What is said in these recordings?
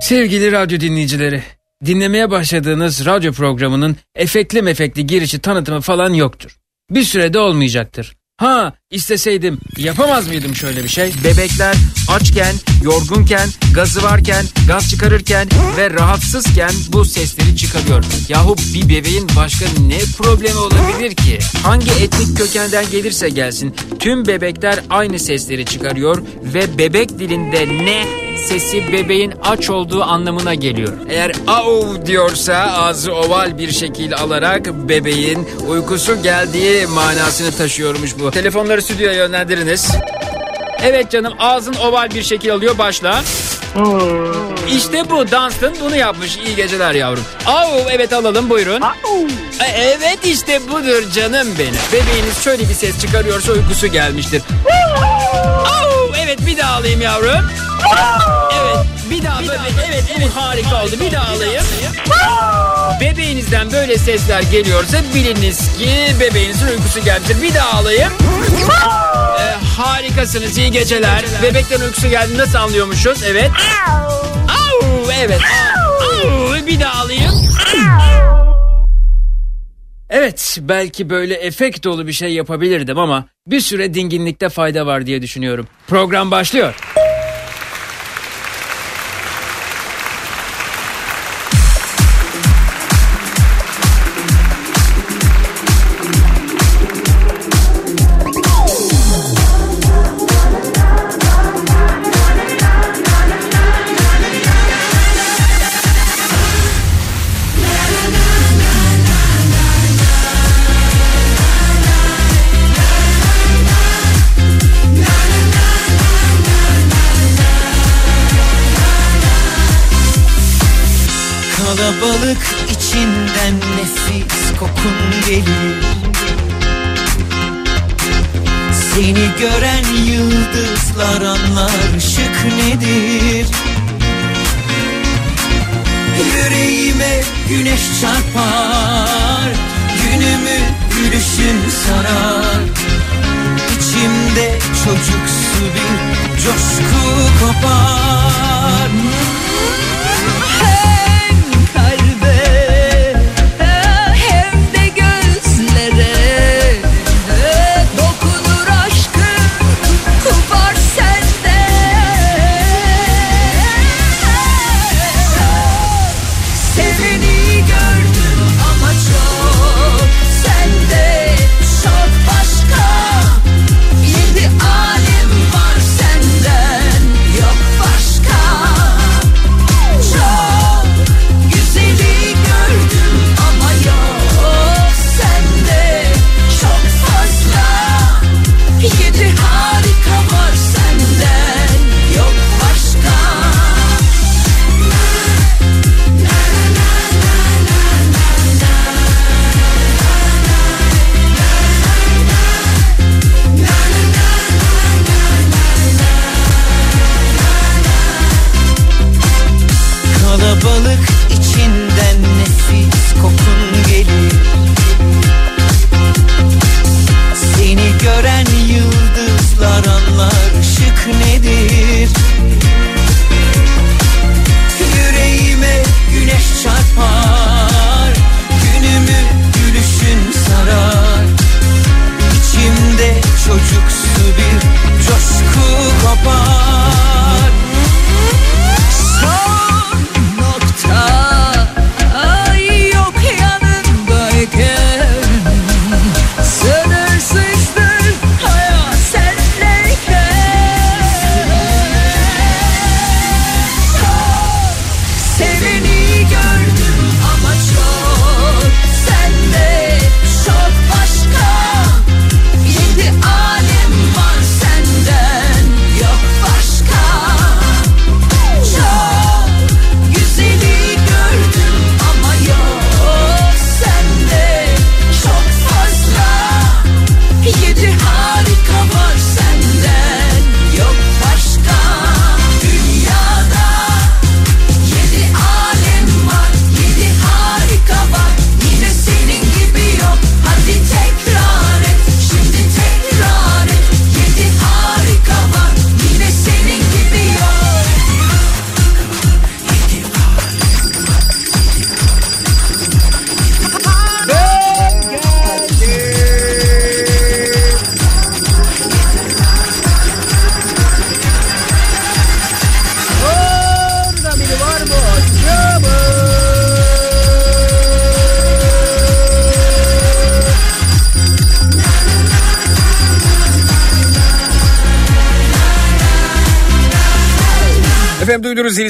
Sevgili radyo dinleyicileri, dinlemeye başladığınız radyo programının efekli mefekli girişi tanıtımı falan yoktur. Bir sürede olmayacaktır. Ha isteseydim yapamaz mıydım şöyle bir şey? Bebekler açken, yorgunken, gazı varken, gaz çıkarırken ve rahatsızken bu sesleri çıkarıyor. Yahu bir bebeğin başka ne problemi olabilir ki? Hangi etnik kökenden gelirse gelsin tüm bebekler aynı sesleri çıkarıyor ve bebek dilinde ne sesi bebeğin aç olduğu anlamına geliyor. Eğer au diyorsa ağzı oval bir şekil alarak bebeğin uykusu geldiği manasını taşıyormuş bu. Telefonları stüdyoya yönlendiriniz. Evet canım ağzın oval bir şekil alıyor başla. İşte bu Dunstan bunu yapmış. İyi geceler yavrum. Au evet alalım buyurun. E, Evet işte budur canım benim. Bebeğiniz şöyle bir ses çıkarıyorsa uykusu gelmiştir. Au evet bir daha alayım yavrum. Evet bir daha böyle evet bu harika oldu. Bir daha alayım. Bebeğinizden böyle sesler geliyorsa biliniz ki bebeğinizin uykusu gelmiştir. Bir daha alayım. Ee, harikasınız iyi geceler. Bebekten uykusu geldi nasıl anlıyormuşuz? Evet. Au, evet. Au, bir daha alayım. Evet belki böyle efekt dolu bir şey yapabilirdim ama bir süre dinginlikte fayda var diye düşünüyorum. Program başlıyor.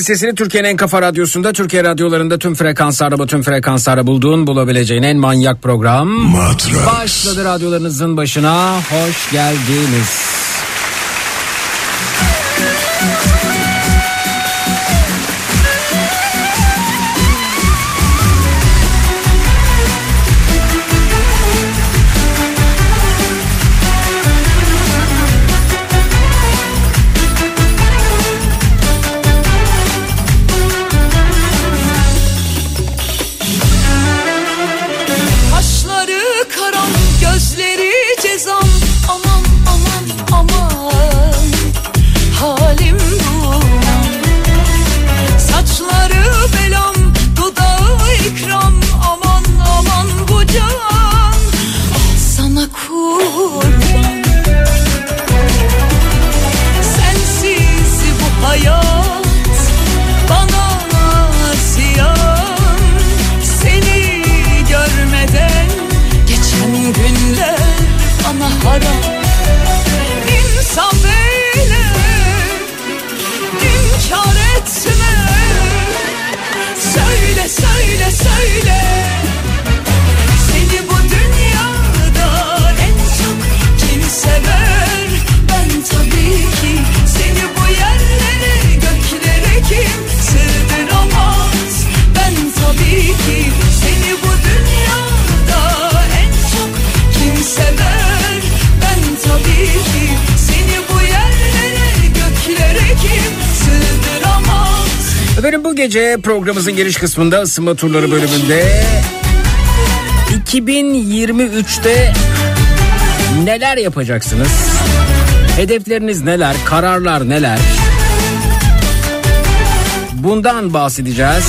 Sesini Türkiye'nin en kafa radyosunda Türkiye radyolarında tüm frekanslarda tüm frekanslarda bulduğun bulabileceğin en manyak program Matrax. başladı radyolarınızın başına hoş geldiniz. Gece programımızın giriş kısmında ısınma turları bölümünde 2023'te neler yapacaksınız? Hedefleriniz neler? Kararlar neler? Bundan bahsedeceğiz.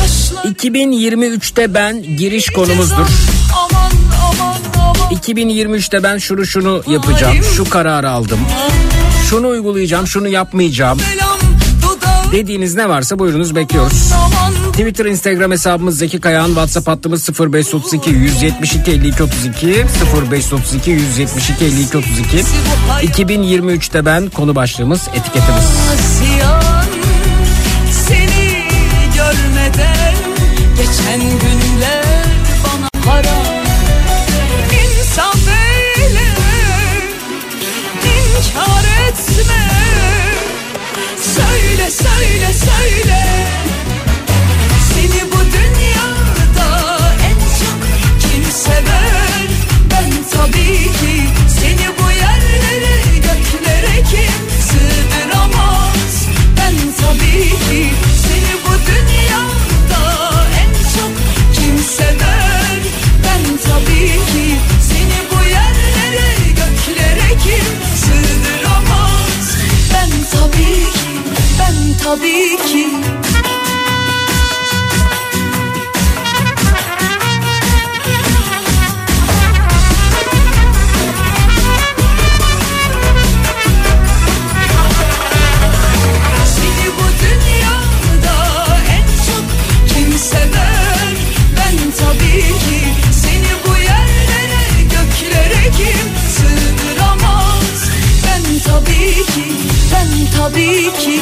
Kaşlar 2023'te ben giriş konumuzdur. Aman aman aman 2023'te ben şunu şunu yapacağım. Şu kararı aldım. Şunu uygulayacağım, şunu yapmayacağım. Dediğiniz ne varsa buyurunuz bekliyoruz. Twitter, Instagram hesabımız Zeki Kayağan, WhatsApp hattımız 0532 172 52 32 0532 172 52 32 2023'te ben konu başlığımız etiketimiz. Seni görmeden geçen tabii ki. Kim sığdıramaz? Ben tabii ki,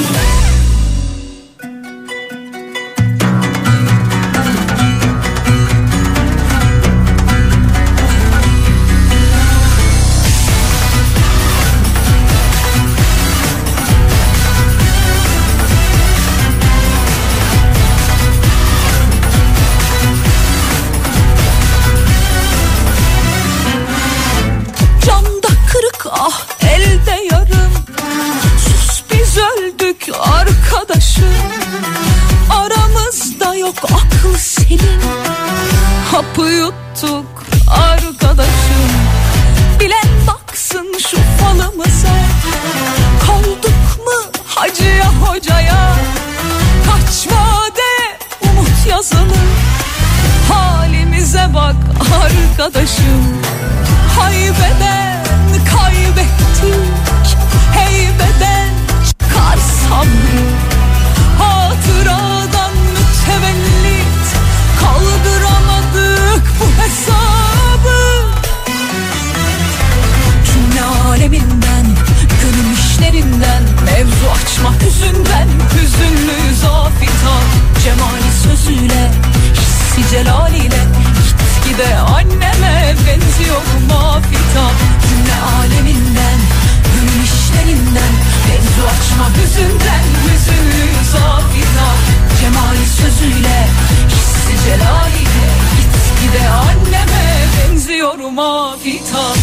yok aklı selim Hapı yuttuk arkadaşım. Bilen baksın şu falımıza. Kaldık mı hacıya hocaya? Kaç vade umut yazılı. Halimize bak arkadaşım. Haybeden kaybettik. Heybeden çıkar sabrı hesabı. Cümle aleminden Gönül işlerinden Mevzu açma hüzünden Hüzünlü zafita. Cemali sözüyle Hissi celal ile Gitgide anneme benziyor mafita. Cümle aleminden Gönül işlerinden Mevzu açma hüzünden Hüzünlü zafita. Cemali sözüyle Hissi celal ile celaliyle Gitgide anneme benziyorum afitan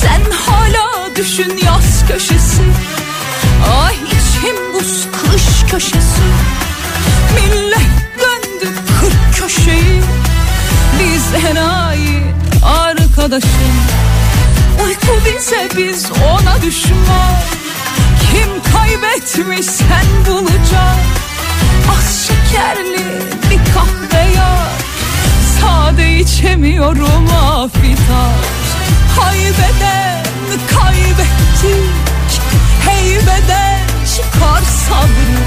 Sen hala düşün yaz köşesi. Ay içim buz kış köşesi. Millet döndü Biz enayi arkadaşım. Uyku bize biz ona düşman. Kim kaybetmiş sen bulacak Az şekerli bir kahve yar Sade içemiyorum afitar Haybeden kaybettik. Heybeden çıkar sabrı.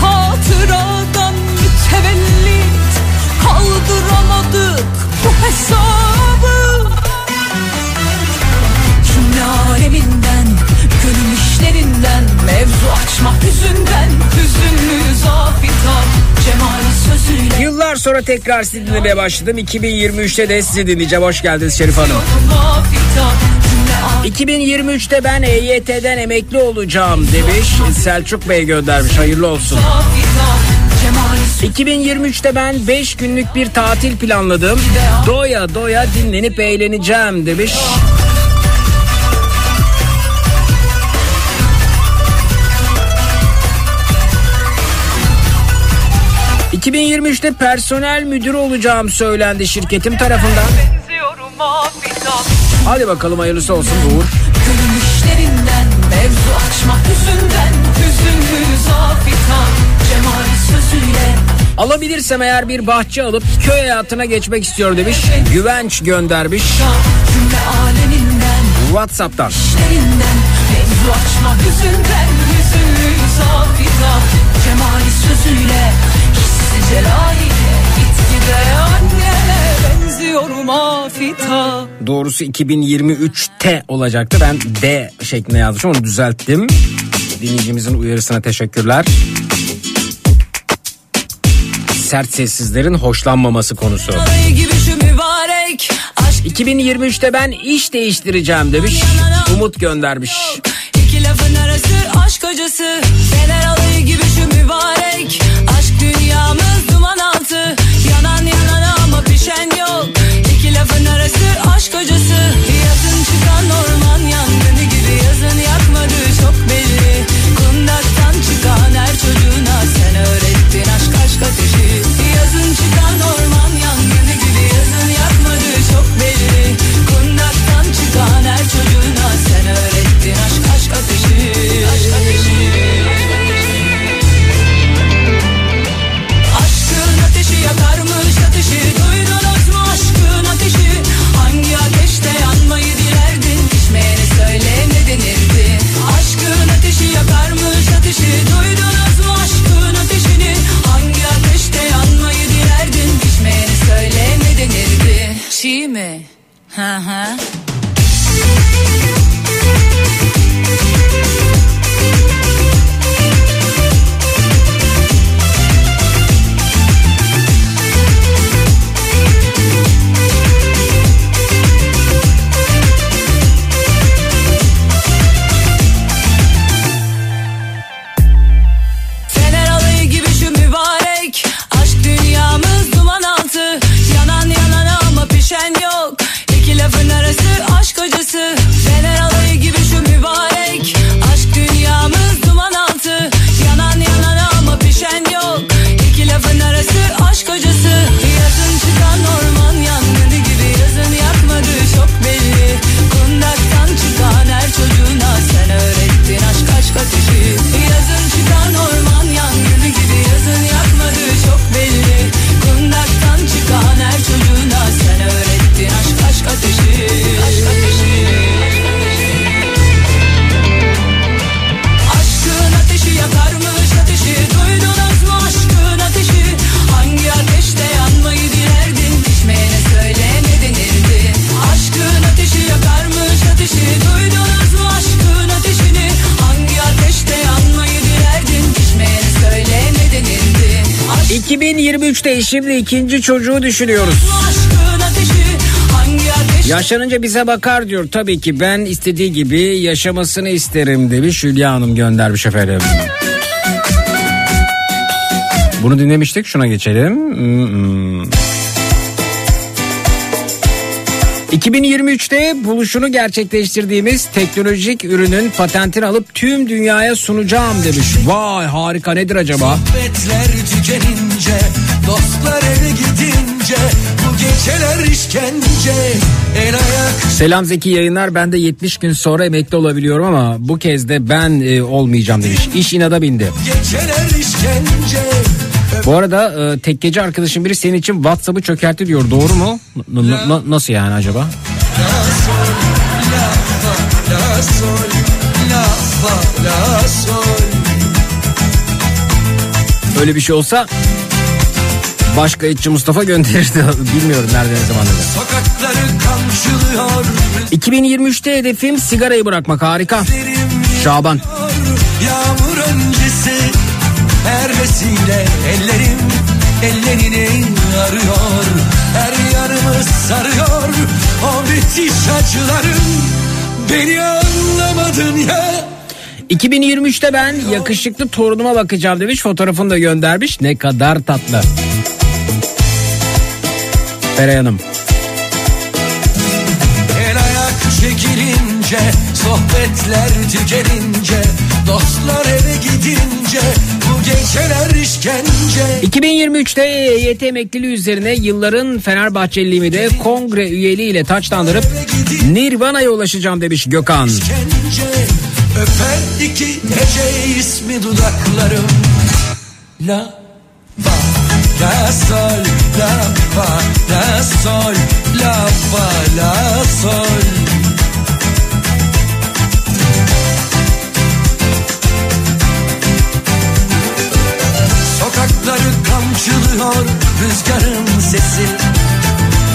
Hatıradan mütevellit Kaldıramadık bu hesabı Cümle aleminden Gönül işlerinden Mevzu açma hüzünden Hüzünlü sözüyle Yıllar sonra tekrar sizi dinlemeye başladım. 2023'te de sizi dinleyeceğim. Hoş geldiniz Şerif Hanım. Afitan Cümle 2023'te ben EYT'den emekli olacağım demiş. Selçuk Bey göndermiş. Hayırlı olsun. Cemali 2023'te ben 5 günlük bir tatil planladım. Doya doya dinlenip eğleneceğim demiş. ...2023'te personel müdürü olacağım söylendi şirketim tarafından. Hadi bakalım hayırlısı olsun Uğur. Gönül işlerinden Mevzu açma hüzünden Hüzünlü zafitan Alabilirsem eğer bir bahçe alıp köy hayatına geçmek istiyorum demiş. Güvenç göndermiş WhatsApp'tan. Doğrusu 2023'te olacaktı. Ben D şeklinde yazmışım onu düzelttim. Dinleyicimizin uyarısına teşekkürler. Sert sessizlerin hoşlanmaması konusu. Alayı gibi şu mübarek Aşk 2023'te ben iş değiştireceğim demiş. Umut göndermiş. İki lafın arası aşk acısı Fener alayı gibi şu mübarek Aşk dünyamız duman altı Yanan yanana ama pişen yok şimdi ikinci çocuğu düşünüyoruz. Yaşlanınca bize bakar diyor. Tabii ki ben istediği gibi yaşamasını isterim demiş Hülya Hanım göndermiş efendim. Bunu dinlemiştik şuna geçelim. Hmm. 2023'te buluşunu gerçekleştirdiğimiz teknolojik ürünün patentini alıp tüm dünyaya sunacağım demiş. Vay harika nedir acaba? Sohbetler tükenince, dostlar eve gidince, bu geceler işkence, el ayak Selam Zeki yayınlar. Ben de 70 gün sonra emekli olabiliyorum ama bu kez de ben e, olmayacağım demiş. İş inada bindi. geceler işkence. Bu arada e, tekkeci arkadaşım biri senin için WhatsApp'ı çökertti diyor. Doğru mu? N- n- nasıl yani acaba? La sol, la fa, la sol. Öyle bir şey olsa başka iççi Mustafa gönderirdi. Bilmiyorum nerede ne zaman dedi. Sokakları kamçılıyor, 2023'te hedefim sigarayı bırakmak harika. Şaban. Yağmur öncesi her vesile ellerim ellerini arıyor Her yanımı sarıyor o müthiş acıların Beni anlamadın ya 2023'te ben yakışıklı torunuma bakacağım demiş. Fotoğrafını da göndermiş. Ne kadar tatlı. Feray Hanım. El ayak çekilince sohbetler tükenince Dostlar eve gidince bu geceler işkence 2023'te EYT emekliliği üzerine yılların Fenerbahçeliliğimi de kongre üyeliğiyle taçlandırıp Nirvana'ya ulaşacağım demiş Gökhan. işkence Öper iki hece ismi dudaklarım La fa la sol la fa la sol la fa la sol. Sokakları kamçılıyor rüzgarın sesi.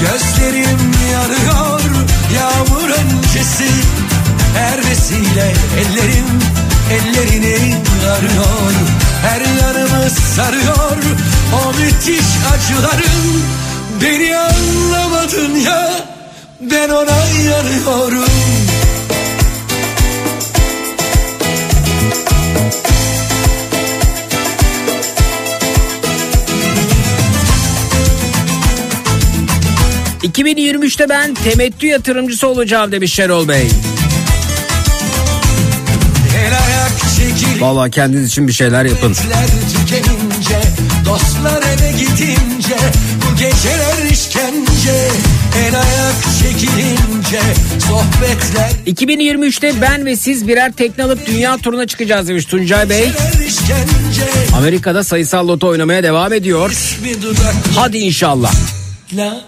Gözlerim yanıyor yağmur öncesi Her vesile ellerim ellerini arıyor Her yanımı sarıyor o müthiş acıların Beni anlamadın ya ben ona yanıyorum Bey. 2023'te ben temettü yatırımcısı olacağım demiş Şerol Bey. Vallahi kendiniz için bir şeyler yapın. Tükenince, dostlar eve gidince, bu geceler işkence, el ayak çekilince, sohbetler 2023'te ben ve siz birer tekne alıp dünya turuna çıkacağız demiş Tuncay Bey. işkence, Amerika'da sayısal loto oynamaya devam ediyor. Hadi inşallah. la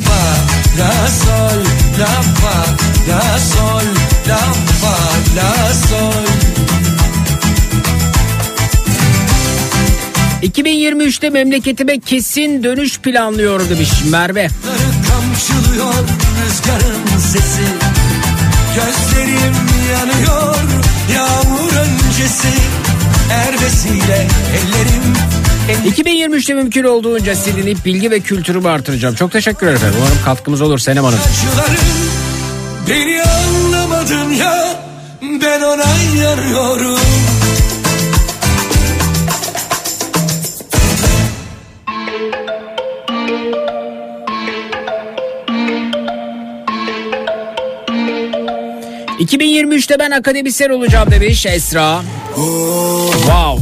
fa la sol la fa la sol la fa la sol 2023'te memleketime kesin dönüş planlıyor demiş Merve. Kamçılıyor rüzgarın sesi Gözlerim yanıyor yağmur öncesi vesile ellerim ellerim 2023'te mümkün olduğunca silinip bilgi ve kültürümü artıracağım. Çok teşekkürler efendim. Umarım katkımız olur Senem Hanım. Beni anlamadın ya ben ona yanıyorum 2023'te ben akademisyen olacağım demiş Esra. Wow.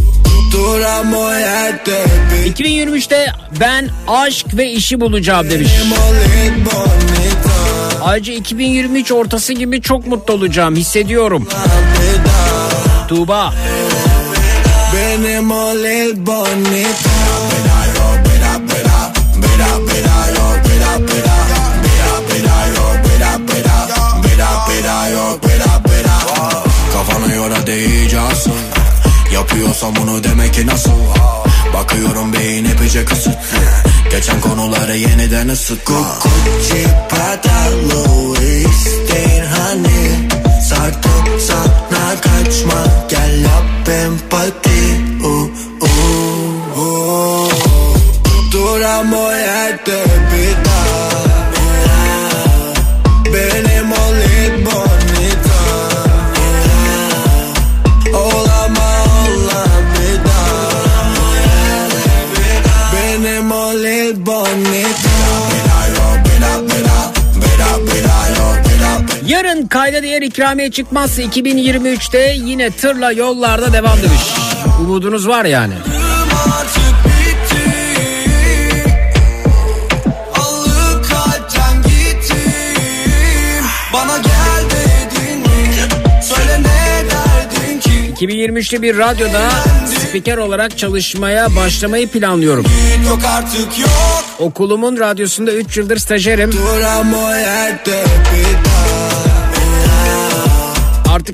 2023'te ben aşk ve işi bulacağım demiş. Ayrıca 2023 ortası gibi çok mutlu olacağım hissediyorum. Tuğba. Kafana göre değeceksin. Yapıyorsam bunu demek ki nasıl? Bakıyorum beyin epeyce kısıt Geçen konuları yeniden ısıt Gucci, Prada, Louis hani? Sartıp sana kaçma. Gel yap empati. Uh, uh, uh. Duramo yerde bir Yarın kayda değer ikramiye çıkmazsa 2023'te yine tırla yollarda devam demiş. Umudunuz var yani. artık bitti Allı kalpten gittim Bana gel dedin mi Söyle ne derdin ki 2023'te bir radyoda spiker olarak çalışmaya başlamayı planlıyorum. Yok artık yok Okulumun radyosunda 3 yıldır stajyerim. Duramo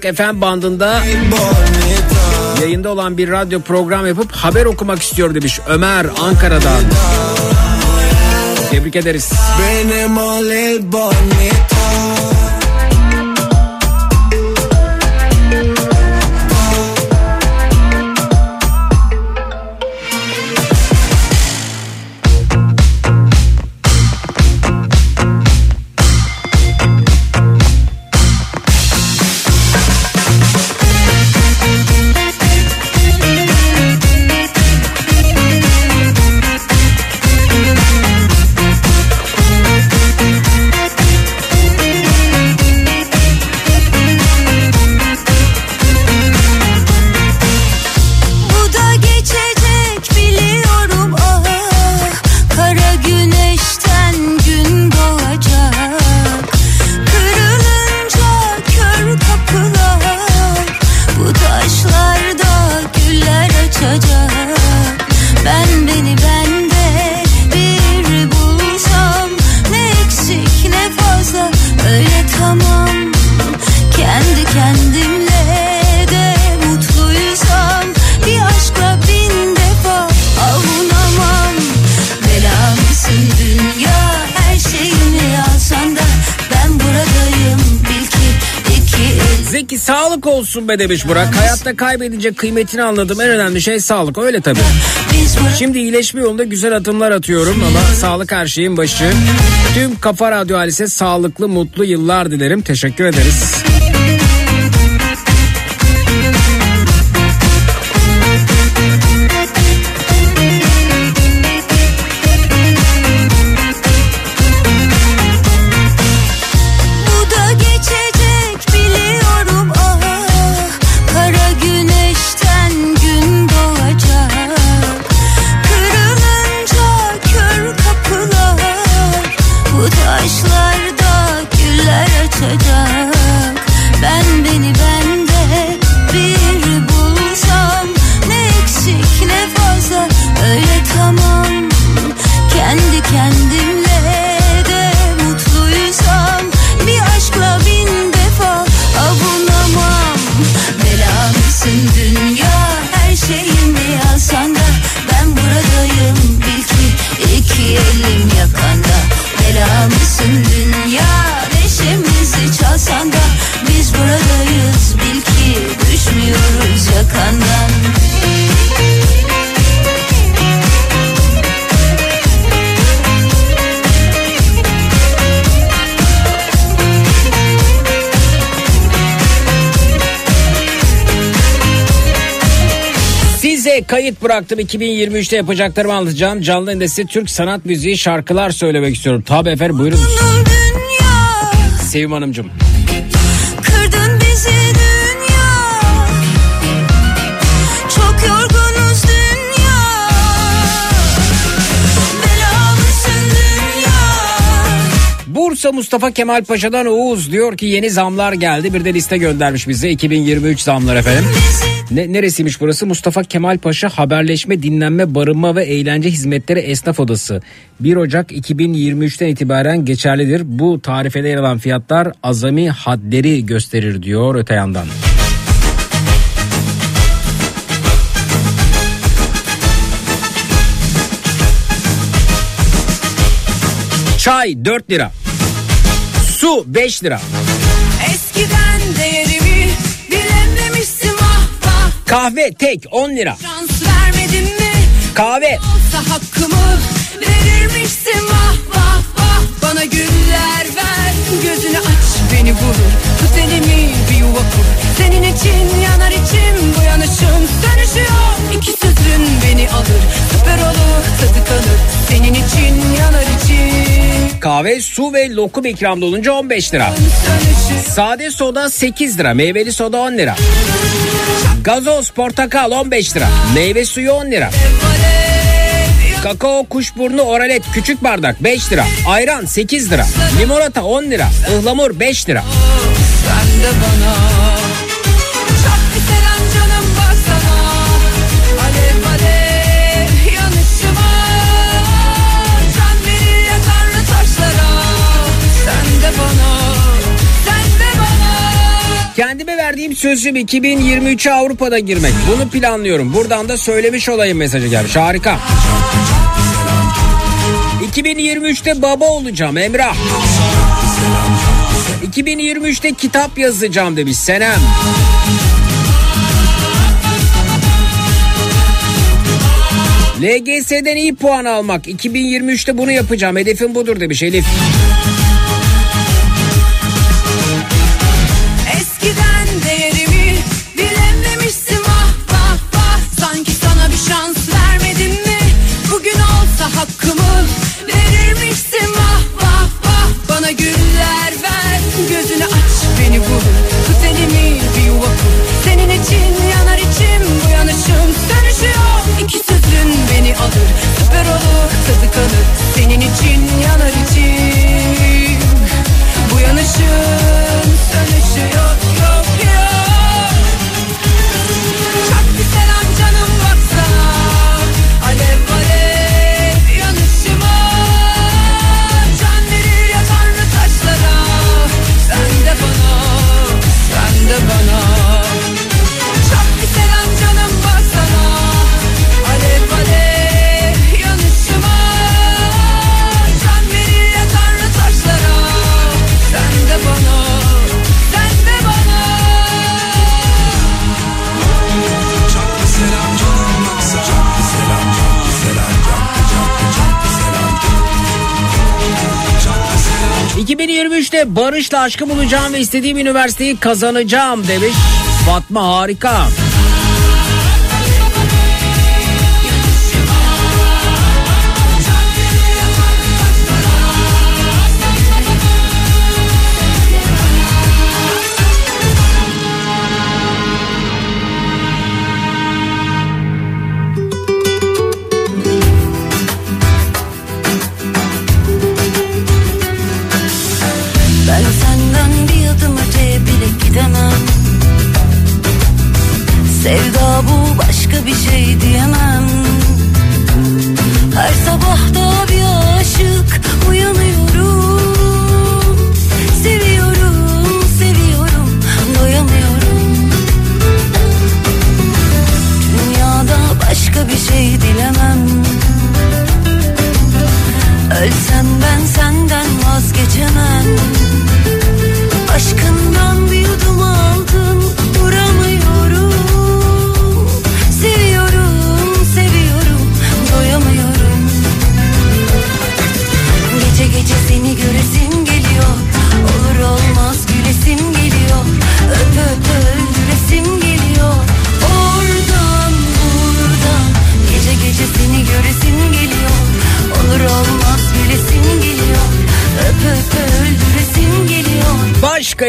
Artık FM bandında yayında olan bir radyo program yapıp haber okumak istiyor demiş Ömer Ankara'dan. Tebrik ederiz. Benim olsun be demiş Burak. Hayatta kaybedince kıymetini anladım. En önemli şey sağlık. Öyle tabii. Şimdi iyileşme yolunda güzel adımlar atıyorum ama sağlık her şeyin başı. Tüm Kafa Radyo ailesi sağlıklı, mutlu yıllar dilerim. Teşekkür ederiz. Bıraktım 2023'te yapacaklarımı anlatacağım. Canlı endesi Türk sanat müziği şarkılar söylemek istiyorum. Tabi efendim buyurun. Sevim Hanımcığım. Kırdın bizi dünya Çok yorgunuz dünya Bela mısın dünya Bursa Mustafa Kemal Paşa'dan Oğuz diyor ki yeni zamlar geldi. Bir de liste göndermiş bize 2023 zamlar efendim. Ne, neresiymiş burası? Mustafa Kemal Paşa Haberleşme, Dinlenme, Barınma ve Eğlence Hizmetleri Esnaf Odası. 1 Ocak 2023'ten itibaren geçerlidir. Bu tarifede yer alan fiyatlar azami hadleri gösterir diyor öte yandan. Çay 4 lira. Su 5 lira. Kahve tek 10 lira. Şans vermedin mi? Kahve. Hakkımı Verirmişsin. Vah vah vah. Bana güller ver. Gözünü aç beni vurur Tut elimi bir yuva kur. Senin için yanar içim. Bu yanışım sönüşüyor. İki sözün beni alır. Süper olur tadı kalır Senin için yanar içim Kahve, su ve lokum ikramda olunca 15 lira. Sade soda 8 lira. Meyveli soda 10 lira. Gazoz, portakal 15 lira. Meyve suyu 10 lira. Kakao, kuşburnu, oralet küçük bardak 5 lira. Ayran 8 lira. Limonata 10 lira. Ihlamur 5 lira. Sen de bana verdiğim sözüm 2023'e Avrupa'da girmek. Bunu planlıyorum. Buradan da söylemiş olayım mesajı gelmiş. Harika. 2023'te baba olacağım Emrah. 2023'te kitap yazacağım demiş Senem. LGS'den iyi puan almak. 2023'te bunu yapacağım. Hedefim budur demiş Elif. Süper olur tadı kalır. Senin için yanar içim bu yanışım 2023'te barışla aşkı bulacağım ve istediğim üniversiteyi kazanacağım demiş. Fatma harika.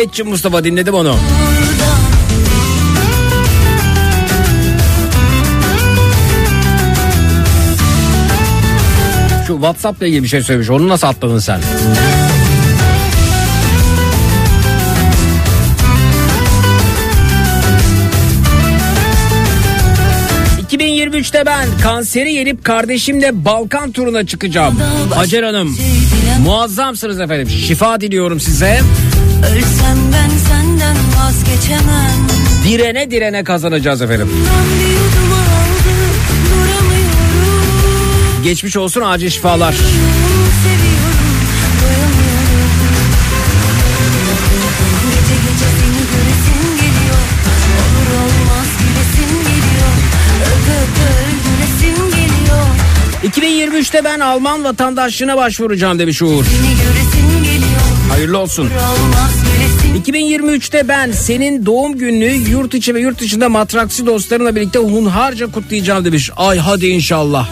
Kayıtçı Mustafa dinledim onu. Şu Whatsapp'la ilgili bir şey söylemiş. Onu nasıl atladın sen? ...2023'te ben kanseri yenip kardeşimle Balkan turuna çıkacağım. Hacer Hanım muazzamsınız efendim. Şifa diliyorum size. Ölsem ben senden vazgeçemem Direne direne kazanacağız efendim. Geçmiş olsun acil şifalar. Seviyorum doyamıyorum Gece gece seni göresim geliyor Olur olmaz gülesim geliyor Öp öp öldüresim geliyor 2023'te ben Alman vatandaşlığına başvuracağım demiş Uğur. Seni Hayırlı olsun. Olmaz gülesim 2023'te ben senin doğum gününü yurt içi ve yurt dışında matraksi dostlarımla birlikte hunharca kutlayacağım demiş. Ay hadi inşallah.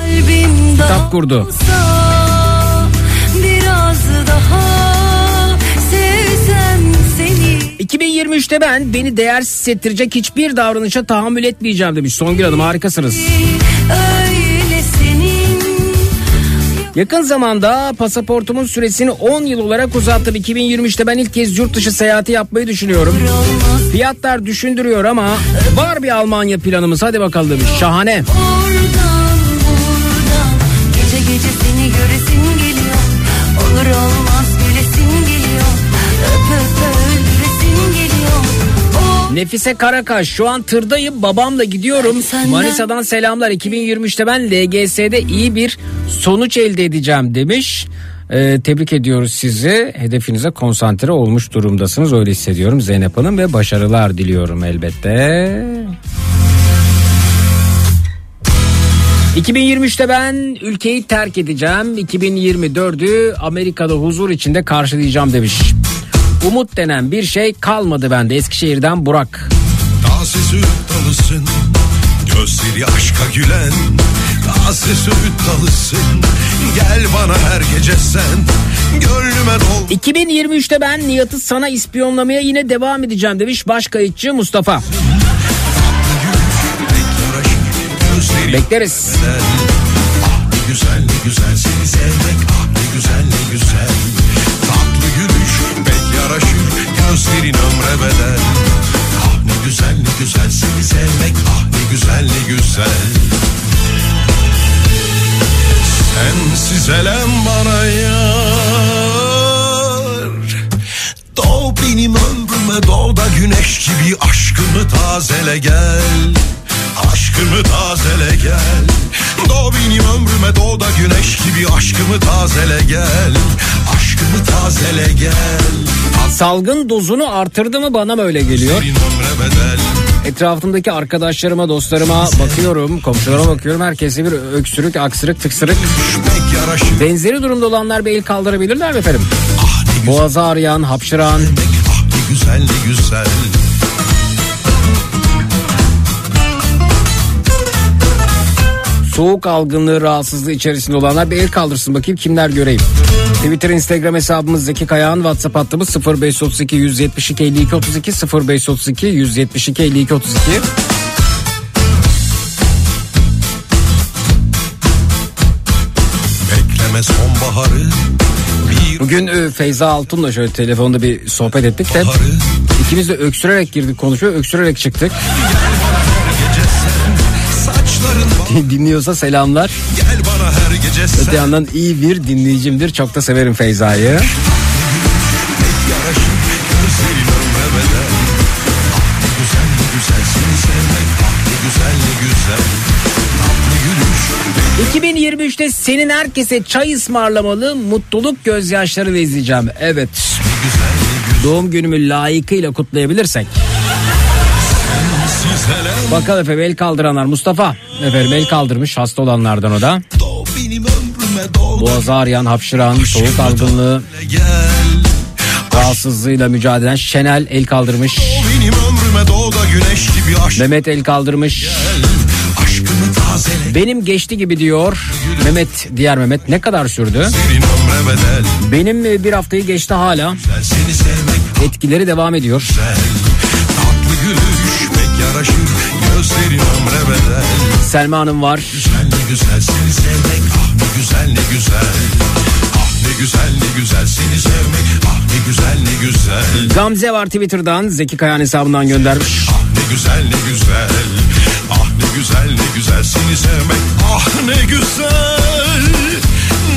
Kitap kurdu. dağılsa, Biraz daha sevsem seni 2023'te ben beni değersiz hissettirecek hiçbir davranışa tahammül etmeyeceğim demiş. Songül Hanım harikasınız. Yakın zamanda pasaportumun süresini 10 yıl olarak uzattım. 2023'te ben ilk kez yurt dışı seyahati yapmayı düşünüyorum. Fiyatlar düşündürüyor ama var bir Almanya planımız. Hadi bakalım demiş. Şahane. Oradan buradan Gece gece seni göresim geliyor Olur olmaz Nefise Karakaş şu an tırdayım babamla gidiyorum. Manisa'dan selamlar 2023'te ben LGS'de iyi bir sonuç elde edeceğim demiş. Ee, tebrik ediyoruz sizi. Hedefinize konsantre olmuş durumdasınız. Öyle hissediyorum Zeynep Hanım ve başarılar diliyorum elbette. 2023'te ben ülkeyi terk edeceğim. 2024'ü Amerika'da huzur içinde karşılayacağım demiş. Umut denen bir şey kalmadı bende. Eskişehir'den Burak. Taze süt dalısın Gözleri aşka gülen Taze süt dalısın Gel bana her gece sen Gönlüme dol 2023'te ben Nihat'ı sana ispiyonlamaya yine devam edeceğim demiş baş kayıtçı Mustafa. Bekleriz. Ah ne güzel ne güzel seni sevmek Ah ne güzel Gözlerin ömre bedel. Ah ne güzel ne güzel seni sevmek Ah ne güzel ne güzel. Sensiz elem bana yar. Doğ benim ömrüme doğ da güneş gibi aşkımı tazele gel. Aşkımı tazele gel. Doğ benim ömrüme doğ da güneş gibi aşkımı tazele gel Aşkımı tazele gel Salgın dozunu artırdı mı bana mı öyle geliyor? Etrafımdaki arkadaşlarıma, dostlarıma bakıyorum, komşularıma bakıyorum. Herkese bir öksürük, aksırık, tıksırık. Benzeri durumda olanlar bir el kaldırabilirler mi efendim? Ah Boğazı ağrıyan, hapşıran, Ah ne güzel ne güzel soğuk algınlığı rahatsızlığı içerisinde olanlar bir el kaldırsın bakayım kimler göreyim. Twitter, Instagram hesabımız Zeki Kayağan, WhatsApp hattımız 0532 172 52 32 0532 172 52 32. Bekleme sonbaharı Bugün e, Feyza Altun'la şöyle telefonda bir sohbet ettik de ikimiz de öksürerek girdik konuşuyor, öksürerek çıktık. Dinliyorsa selamlar. gel bana her gece sen Öte yandan iyi bir dinleyicimdir. Çok da severim Feyza'yı. yaraşır gözlerin ömre bedel Ah ne güzel ne güzel seni sevmek Ah ne güzel ne güzel Tatlı gülüş 2023'te senin herkese çay ısmarlamalı mutluluk gözyaşlarıyla izleyeceğim. Evet. Doğum günümü layıkıyla kutlayabilirsek. Bakalım efendim el kaldıranlar. Mustafa efendim el kaldırmış hasta olanlardan o da. Boğazı ağrıyan, hapşıran, soğuk algınlığı, rahatsızlığıyla mücadele eden Şenel el kaldırmış. Mehmet el kaldırmış. Benim geçti gibi diyor. Mehmet, diğer Mehmet ne kadar sürdü? Benim e, bir haftayı geçti hala. Etkileri devam ediyor. güzel yaraşır Gözlerin ömre bedel Selma Hanım var. Güzel ne güzel seni sevmek Ah ne güzel ne güzel Ah ne güzel ne güzel seni sevmek Ah ne güzel ne güzel Gamze var Twitter'dan. Zeki Kayan hesabından göndermiş. Ah ne güzel ne güzel Ah ne güzel ne güzel seni sevmek Ah ne güzel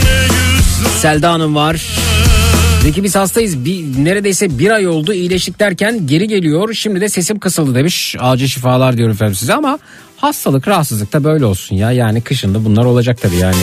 Ne güzel Selda Hanım var. Zeki biz hastayız. Bir, neredeyse bir ay oldu iyileştik derken geri geliyor. Şimdi de sesim kısıldı demiş. Acil şifalar diyorum efendim size ama hastalık rahatsızlık da böyle olsun ya. Yani kışında bunlar olacak tabii yani.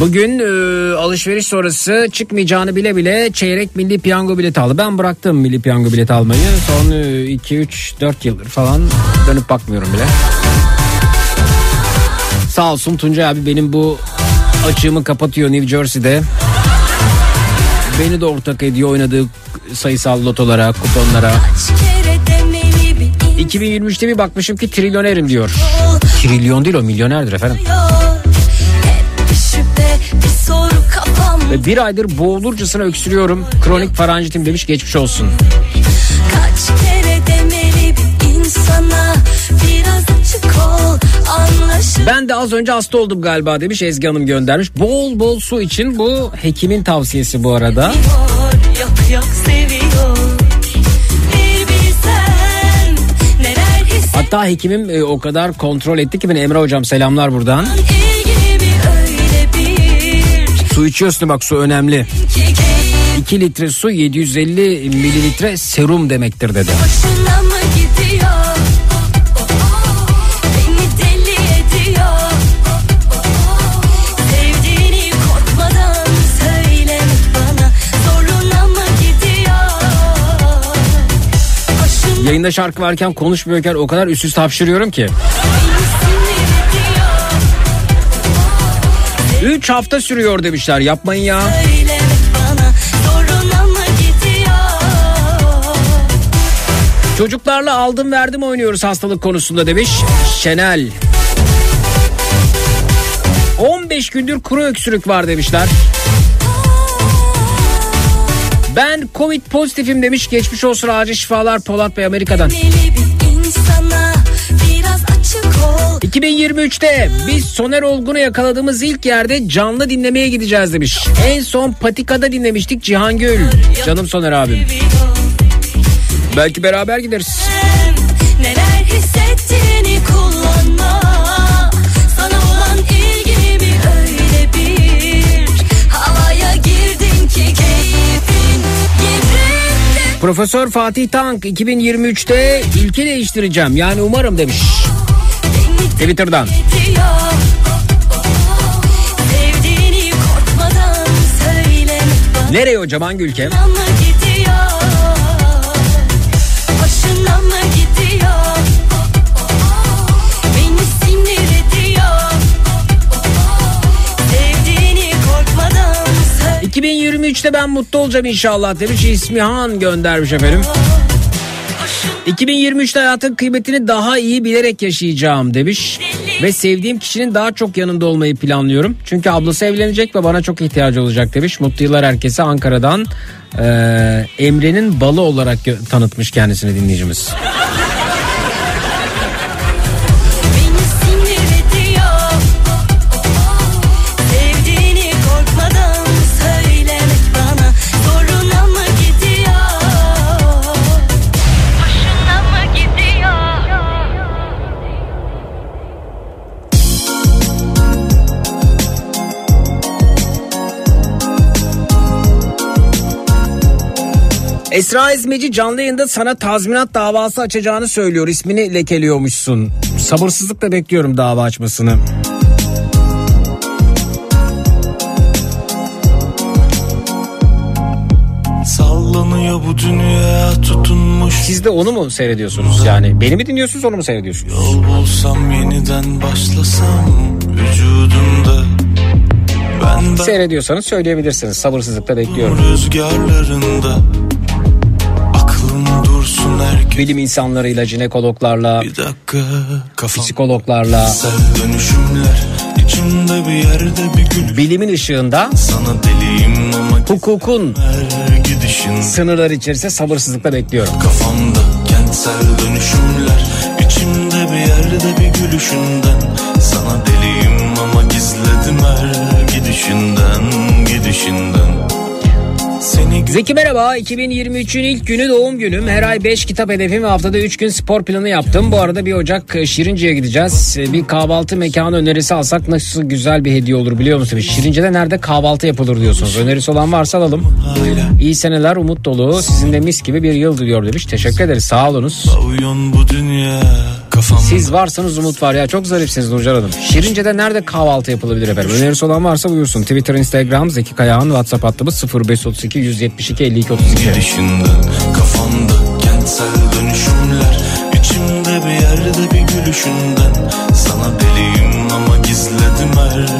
Bugün e, alışveriş sonrası çıkmayacağını bile bile çeyrek milli piyango bileti aldı. Ben bıraktım milli piyango bileti almayı. Son 2 3 4 yıldır falan dönüp bakmıyorum bile. Sağ olsun Tuncay abi benim bu açığımı kapatıyor New Jersey'de. Beni de ortak ediyor oynadığı sayısal lotolara, kuponlara. Kaç kere demeli bir 2023'te bir bakmışım ki trilyonerim diyor. Trilyon değil o milyonerdir efendim. Ve bir aydır boğulurcasına öksürüyorum. Kronik faranjitim demiş geçmiş olsun. Kaç kere demeli insana Biraz açık ol anlaşılıyor Ben de az önce hasta oldum galiba demiş Ezgi Hanım göndermiş. Bol bol su için bu hekimin tavsiyesi bu arada. Yok yok seviyor bilsen neler hissediyor Hatta hekimim e, o kadar kontrol etti ki beni Emre hocam selamlar buradan. Bir Su içiyorsun bak su önemli. ki keyif 2 litre su 750 mililitre serum demektir dedi. Mı gidiyor? Yayında şarkı varken konuşmuyorken o kadar üst üste hapşırıyorum ki. 3 hafta sürüyor demişler yapmayın ya. Bana. Çocuklarla aldım verdim oynuyoruz hastalık konusunda demiş Şenel. 15 gündür kuru öksürük var demişler. Ben Covid pozitifim demiş geçmiş olsun acil şifalar Polat Bey Amerika'dan. Deli 2023'te biz Soner Olgun'u yakaladığımız ilk yerde canlı dinlemeye gideceğiz demiş. En son Patika'da dinlemiştik Cihan Gül. Canım Soner abim. Belki beraber gideriz. Neler hissettiğini kullanma Sana olan ilgi bir öyle bir Havaya girdin ki keyfin yerinde Profesör Fatih Tank 2023'te ülke değiştireceğim. Yani umarım demiş. Twitter'dan. Nereye hocam hangi ülke? mı gidiyor Hoşuna mı gidiyor Beni sinir ediyor Sevdiğini korkmadan söyle 2023'te ben mutlu olacağım inşallah demiş İsmihan göndermiş efendim. 2023'te hayatın kıymetini daha iyi bilerek yaşayacağım demiş. Ve sevdiğim kişinin daha çok yanında olmayı planlıyorum. Çünkü ablası evlenecek ve bana çok ihtiyacı olacak demiş. Mutlu yıllar herkese Ankara'dan eee, Emre'nin balı olarak tanıtmış kendisini dinleyicimiz. Esra Ezmeci canlı yayında sana tazminat davası açacağını söylüyor. İsmini lekeliyormuşsun. Sabırsızlıkla bekliyorum dava açmasını. Sallanıyor bu dünya tutunmuş Siz de onu mu seyrediyorsunuz? Yani beni mi dinliyorsunuz onu mu seyrediyorsunuz? Yol bulsam yeniden başlasam vücudumda Seyrediyorsanız söyleyebilirsiniz. Sabırsızlıkla bekliyorum. rüzgarlarında Bilim insanlarıyla, jinekologlarla, Bir dakika kafam. psikologlarla, bir yerde bir gül. Bilimin ışığında Sana deliyim ama hukukun gidişin. sınırları içerisinde sabırsızlıkla bekliyorum. Kafamda kentsel dönüşümler içimde bir yerde bir gülüşünden. Sana deliyim ama gizledim her gidişinden gidişinden Zeki merhaba. 2023'ün ilk günü doğum günüm. Her ay 5 kitap hedefim ve haftada 3 gün spor planı yaptım. Bu arada bir Ocak e, Şirince'ye gideceğiz. E, bir kahvaltı mekanı önerisi alsak nasıl güzel bir hediye olur biliyor musunuz? Şirince'de nerede kahvaltı yapılır diyorsunuz? Önerisi olan varsa alalım. İyi seneler umut dolu. Sizin de mis gibi bir yıl diliyor demiş. Teşekkür ederiz. Sağ olunuz. Bu dünya kafamda Siz varsanız umut var ya çok zarifsiniz Nurcan Hanım. Şirince'de nerede kahvaltı yapılabilir efendim? Önerisi olan varsa buyursun. Twitter, Instagram, Zeki Kayağan, WhatsApp hattımız 0532 172 52 32. Gidişinden kafamda kentsel dönüşümler İçimde bir yerde bir gülüşünden Sana deliyim ama gizledim her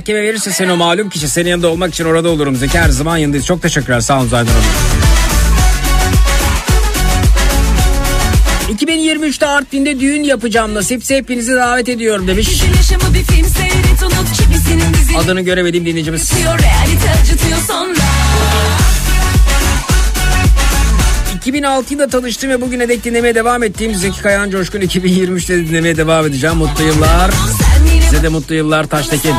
mahkeme verirse seni o malum kişi senin yanında olmak için orada olurum Zeki her zaman yanındayız çok teşekkürler sağ olun Aynur Hanım. 2023'te Artvin'de düğün yapacağım nasipse hepinizi davet ediyorum demiş. Adını göremediğim dinleyicimiz. Yatıyor realite acıtıyor sonra 2006'da tanıştım ve bugüne dek dinlemeye devam ettiğim Zeki Kayan Coşkun 2023'te dinlemeye devam edeceğim. Mutlu yıllar. Size de mutlu yıllar Taştekin.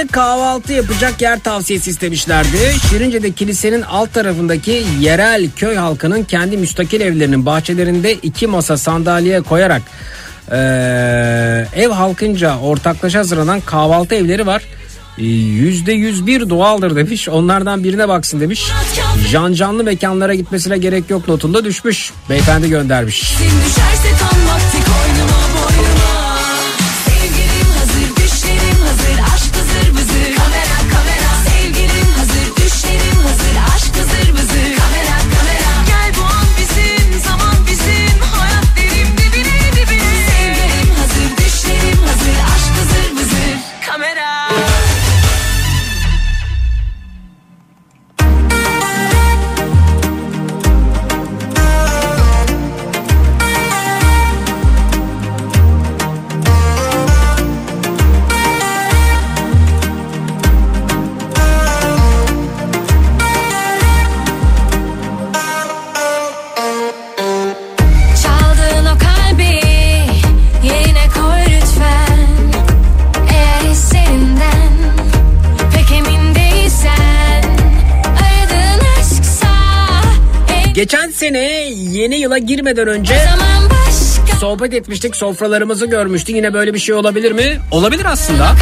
Şirince'de kahvaltı yapacak yer tavsiyesi istemişlerdi. Şirince'de kilisenin alt tarafındaki yerel köy halkının kendi müstakil evlerinin bahçelerinde iki masa sandalye koyarak eee, ev halkınca ortaklaşa hazırlanan kahvaltı evleri var. Ee, Yüzde yüz bir doğaldır demiş. Onlardan birine baksın demiş. Can canlı mekanlara gitmesine gerek yok notunda düşmüş. Beyefendi göndermiş. Düşerse yeni yıla girmeden önce sohbet etmiştik. Sofralarımızı görmüştük. Yine böyle bir şey olabilir mi? Olabilir aslında.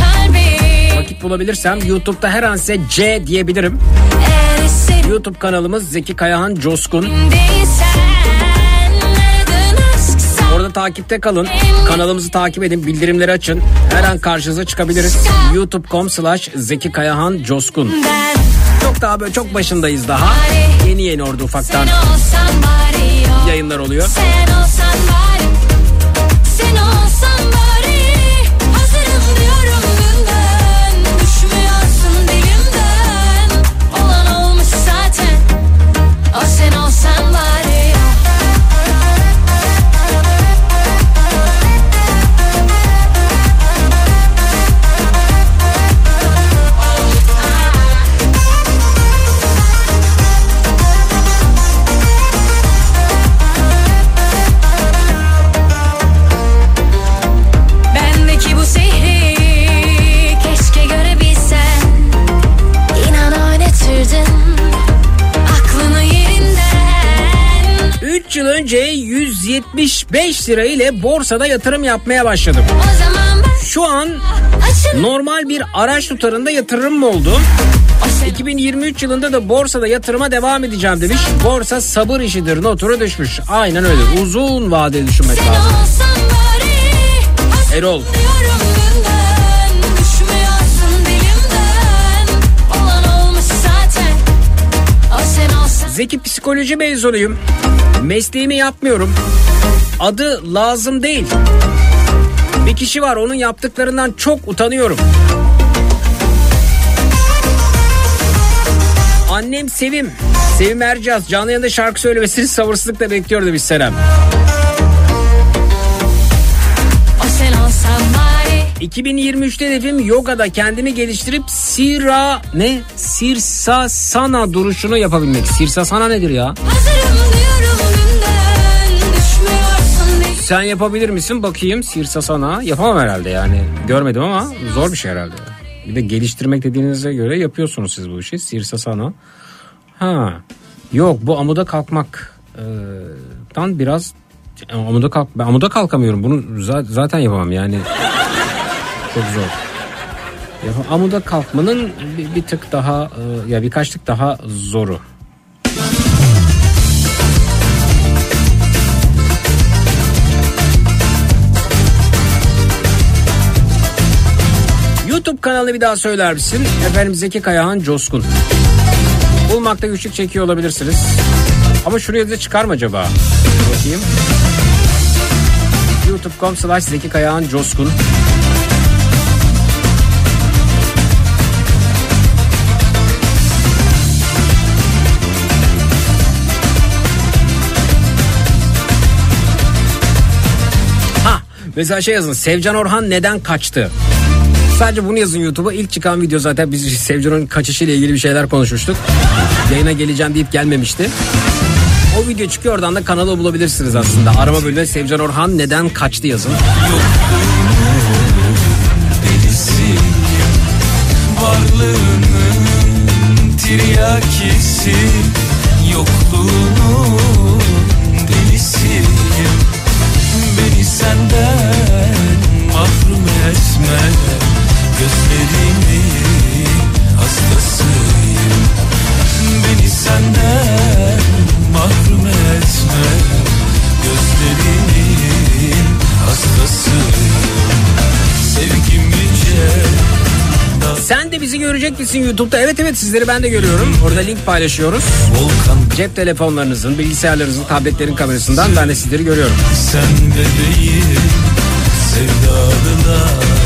Vakit bulabilirsem YouTube'da her an size C diyebilirim. YouTube kanalımız Zeki Kayahan Coskun. Orada takipte kalın. Kanalımızı takip edin. Bildirimleri açın. Her an karşınıza çıkabiliriz. YouTube.com slash Zeki Kayahan Coskun. ben Çok daha böyle çok başındayız daha. Yeni yeni orada ufaktan yayınlar oluyor. Sen olsan bari Sen olsan önce 175 lira ile borsada yatırım yapmaya başladım. Şu an normal bir araç tutarında yatırım mı oldu? O sen 2023 yılında da borsada yatırıma devam edeceğim demiş. Borsa sabır işidir noturu düşmüş. Aynen öyle uzun vadeli düşünmek lazım. Erol. Zeki psikoloji mezunuyum. Mesleğimi yapmıyorum. Adı lazım değil. Bir kişi var onun yaptıklarından çok utanıyorum. Annem Sevim. Sevim Ercaz canlı yayında şarkı söylemesini sabırsızlıkla bekliyor demiş Senem. O sen olsan bari 2023'te hedefim yogada kendimi geliştirip sira ne? Sirsasana duruşunu yapabilmek. Sirsasana nedir ya? Hazırım Sen yapabilir misin bakayım Sirsasana? Yapamam herhalde yani. Görmedim ama zor bir şey herhalde. Bir de geliştirmek dediğinize göre yapıyorsunuz siz bu işi. Sirsasana. Ha. Yok bu amuda kalkmak e, tan biraz amuda kalk ben amuda kalkamıyorum. Bunu za- zaten yapamam yani. Çok zor. Amuda kalkmanın bir, bir tık daha ya birkaç tık daha zoru. YouTube kanalı bir daha söyler misin? Efendim Zeki Kayahan Coskun. Bulmakta güçlük çekiyor olabilirsiniz. Ama şuraya da çıkar mı acaba? Bakayım. youtube.com slash Zeki Kayahan Coskun. Mesela şey yazın Sevcan Orhan neden kaçtı? Sadece bunu yazın YouTube'a. İlk çıkan video zaten biz Sevcan Orhan'ın kaçışıyla ilgili bir şeyler konuşmuştuk. Yayına geleceğim deyip gelmemişti. O video çıkıyor oradan da kanalı bulabilirsiniz aslında. Arama bölümüne Sevcan Orhan neden kaçtı yazın. delisi tiryakisi Yokluğunun delisiyim Beni senden mahrum etme Gözlerimin hastasıyım Beni senden mahrum etme Gözlerimin hastasıyım Sevgim yüce Sen de bizi görecek misin YouTube'da? Evet evet sizleri ben de görüyorum. Orada link paylaşıyoruz. Volkan Cep telefonlarınızın, bilgisayarlarınızın, tabletlerin kamerasından ben de sizleri görüyorum. sen bebeğim Sevdalılar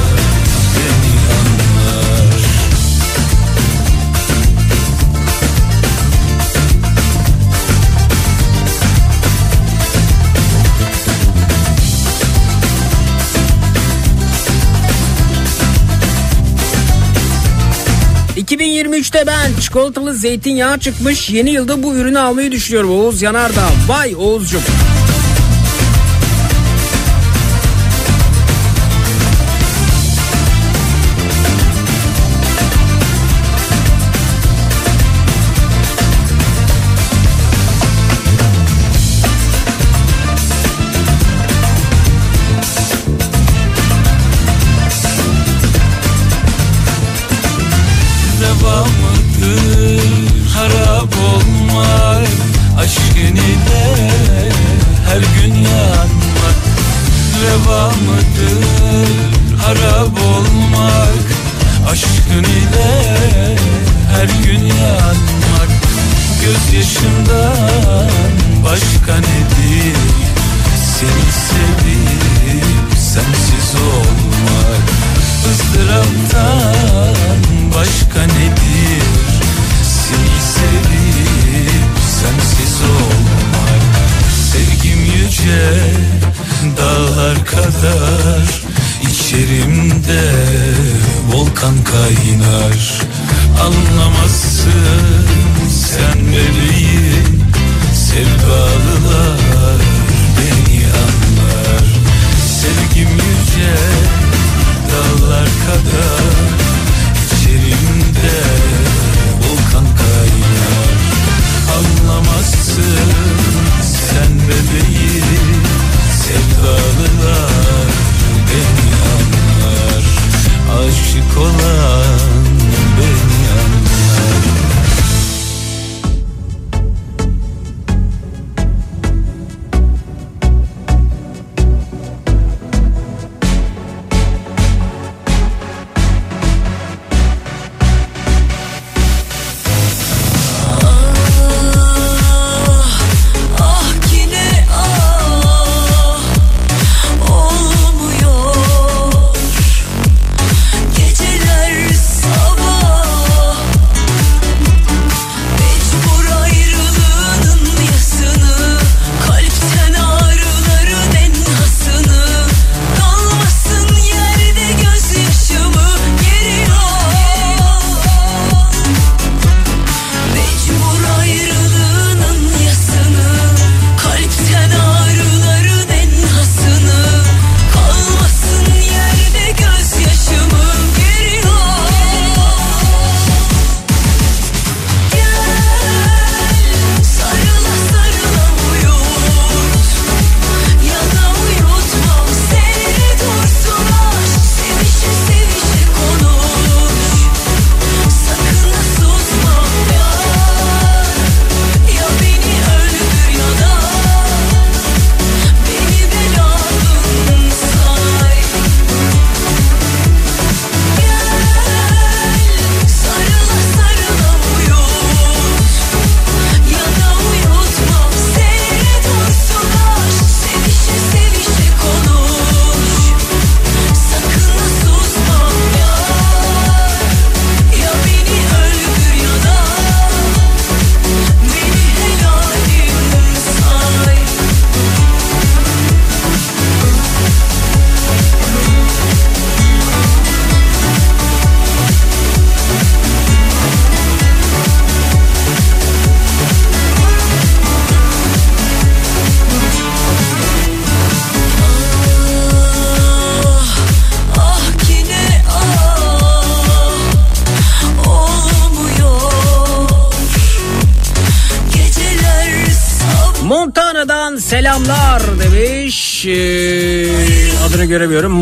...2023'te ben çikolatalı zeytinyağı çıkmış... ...yeni yılda bu ürünü almayı düşünüyorum Oğuz Yanardağ. Vay Oğuzcum.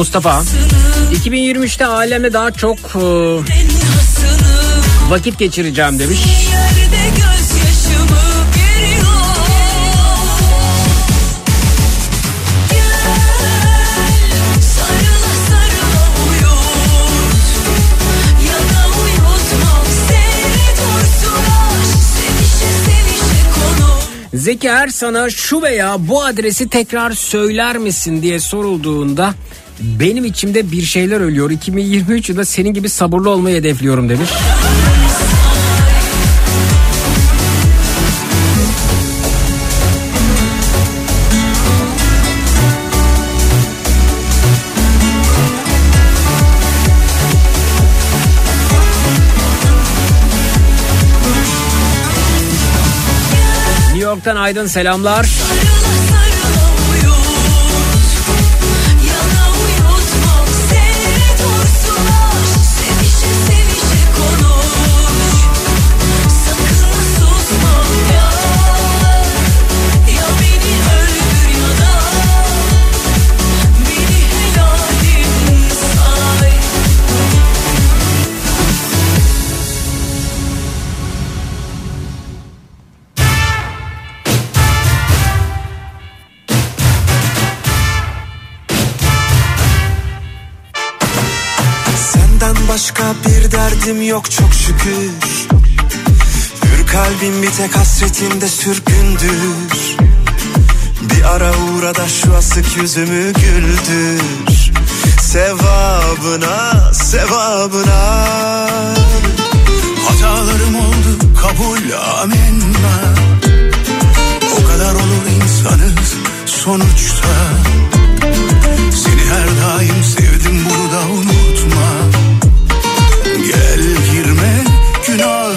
Mustafa. 2023'te alemle daha çok e, vakit geçireceğim demiş. Zeki Ersan'a şu veya bu adresi tekrar söyler misin diye sorulduğunda benim içimde bir şeyler ölüyor. 2023 yılında senin gibi sabırlı olmayı hedefliyorum demiş. New York'tan Aydın selamlar. Sarıla, sarıla. Derdim yok çok şükür. Hür kalbim bir tek hasretinde sürgündür. Bir ara uğra da şu asık yüzümü güldür. Sevabına, sevabına. Hatalarım oldu kabul amenna. O kadar olur insanız sonuçta. Seni her daim sevdim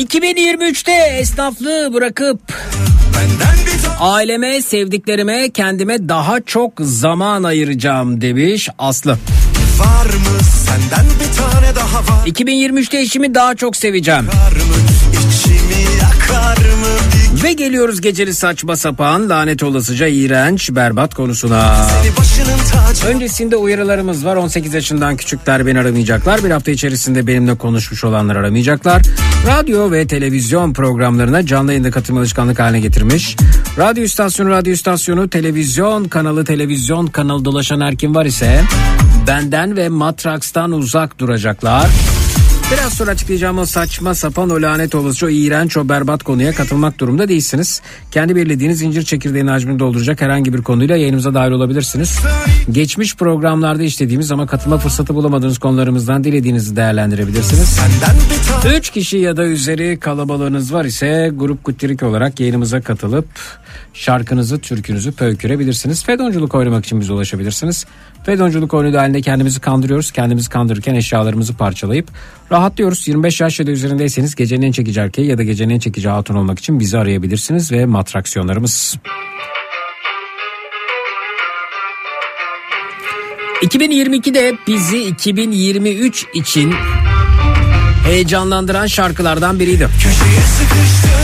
2023'te esnaflığı bırakıp aileme, sevdiklerime, kendime daha çok zaman ayıracağım demiş Aslı. var mı Senden bir tane daha var 2023'te eşimi daha çok seveceğim. mı İçimi yakar mı Ve geliyoruz geceli saçma sapan, lanet olasıca iğrenç, berbat konusuna. Öncesinde uyarılarımız var. 18 yaşından küçükler beni aramayacaklar. Bir hafta içerisinde benimle konuşmuş olanlar aramayacaklar. Radyo ve televizyon programlarına canlı yayında katılma alışkanlık haline getirmiş. Radyo istasyonu, radyo istasyonu, televizyon kanalı, televizyon kanalı dolaşan her kim var ise benden ve Matrax'tan uzak duracaklar. Biraz sonra açıklayacağım o saçma sapan o lanet olası o iğrenç o berbat konuya katılmak durumda değilsiniz. Kendi belirlediğiniz incir çekirdeğinin hacmini dolduracak herhangi bir konuyla yayınımıza dahil olabilirsiniz. Geçmiş programlarda işlediğimiz ama katılma fırsatı bulamadığınız konularımızdan dilediğinizi değerlendirebilirsiniz. Senden bir tane 3 kişi ya da üzeri kalabalığınız var ise grup kutirik olarak yayınımıza katılıp şarkınızı, türkünüzü pöykürebilirsiniz. Fedonculuk oynamak için bize ulaşabilirsiniz. Fedonculuk oyunu halinde kendimizi kandırıyoruz. Kendimizi kandırırken eşyalarımızı parçalayıp rahatlıyoruz. 25 yaş ya da üzerindeyseniz gecenin en çekici erkeği ya da gecenin en çekici hatun olmak için bizi arayabilirsiniz ve matraksiyonlarımız. 2022'de bizi 2023 için heyecanlandıran şarkılardan biriydi. Köşeye sıkıştırmadı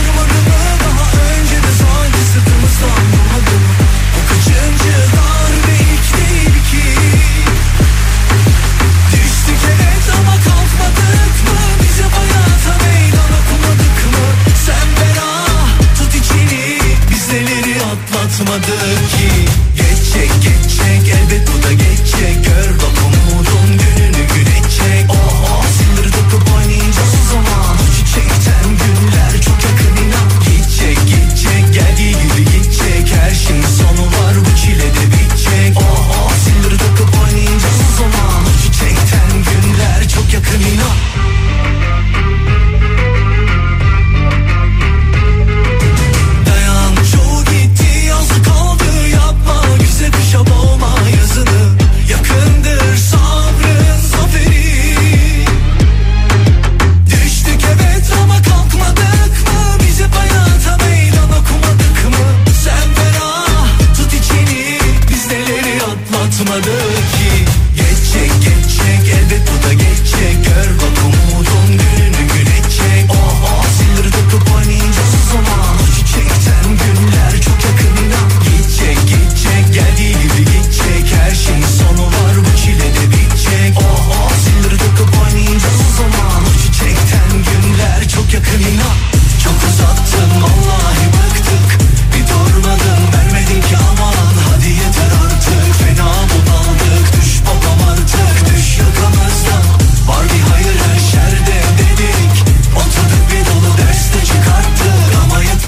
atlatmadık ki. Geçecek geçecek elbet bu da geçecek Gör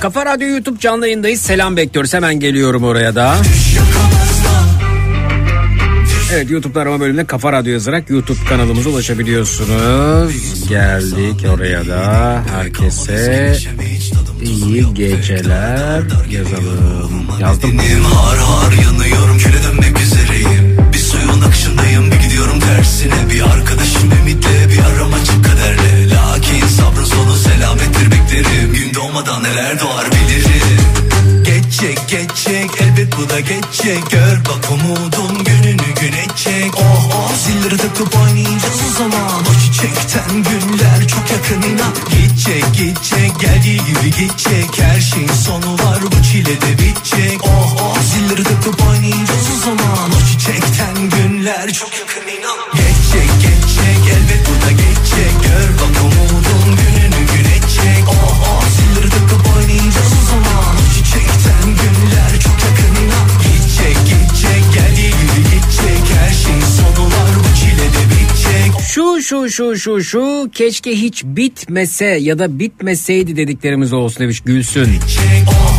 Kafa Radyo YouTube canlı yayındayız. Selam bekliyoruz. Hemen geliyorum oraya da. Evet YouTube arama bölümünde Kafa Radyo yazarak YouTube kanalımıza ulaşabiliyorsunuz. Geldik oraya da. Herkese iyi geceler yazalım. Yazdım. Har har yanıyorum köle dönmek üzereyim Bir suyun akışındayım bir gidiyorum tersine Bir arkadaşım ümitle bir aram açık kaderle Lakin sabrın sonu selamettir beklerim Gün doğmadan neler doğar bilirim. Geçecek geçecek elbet bu da geçecek. Gör bak umudun gününü gün edecek. Oh oh zilleri takıp oynayacağız o zaman. O çiçekten günler çok yakın inan. Gidecek gidecek geldiği gibi gidecek. Her şeyin sonu var bu çile de bitecek. Oh oh zilleri takıp oynayacağız o zaman. O çiçekten günler çok yakın inan. Geçecek geçecek elbet bu da geçecek. Gör bak umudun Şu şu şu şu şu keşke hiç bitmese ya da bitmeseydi dediklerimiz olsun demiş Gülsün. Çiçek oh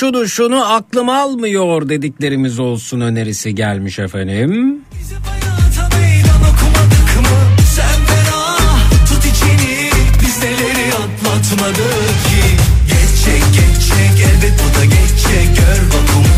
Şunu şunu aklım almıyor dediklerimiz olsun önerisi gelmiş efendim. Ki. Geçecek geçecek elbet bu da geçecek. Gör bak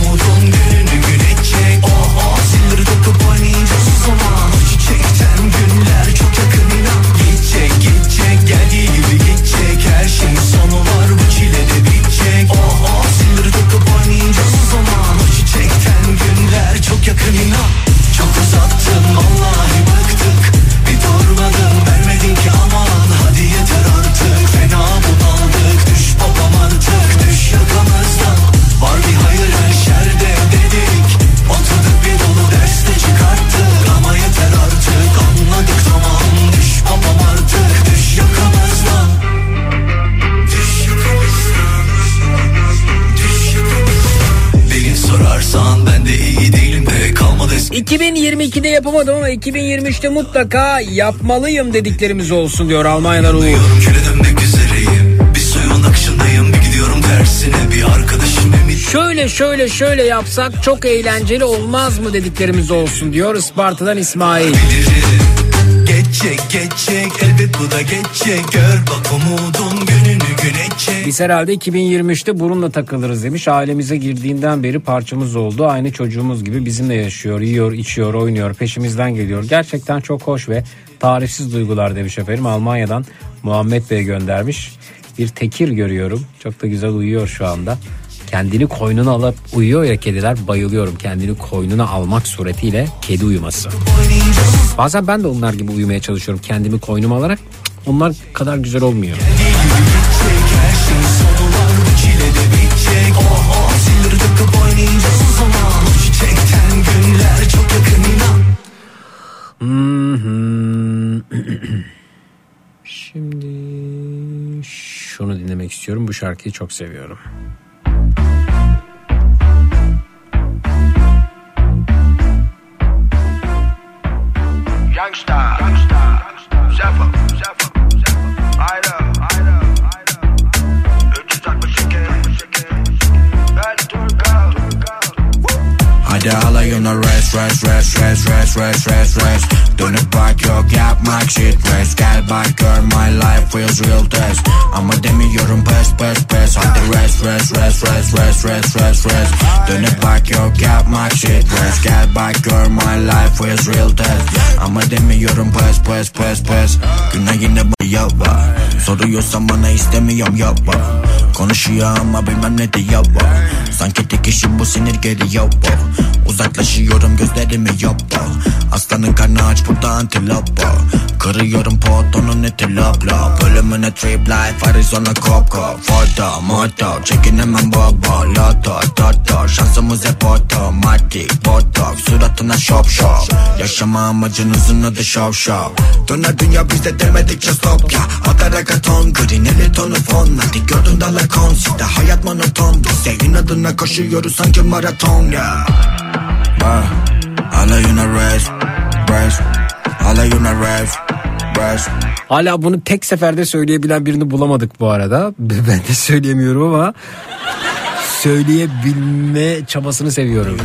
2022'de yapamadım ama 2023'te mutlaka yapmalıyım dediklerimiz olsun diyor Almanya'dan Uğur. Şöyle şöyle şöyle yapsak çok eğlenceli olmaz mı dediklerimiz olsun diyor Isparta'dan İsmail. Geçecek geçecek. Elbet bu da geçecek. Gör bak umudun gününü gün edecek Biz herhalde 2023'te burunla takılırız demiş. Ailemize girdiğinden beri parçamız oldu. Aynı çocuğumuz gibi bizimle yaşıyor, yiyor, içiyor, oynuyor, peşimizden geliyor. Gerçekten çok hoş ve tarifsiz duygular demiş efendim. Almanya'dan Muhammed Bey göndermiş. Bir tekir görüyorum. Çok da güzel uyuyor şu anda. Kendini koynuna alıp uyuyor ya kediler bayılıyorum. Kendini koynuna almak suretiyle kedi uyuması. Bazen ben de onlar gibi uyumaya çalışıyorum kendimi koynuma alarak. Onlar kadar güzel olmuyor. Her istiyorum. Bu şarkıyı çok seviyorum. Hadi alayına rest, rest, rest, rest, rest, rest, rest Dönüp bak yok yapmak shit rest Gel bak gör my life feels real test Ama demiyorum pes pes pes Hadi rest rest rest rest rest rest rest rest. Dönüp bak yok yapmak shit rest Gel bak gör my life feels real test Ama demiyorum pes pes pes pes Güneyine bu yava Soruyorsan bana istemiyorum yava Konuşuyor ama bilmem ne diyor Sanki tek işi bu sinir geri yapa Uzaklaşıyorum gözlerimi yapa Aslanın karnı aç burada antilopa Kırıyorum potonun eti lopla Bölümüne trip life Arizona Coco Foto moto Çekinemem baba. Loto toto Şansımız hep otomatik Botox suratına şop şop. Yaşama amacınızın adı şov şov. Döner dünya bizde demedikçe stop ya. Hatta ton green eli tonu fon. Hadi gördün dala konside Hayat monoton. Bize inadına koşuyoruz sanki maraton ya. Bah, Rest Alayına rest Rest Hala bunu tek seferde söyleyebilen birini bulamadık bu arada. Ben de söyleyemiyorum ama söyleyebilme çabasını seviyorum.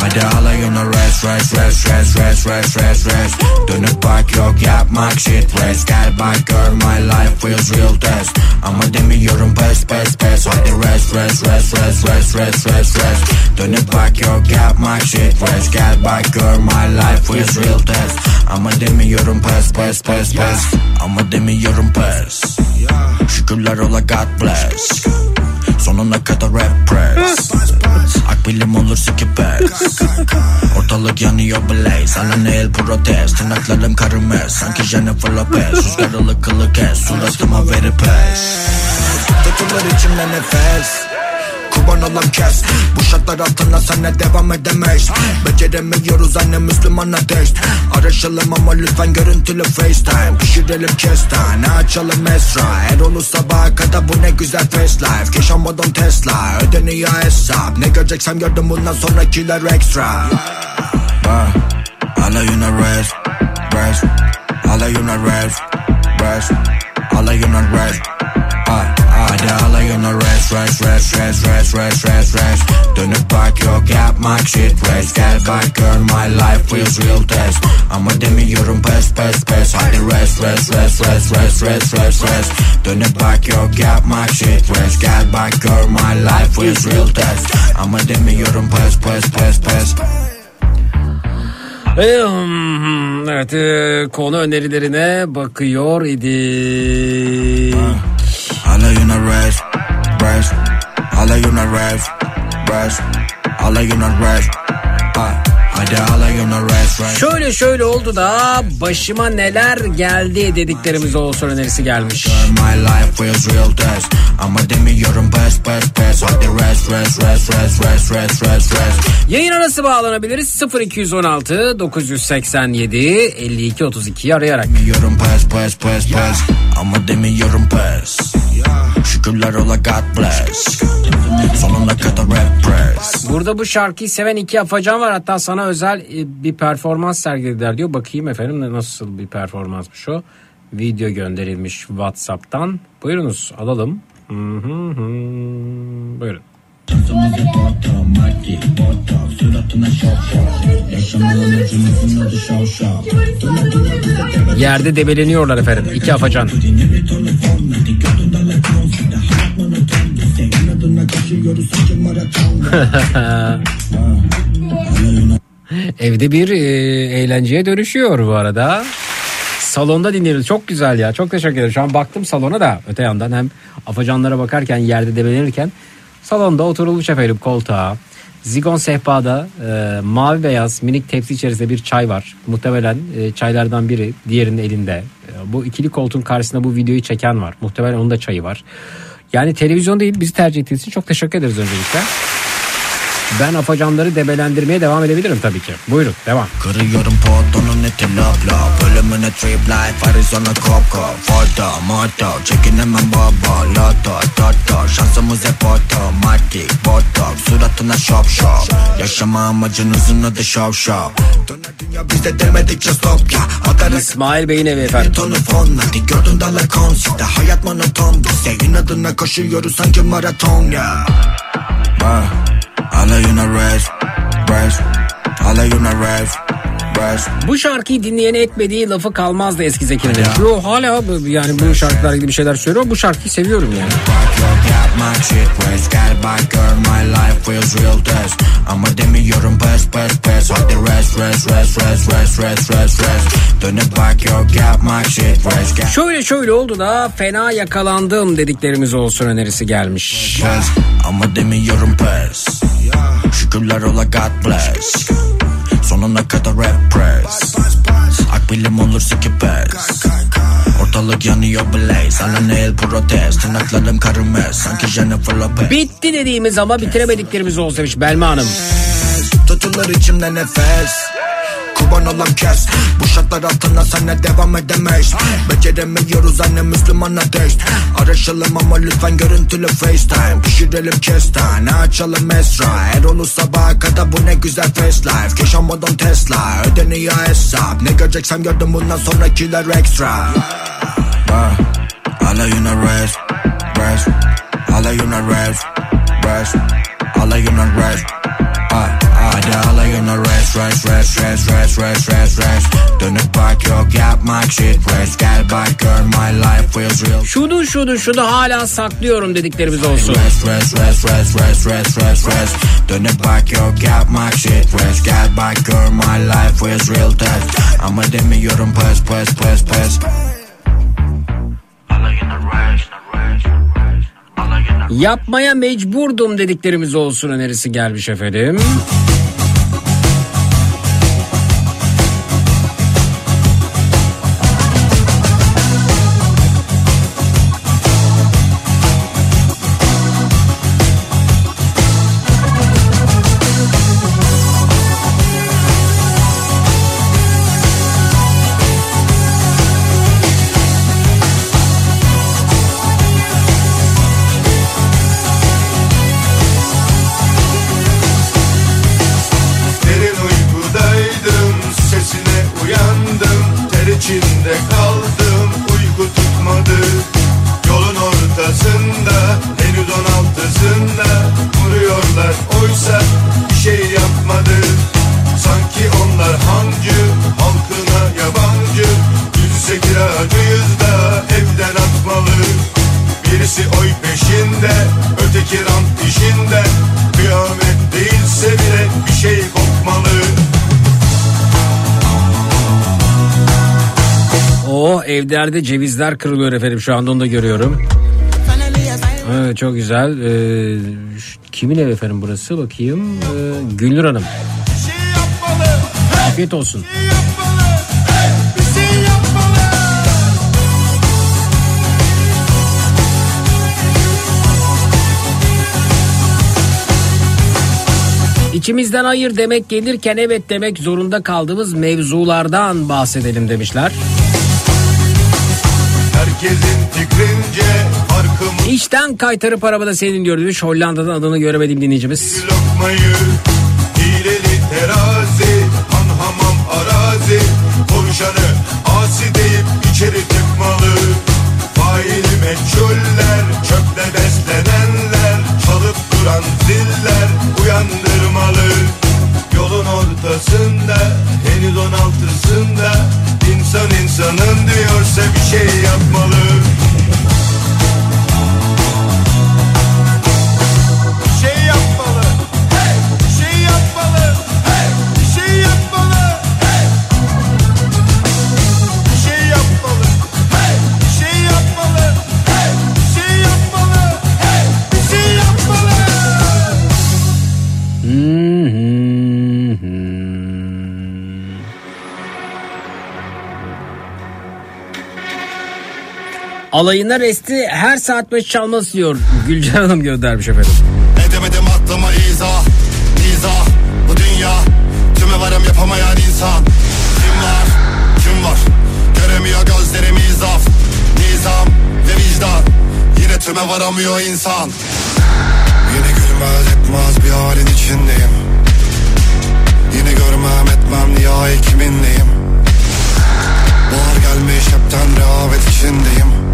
Hadi alayına rest rest rest rest rest rest rest rest Dönüp bak yok yapmak shit rest Gel bak gör my life feels real test. Ama demiyorum pes pes pes Hadi rest rest rest rest rest rest rest rest? Dönüp bak yok yapmak shit rest Gel bak gör my life feels real test. Ama demiyorum pes pes pes pes Ama demiyorum pes Şükürler ola God bless Sonuna kadar rap press. Akbilim olur skipes Ortalık yanıyor blaze. Ala nail protest. Tırnaklarım karımez Sanki Jennifer Lopez. Rüzgar ılık kes. Suratıma veri pes. Tutulur içimde nefes Kurban olan kes. Bu şartlar altında sana devam edemeyiz. Beceremiyoruz anne Müslüman ateist. Araşalım ama lütfen görüntülü FaceTime. Pişirelim kestane açalım esra. Her olur sabaha kadar bu ne güzel face life. Yaşamadım Tesla ödeniyor hesap. Ne göreceksem gördüm bundan sonrakiler extra Bah, Alayına rest Rest. Alayına rest Rest. Alayına rest. Ah, Hadi alayına rest rest rest rest rest rest rest rest Dönüp bak yok yapmak shit rest Gel bak gör my life feels real test Ama demiyorum pes pes pes Hadi rest rest rest rest rest rest rest rest Dönüp bak yok yapmak shit rest Gel bak gör my life feels real test Ama demiyorum pes pes pes pes Evet e, konu önerilerine bakıyor Alle in der Rave, Rave. Alle rest, der Rave, Rave. you in der rest. Şöyle şöyle oldu da başıma neler geldi dediklerimiz olsun önerisi gelmiş. Yayın arası bağlanabiliriz 0216 987 52 32 arayarak. Ama demiyorum pes. Şükürler ola God bless. Sonuna kadar rap press. Burada bu şarkıyı seven iki afacan var hatta sana özel bir performans sergilediler diyor. Bakayım efendim nasıl bir performansmış o. Video gönderilmiş WhatsApp'tan. Buyurunuz alalım. Hı hı hı. Buyurun. Yerde debeleniyorlar efendim iki afacan Ha ha ha Evde bir e, eğlenceye dönüşüyor bu arada. Salonda dinliyoruz. Çok güzel ya. Çok teşekkür ederim. Şu an baktım salona da öte yandan hem afacanlara bakarken yerde debelenirken salonda oturulmuş efendim koltuğa. Zigon sehpada e, mavi beyaz minik tepsi içerisinde bir çay var. Muhtemelen e, çaylardan biri diğerinin elinde. E, bu ikili koltuğun karşısında bu videoyu çeken var. Muhtemelen onun da çayı var. Yani televizyon değil bizi tercih ettiğiniz için çok teşekkür ederiz öncelikle. Ben afacanları debelendirmeye devam edebilirim tabii ki. Buyurun devam. Kırıyorum potonun eti lop lop Ölümüne trip life Arizona kop kop Foto moto Çekinemem baba Loto toto Şansımız hep otomatik Botox Suratına şop şop. Yaşama amacınızın adı şov Döner dünya bizde demedikçe stop ya. Atarız. İsmail Bey'in evi efendim. tonu fon Hadi gördün dala konside Hayat monoton Bize inadına koşuyoruz sanki maraton ya I love you, not rash, rash. I love you, not rash. Bu şarkıyı dinleyene etmediği lafı kalmazdı eski Zeki'nin. Yo hala yani bu şarkılar ilgili bir şeyler söylüyor. Bu şarkıyı seviyorum yani. Ama demiyorum pes pes pes Hadi rest rest rest rest rest rest rest rest Dönüp bak your cap, my shit Gel Şöyle şöyle oldu da fena yakalandım dediklerimiz olsun önerisi gelmiş. Ama demiyorum pes Şükürler ola God bless Sonuna kadar rap press Akbilim olursa ki pes Ortalık yanıyor blaze. Ana nail protest. Tırnaklarım karımez Sanki Jennifer Lopez. Bitti dediğimiz ama bitiremediklerimiz olsun demiş Belma Hanım. Tutulur içimde nefes Kurban olan kes. Bu şartlar altında sana devam edemeyiz. Beceremiyoruz anne Müslüman ateş. Araşalım ama lütfen görüntülü FaceTime. Pişirelim kestane açalım esra. Erol'u sabaha kadar bu ne güzel face life. Yaşamadan Tesla ödeniyor hesap. Ne göreceksem gördüm bundan sonrakiler extra Ah, Alayına res Res Alayına res Res Alayına res Ah, Hadi alayına res Res res res res res res res Dönüp bak yok yapmak shit res Gel bak gör my life feels real Şunu şunu şunu hala saklıyorum dediklerimiz olsun. Res res res res res res res res Dönüp bak yok yapmak shit res Gel bak gör my life feels real test Ama demiyorum pes pes pes pes Yapmaya mecburdum dediklerimiz olsun önerisi gelmiş efendim. Evlerde cevizler kırılıyor efendim şu anda onu da görüyorum. Evet, çok güzel. Ee, kimin evi efendim burası bakayım. Ee, Gülnur Hanım. Afiyet olsun. İçimizden hayır demek gelirken evet demek zorunda kaldığımız mevzulardan bahsedelim demişler. Herkesin fikrince farkımı İşten kaytarıp arabada senin diyor demiş. Hollanda'dan adını göremediğim dinleyicimiz. lokmayı Hileli terazi Han hamam arazi Konuşanı asi deyip içeri tıkmalı Faili meçhuller Çöple beslenenler Çalıp duran ziller Uyandırmalı Yolun ortasında Henüz on altısında insan insanın diyorsa bir şey yapmalı Alayına resti her saat başı çalmaz diyor. Gülcan Hanım göndermiş efendim. Edemedim aklıma izah, izah. Bu dünya tüme varım yapamayan insan. Kim var, kim var? Göremiyor gözlerim izaf. Nizam ve vicdan. Yine tüme varamıyor insan. Yine gülmez etmez bir halin içindeyim. Yine görmem etmem nihayet kiminleyim. Bahar gelmiş hepten rehavet içindeyim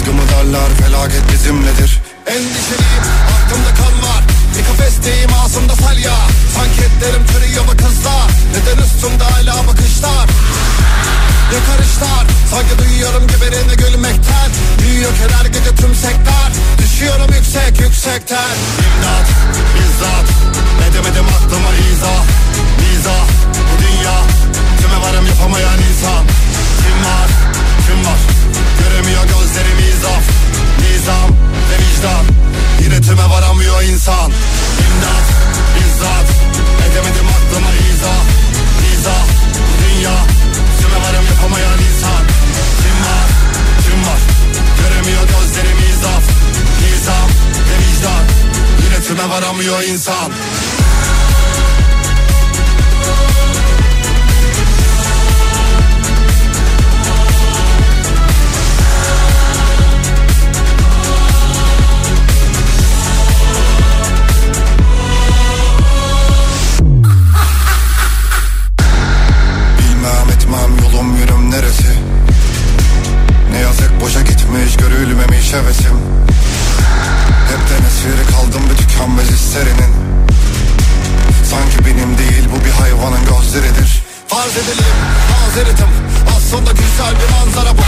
mı derler felaket bizimledir. Endişeliyim aklımda kan var Bir kafesteyim ağzımda salya Sanki etlerim çürüyor bu kızlar? Neden üstümde hala bakışlar? Yakarışlar Sanki duyuyorum geberini gülmekten. Büyüyor her gece tüm sektör Düşüyorum yüksek yüksekten. İmdat bizzat. Edemedim aklıma izah Mizah bu dünya. Kime varım yapamayan insan. Kim var? Kim var Göremiyor gözlerim izaf Nizam ve vicdan. Yine tüme varamıyor insan. İmdat bizzat. Edemedim aklıma izah Mizah. Bu dünya Kime varım yapamayan insan. Kim var kim var? Göremiyor gözlerim izaf Nizam ve vicdan. Yine tüme varamıyor insan yazık boşa gitmiş görülmemiş hevesim. Hepten esiri kaldım bir tükenmez hislerinin Sanki benim değil bu bir hayvanın gözleridir. Farz edelim mazeretim Aslında güzel bir manzara bu.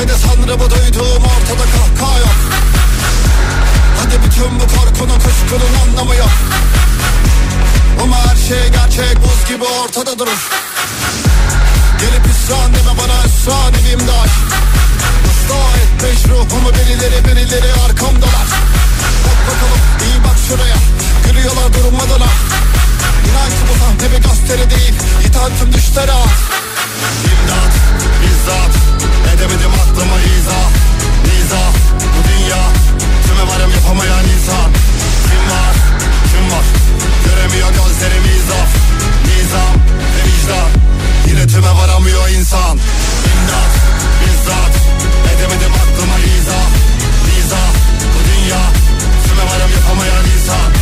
Ve de sanrı bu duyduğum ortada kahkaha yok. Hadi bütün bu korkunun kuşkunun anlamı yok. Ama her şey gerçek buz gibi ortada durur Gelip isyan deme bana isyan edeyim daş Islah etmiş ruhumu birileri birileri arkamdalar. Bak bakalım iyi bak şuraya. Gülüyorlar durmadan ha İnan ki bu sahne bir gösteri değil Yitan tüm düşlere at. İmdat bizzat. Edemedim aklıma izah Nizah bu dünya. Tüme varım yapamayan insan. Kim var? Kim var? Göremiyor gözlerim izaf Nizam ve vicdan Yine tüme varamıyor insan. İmdat bizzat. Edemedim aklıma izah. Nizah bu dünya. Tüme varım yapamayan insan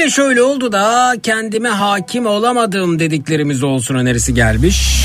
Şöyle şöyle oldu da kendime hakim olamadım dediklerimiz olsun önerisi gelmiş.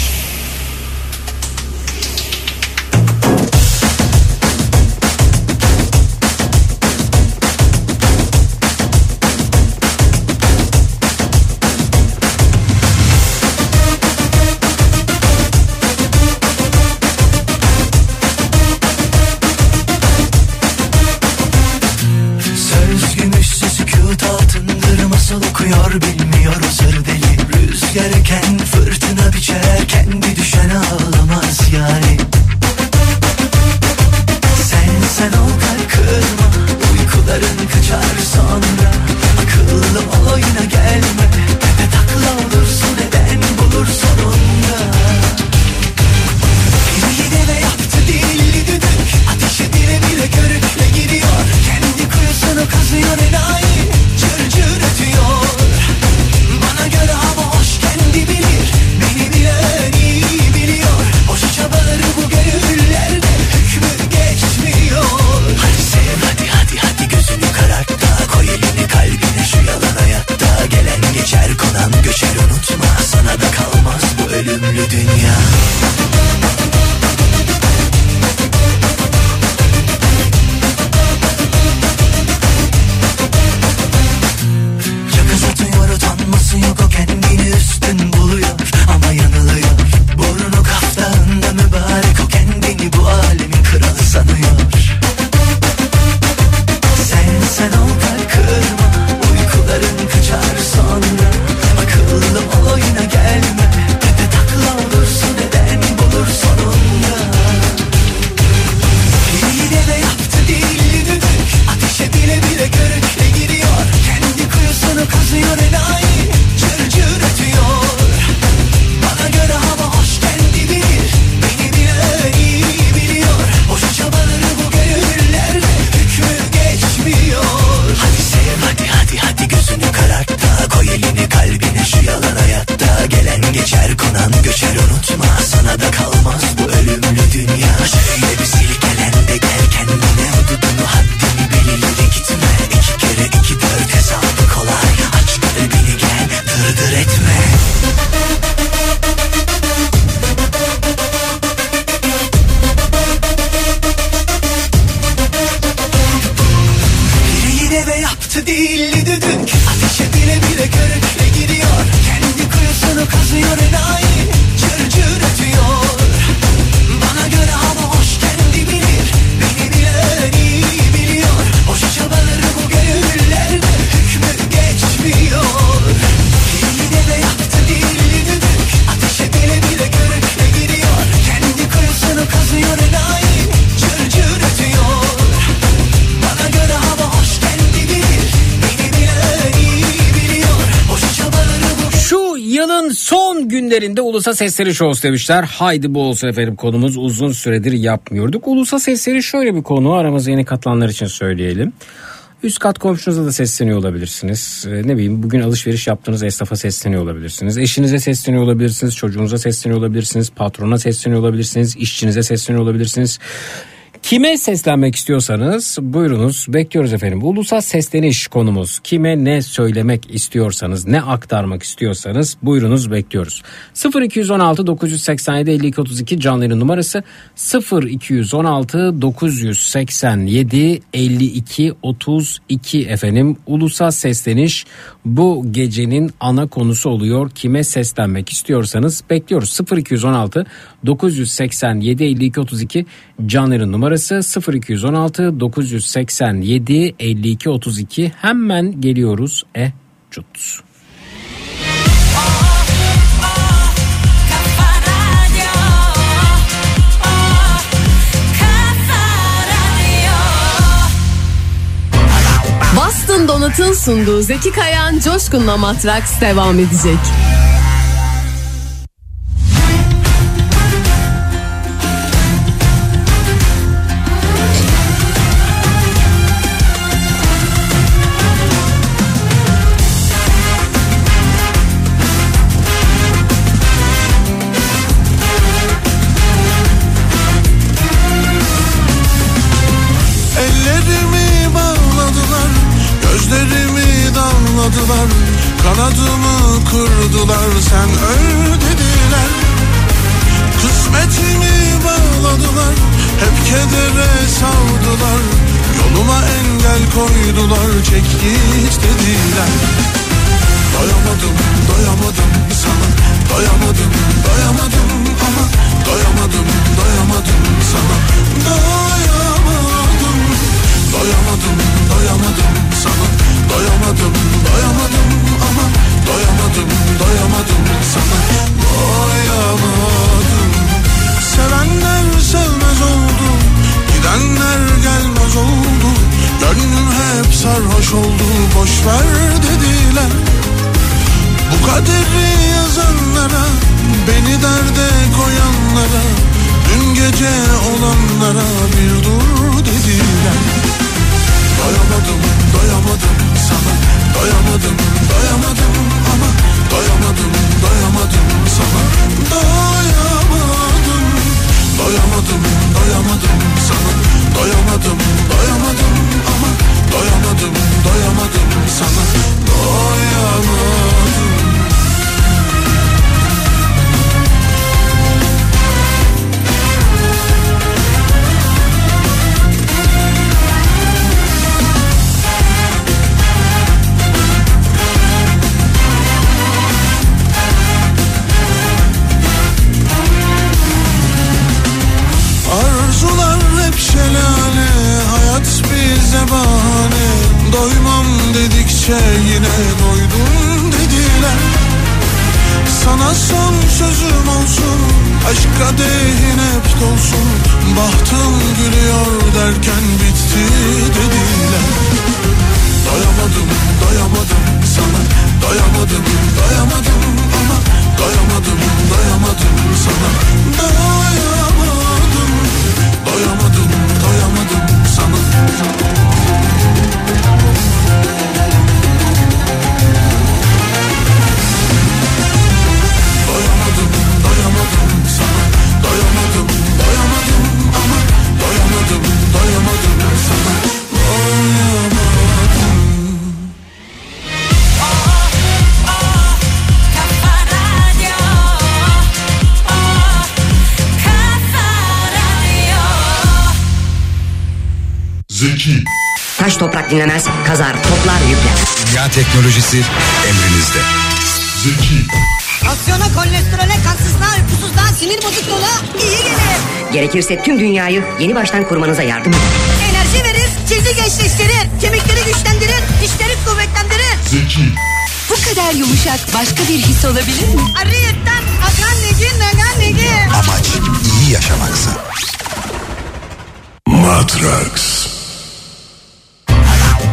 Sesleri Shows demişler. Haydi bu olsun efendim konumuz uzun süredir yapmıyorduk. Ulusa Sesleri şöyle bir konu aramıza yeni katılanlar için söyleyelim. Üst kat komşunuza da sesleniyor olabilirsiniz. Ee, ne bileyim bugün alışveriş yaptığınız esnafa sesleniyor olabilirsiniz. Eşinize sesleniyor olabilirsiniz. Çocuğunuza sesleniyor olabilirsiniz. Patrona sesleniyor olabilirsiniz. işçinize sesleniyor olabilirsiniz. Kime seslenmek istiyorsanız buyurunuz bekliyoruz efendim. Ulusal sesleniş konumuz. Kime ne söylemek istiyorsanız ne aktarmak istiyorsanız buyurunuz bekliyoruz. 0216 987 52 32 canlı yayın numarası 0216 987 52 32 efendim. Ulusal sesleniş bu gecenin ana konusu oluyor. Kime seslenmek istiyorsanız bekliyoruz. 0216 987 52 32 canlı yayın numarası 0216 987 52 32 hemen geliyoruz e cut. Donut'un sunduğu Zeki Kayan Coşkun'la Matraks devam edecek. gelirse tüm dünyayı yeni baştan kurmanıza yardım eder. Enerji verir, cildi gençleştirir, kemikleri güçlendirir, dişleri kuvvetlendirir. Zeki. Bu kadar yumuşak başka bir his olabilir mi? Arıyetten akan negi nagan negi. Amaç iyi yaşamaksa. Matrax.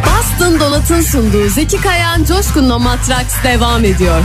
Bastın Dolat'ın sunduğu Zeki Kayan Coşkun'la Matrax devam ediyor.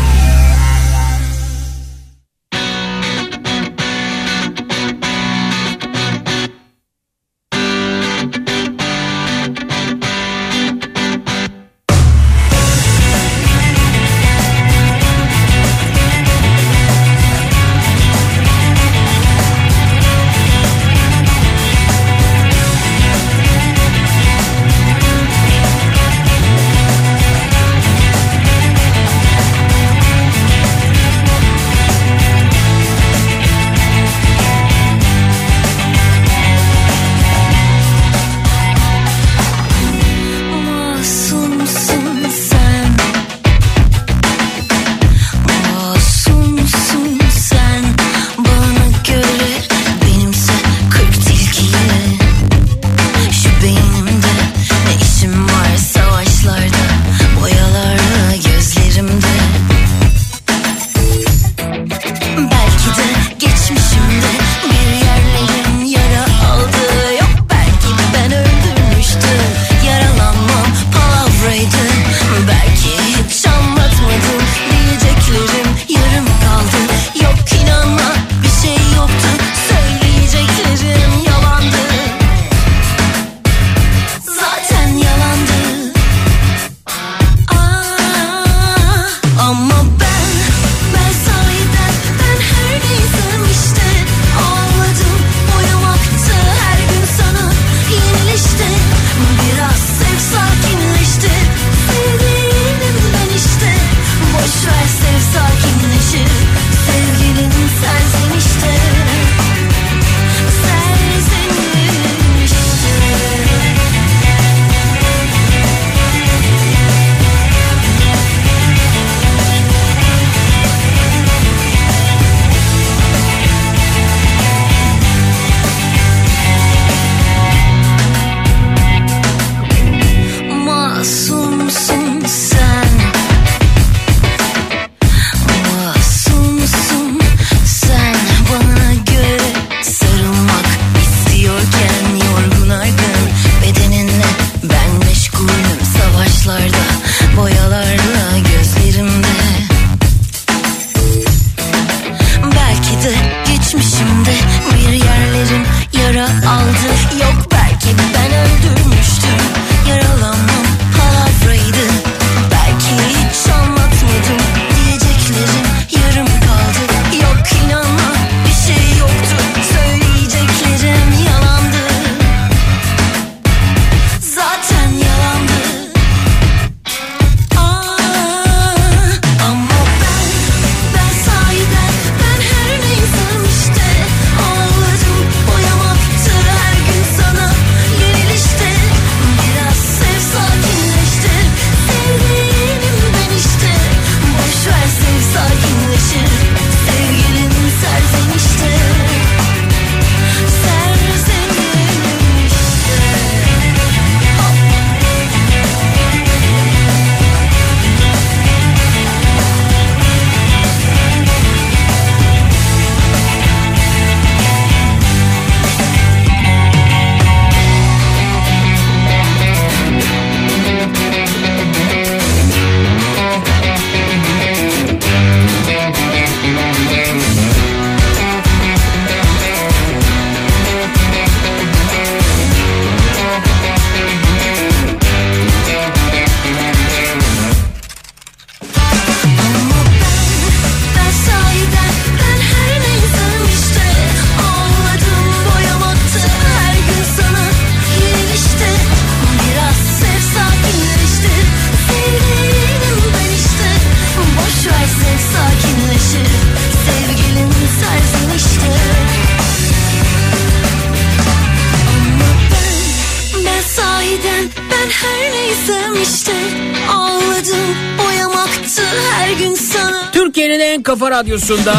Radyosunda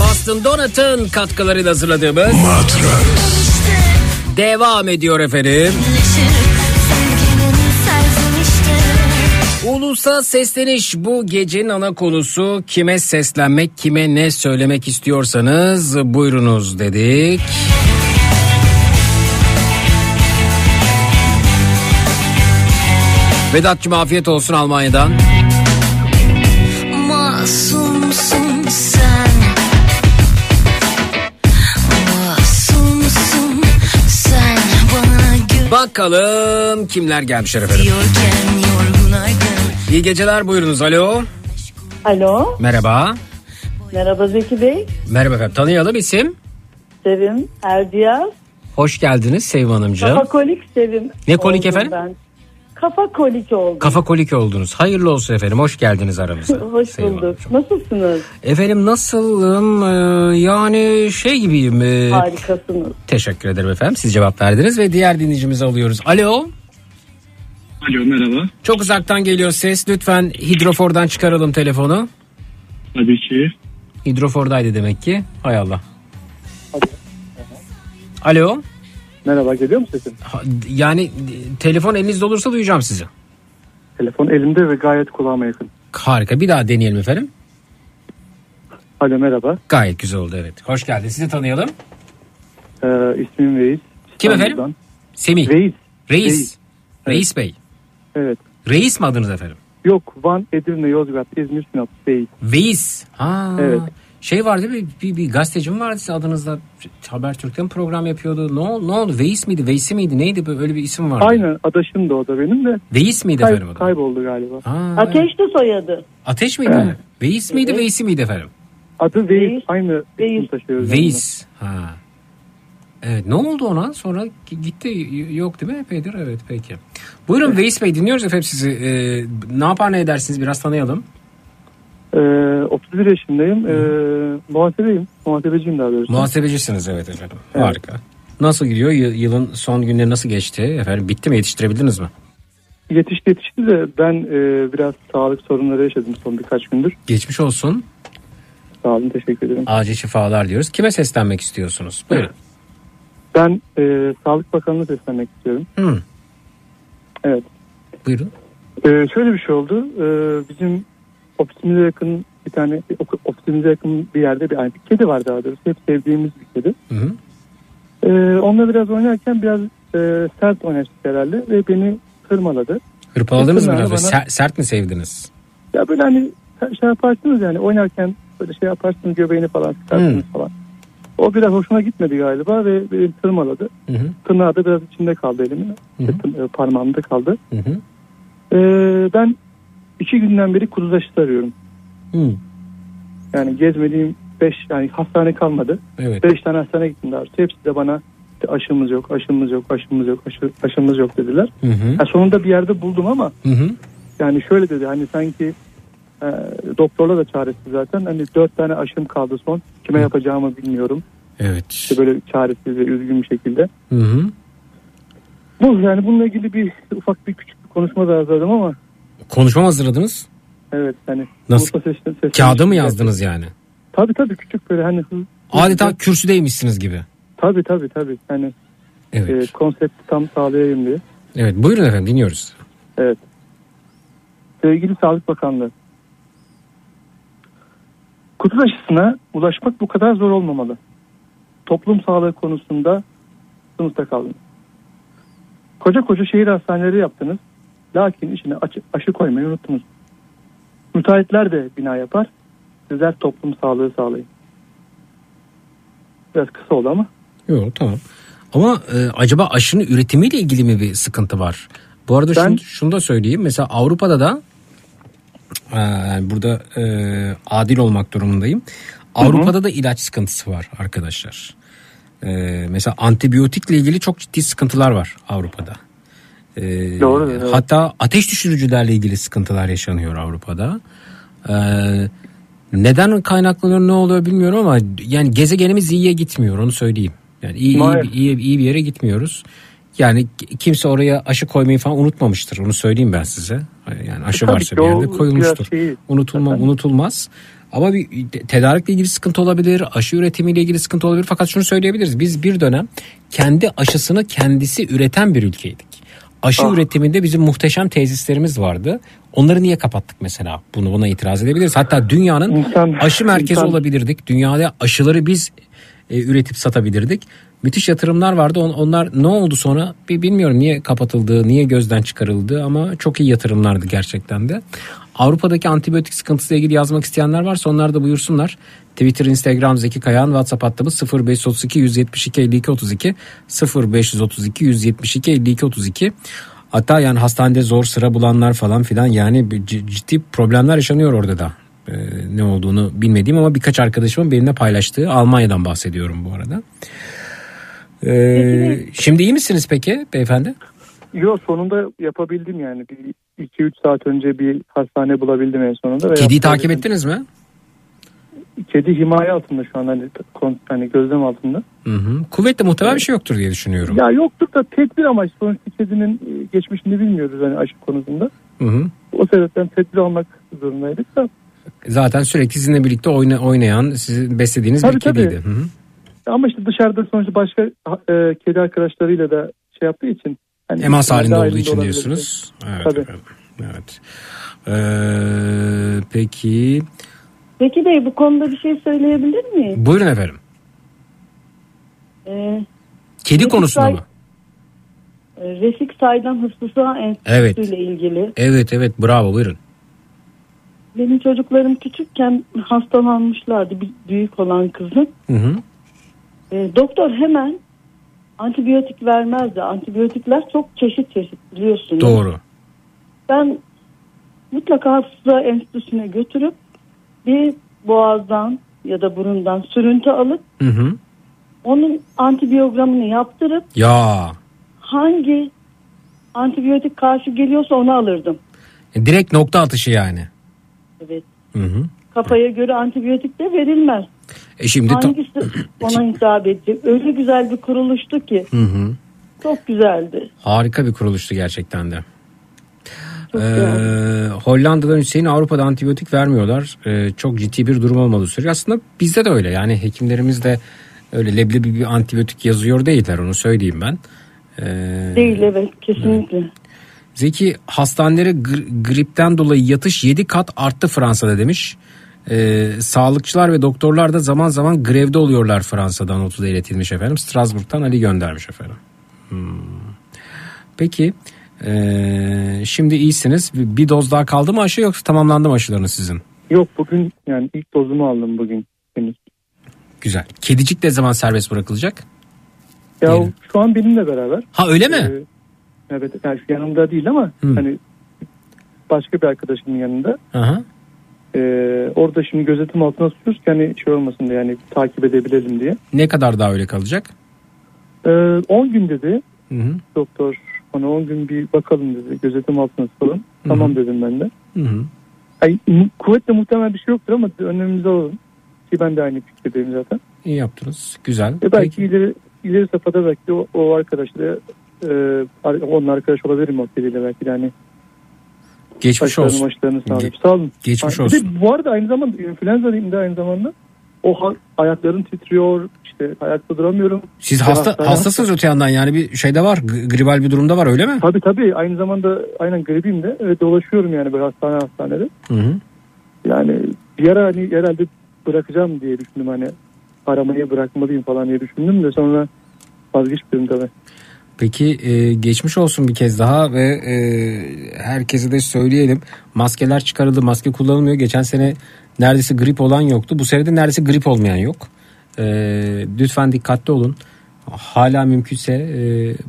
Boston Donut'ın katkılarıyla hazırladığımız devam ediyor efendim. Ulusa sesleniş bu gecenin ana konusu kime seslenmek kime ne söylemek istiyorsanız buyurunuz dedik. Vedat'cığım afiyet olsun Almanya'dan. Bakalım kimler gelmişler efendim. İyi geceler buyurunuz alo. Alo, Merhaba. merhaba Zeki Bey. Merhaba efendim tanıyalım isim. Sevim Erdiyaz. Hoş geldiniz Sevim Hanımcığım. Kafa kolik Sevim. Ne kolik efendim? Ben. Kafa kolik oldum. Kafa kolik oldunuz. Hayırlı olsun efendim. Hoş geldiniz aramıza. Hoş Sevim bulduk. Nasılsınız? Efendim nasılım? Ee, yani şey gibiyim. ee, Harikasınız. Teşekkür ederim efendim. Siz cevap verdiniz ve diğer dinleyicimizi alıyoruz. Alo. Alo merhaba. Çok uzaktan geliyor ses. Lütfen hidrofordan çıkaralım telefonu. Tabii ki. Hidrofordaydı demek ki. Hay Allah. Alo. Merhaba geliyor mu sesim? Yani telefon elinizde olursa duyacağım sizi. Telefon elimde ve gayet kulağıma yakın. Harika. Bir daha deneyelim efendim. Alo merhaba. Gayet güzel oldu evet. Hoş geldiniz. Sizi tanıyalım. Ee, ismim Reis. Kim efendim? Semih. Reis. Reis. Reis. Reis Bey. Evet. Reis mi adınız efendim? Yok Van, Edirne, Yozgat, İzmir, Sinop, Reis. Veys. Ha. Evet. Şey vardı bir, bir, bir gazeteci mi vardı sizin adınızda Habertürk'ten program yapıyordu. Ne, ol- ne oldu? Veys miydi? Veysi miydi? Neydi? Böyle bir isim vardı. Aynen adaşım da o da benim de. Veys miydi Kay- efendim? adı? kayboldu galiba. Ha, Ateşli soyadı. Ateş miydi? Evet. Veys miydi? Veysi miydi efendim? Adı Veys. Aynı isim taşıyoruz. Veys. Ha. Evet ne oldu ona? Sonra gitti yok değil mi? Epeydir evet peki. Buyurun Veys Bey dinliyoruz efendim sizi. Ee, ne yapar ne edersiniz biraz tanıyalım. Ee, 31 yaşındayım. Ee, muhasebeyim. Muhasebeciyim daha doğrusu. Muhasebecisiniz evet efendim. Evet. Harika. Nasıl gidiyor? Y- yılın son günleri nasıl geçti? Efendim bitti mi? Yetiştirebildiniz mi? Yetişti yetişti de ben e, biraz sağlık sorunları yaşadım son birkaç gündür. Geçmiş olsun. Sağ olun teşekkür ederim. Acil şifalar diyoruz. Kime seslenmek istiyorsunuz? Buyurun. Ben e, Sağlık Bakanı'na seslenmek istiyorum. Hı. Evet. Buyurun. E, şöyle bir şey oldu. E, bizim ofisimize yakın bir tane ofisimize yakın bir yerde bir, yani bir kedi var daha doğrusu. Hep sevdiğimiz bir kedi. Hı hı. E, onunla biraz oynarken biraz e, sert oynaştık herhalde ve beni tırmaladı. Hırpaladınız mı biraz? bana- Ser- sert mi sevdiniz? Ya böyle hani şey yaparsınız yani oynarken böyle şey yaparsınız göbeğini falan sıkarsınız Hmm. falan. O biraz hoşuna gitmedi galiba ve beni tırmaladı. Hı hı. Tırnağı da biraz içinde kaldı elimin. Hı hı. E, Parmağımda kaldı. Hı hı. Ee, ben iki günden beri kuduz aşısı arıyorum. Hı. Yani gezmediğim beş yani hastane kalmadı. Evet. Beş tane hastane gittim daha. Hepsi de bana aşımız yok, aşımız yok, aşımız yok, aşı, aşımız yok dediler. Hı hı. Ha, sonunda bir yerde buldum ama Hı hı. yani şöyle dedi hani sanki e, doktorla da çaresiz zaten. Hani dört tane aşım kaldı son. Kime yapacağımı bilmiyorum. Evet. İşte böyle çaresiz ve üzgün bir şekilde. Hı hı. Bu yani bununla ilgili bir ufak bir küçük bir konuşma da hazırladım ama Konuşma mı hazırladınız? evet hani Nasıl? seslen- seslen- Kağıda mı yazdınız yani? Tabii tabii küçük böyle hani hız, Adeta kürsüdeymişsiniz gibi. Tabii tabii tabii. Hani Evet. e, konsepti tam sağlayayım diye. Evet buyurun efendim dinliyoruz. Evet. Sevgili Sağlık Bakanlığı. Kutu aşısına ulaşmak bu kadar zor olmamalı. Toplum sağlığı konusunda sınıfta kaldınız. Koca koca şehir hastaneleri yaptınız. Lakin içine aşı, aşı koymayı unuttunuz. Müteahhitler de bina yapar. Sizler toplum sağlığı sağlayın. Biraz kısa oldu ama. Yok tamam. Ama e, acaba aşının üretimiyle ilgili mi bir sıkıntı var? Bu arada Ben- şunu, şunu da söyleyeyim. Mesela Avrupa'da da e, burada e, adil olmak durumundayım. Avrupa'da da ilaç sıkıntısı var arkadaşlar. E, mesela antibiyotikle ilgili çok ciddi sıkıntılar var Avrupa'da. E, Doğru, evet. Hatta ateş düşürücülerle ilgili sıkıntılar yaşanıyor Avrupa'da. E, neden kaynaklanıyor ne oluyor bilmiyorum ama yani gezegenimiz iyiye gitmiyor onu söyleyeyim. Yani iyi, iyi, iyi, iyi bir yere gitmiyoruz. Yani kimse oraya aşı koymayı falan unutmamıştır. Onu söyleyeyim ben size. Yani aşı Tabii varsa bir yerde koyulmuştur. şey- Unutulma, unutulmaz. Ama bir tedarikle ilgili sıkıntı olabilir, aşı üretimiyle ilgili sıkıntı olabilir. Fakat şunu söyleyebiliriz. Biz bir dönem kendi aşısını kendisi üreten bir ülkeydik. Aşı Ah. üretiminde bizim muhteşem tesislerimiz vardı. Onları niye kapattık mesela? Bunu buna itiraz edebiliriz. Hatta dünyanın İnsan- aşı merkezi insan- olabilirdik. Dünyada aşıları biz e, üretip satabilirdik. Müthiş yatırımlar vardı. On- Onlar ne oldu sonra? Bir bilmiyorum niye kapatıldı, niye gözden çıkarıldı ama çok iyi yatırımlardı gerçekten de. Avrupa'daki antibiyotik sıkıntısıyla ilgili yazmak isteyenler varsa onlar da buyursunlar. Twitter, Instagram Zeki Kayağan, WhatsApp hattımız 0532 172 52 32 0532 172 52 32. Hatta yani hastanede zor sıra bulanlar falan filan yani ciddi problemler yaşanıyor orada da. Ee, ne olduğunu bilmediğim ama birkaç arkadaşımın benimle paylaştığı Almanya'dan bahsediyorum bu arada. Ee, şimdi iyi misiniz peki beyefendi? Yok sonunda yapabildim yani. Bir 2-3 saat önce bir hastane bulabildim en sonunda. Kediyi takip ettiniz mi? Kedi himaye altında şu an hani, hani gözlem altında. Hı hı. Kuvvetle muhtemel bir şey yoktur diye düşünüyorum. Ya yoktur da tedbir amaçlı sonuçta kedinin e, geçmişini bilmiyoruz hani aşı konusunda. Hı hı. O sebepten tedbir almak zorundaydık da. Zaten sürekli sizinle birlikte oyna, oynayan, sizin beslediğiniz Tabii, bir tabii. kediydi. Hı hı. Ama işte dışarıda sonuçta başka e, kedi arkadaşlarıyla da şey yaptığı için. Hani Emas halinde olduğu için olabilir. diyorsunuz. Evet. Tabii. efendim. Evet. Ee, peki Peki Bey bu konuda bir şey söyleyebilir miyim? buyurun efendim. Ee, Kedi Refik konusunda Say- mı? e, Refik Saydam Hıfzı Evet. Enstitüsü ile ilgili. Evet evet bravo buyurun. Benim çocuklarım küçükken hastalanmışlardı. Bir büyük olan kızım. Hı hı. E, doktor hemen antibiyotik vermezdi. Antibiyotikler çok çeşit çeşit biliyorsunuz. Doğru. Ben mutlaka hafıza enstitüsüne götürüp bir boğazdan ya da burundan sürüntü alıp Hı hı. onun antibiyogramını yaptırıp Ya hangi antibiyotik karşı geliyorsa onu alırdım. e, direkt nokta atışı yani. Evet. Hı hı. Kafaya göre antibiyotik de verilmez. E şimdi Hangisi ona hitap edecek? Öyle güzel bir kuruluştu ki. Hı hı. Çok güzeldi. Harika bir kuruluştu gerçekten de. Ee. Hollanda'dan Hüseyin Avrupa'da antibiyotik vermiyorlar. Ee, çok ciddi bir durum olmadığı söylüyor. Aslında bizde de öyle. Yani hekimlerimiz de öyle leblebi bir antibiyotik yazıyor değiller onu söyleyeyim ben. Ee, Değil evet kesinlikle. Zeki hastanelere gr- gripten dolayı yatış 7 kat arttı Fransa'da demiş. Ee, sağlıkçılar ve doktorlar da zaman zaman grevde oluyorlar Fransa'dan notu da iletilmiş efendim. Strasbourg'dan Ali göndermiş efendim. Hmm. Peki ee, şimdi iyisiniz. Bir, doz daha kaldı mı aşı yoksa tamamlandı mı aşılarınız sizin? Yok bugün yani ilk dozumu aldım bugün henüz. Güzel. Kedicik ne zaman serbest bırakılacak? Ya Diyelim. şu an benimle beraber. Ha öyle mi? Ee, evet yani yanımda değil ama Hı. hani başka bir arkadaşımın yanında. Aha. Ee, orada şimdi gözetim altına tutuyoruz ki hani şey olmasın diye yani takip edebilelim diye. Ne kadar daha öyle kalacak? Ee, 10 gün dedi Hı hı. doktor. Hani 10 gün bir bakalım dedi. Gözetim altına tutalım. Tamam dedim ben de. Hı hı. Ay, kuvvetle muhtemel bir şey yoktur ama önlemimizi alalım. Ki ben de aynı fikirdeyim zaten. İyi yaptınız. Güzel. Ve belki ileri, ileri safhada belki o, o arkadaşla e, onunla arkadaş olabilirim o kediyle belki de hani Geçmiş aşılarını olsun. maçlarını sağlayıp. Ge- Sağ olun. geçmiş de olsun. bu arada aynı zamanda influenza'yım da aynı zamanda o ha- ayaklarım titriyor işte ayakta duramıyorum. Siz hasta hastane- hastasınız öte yandan yani bir şeyde var gribal bir durumda var öyle mi? Tabii tabii aynı zamanda aynen gribim de evet, dolaşıyorum yani böyle hastane hastanede. Hı hı. Yani bir ara hani herhalde bırakacağım diye düşündüm hani aramayı bırakmalıyım falan diye düşündüm de sonra vazgeçmedim tabii. Peki e, geçmiş olsun bir kez daha ve e, herkese de söyleyelim. Maskeler çıkarıldı, maske kullanılmıyor. Geçen sene neredeyse grip olan yoktu. Bu sene de neredeyse grip olmayan yok. E, lütfen dikkatli olun. Hala mümkünse e,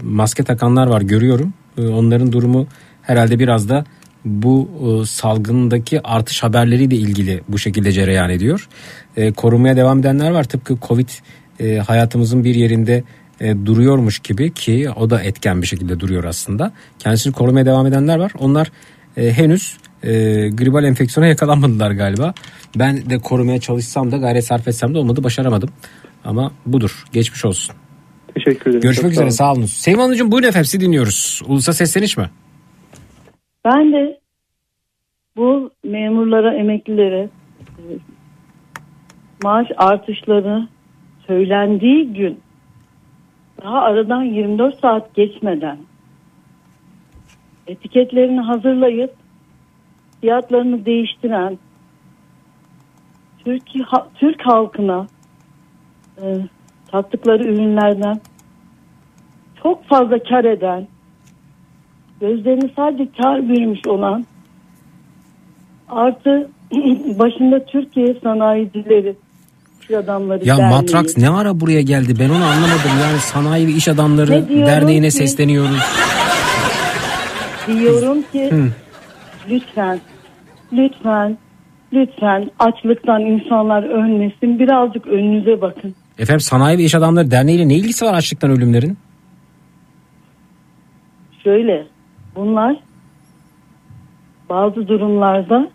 maske takanlar var görüyorum. E, onların durumu herhalde biraz da bu e, salgındaki artış haberleriyle ilgili bu şekilde cereyan ediyor. E, korunmaya devam edenler var. Tıpkı Covid e, hayatımızın bir yerinde e, duruyormuş gibi ki o da etken bir şekilde duruyor aslında. Kendisini korumaya devam edenler var. Onlar e, henüz e, gribal enfeksiyona yakalanmadılar galiba. Ben de korumaya çalışsam da gayret sarf etsem de olmadı başaramadım. Ama budur geçmiş olsun. Teşekkür ederim. Görüşmek Çok üzere sağ olun. sağ olun. Sevim Hanımcığım buyurun efendim sizi dinliyoruz. Ulusa sesleniş mi? Ben de bu memurlara, emeklilere e, maaş artışları söylendiği gün daha aradan 24 saat geçmeden etiketlerini hazırlayıp fiyatlarını değiştiren Türk, ha- Türk halkına e, sattıkları ürünlerden çok fazla kar eden gözlerini sadece kar bürümüş olan artı başında Türkiye sanayicileri iş adamları Ya derneği. Matrax ne ara buraya geldi ben onu anlamadım. Yani Sanayi ve İş Adamları Derneği'ne ki? sesleniyoruz. diyorum ki Hı. lütfen lütfen lütfen açlıktan insanlar ölmesin birazcık önünüze bakın. Efendim Sanayi ve İş Adamları Derneği ile ne ilgisi var açlıktan ölümlerin? Şöyle bunlar bazı durumlarda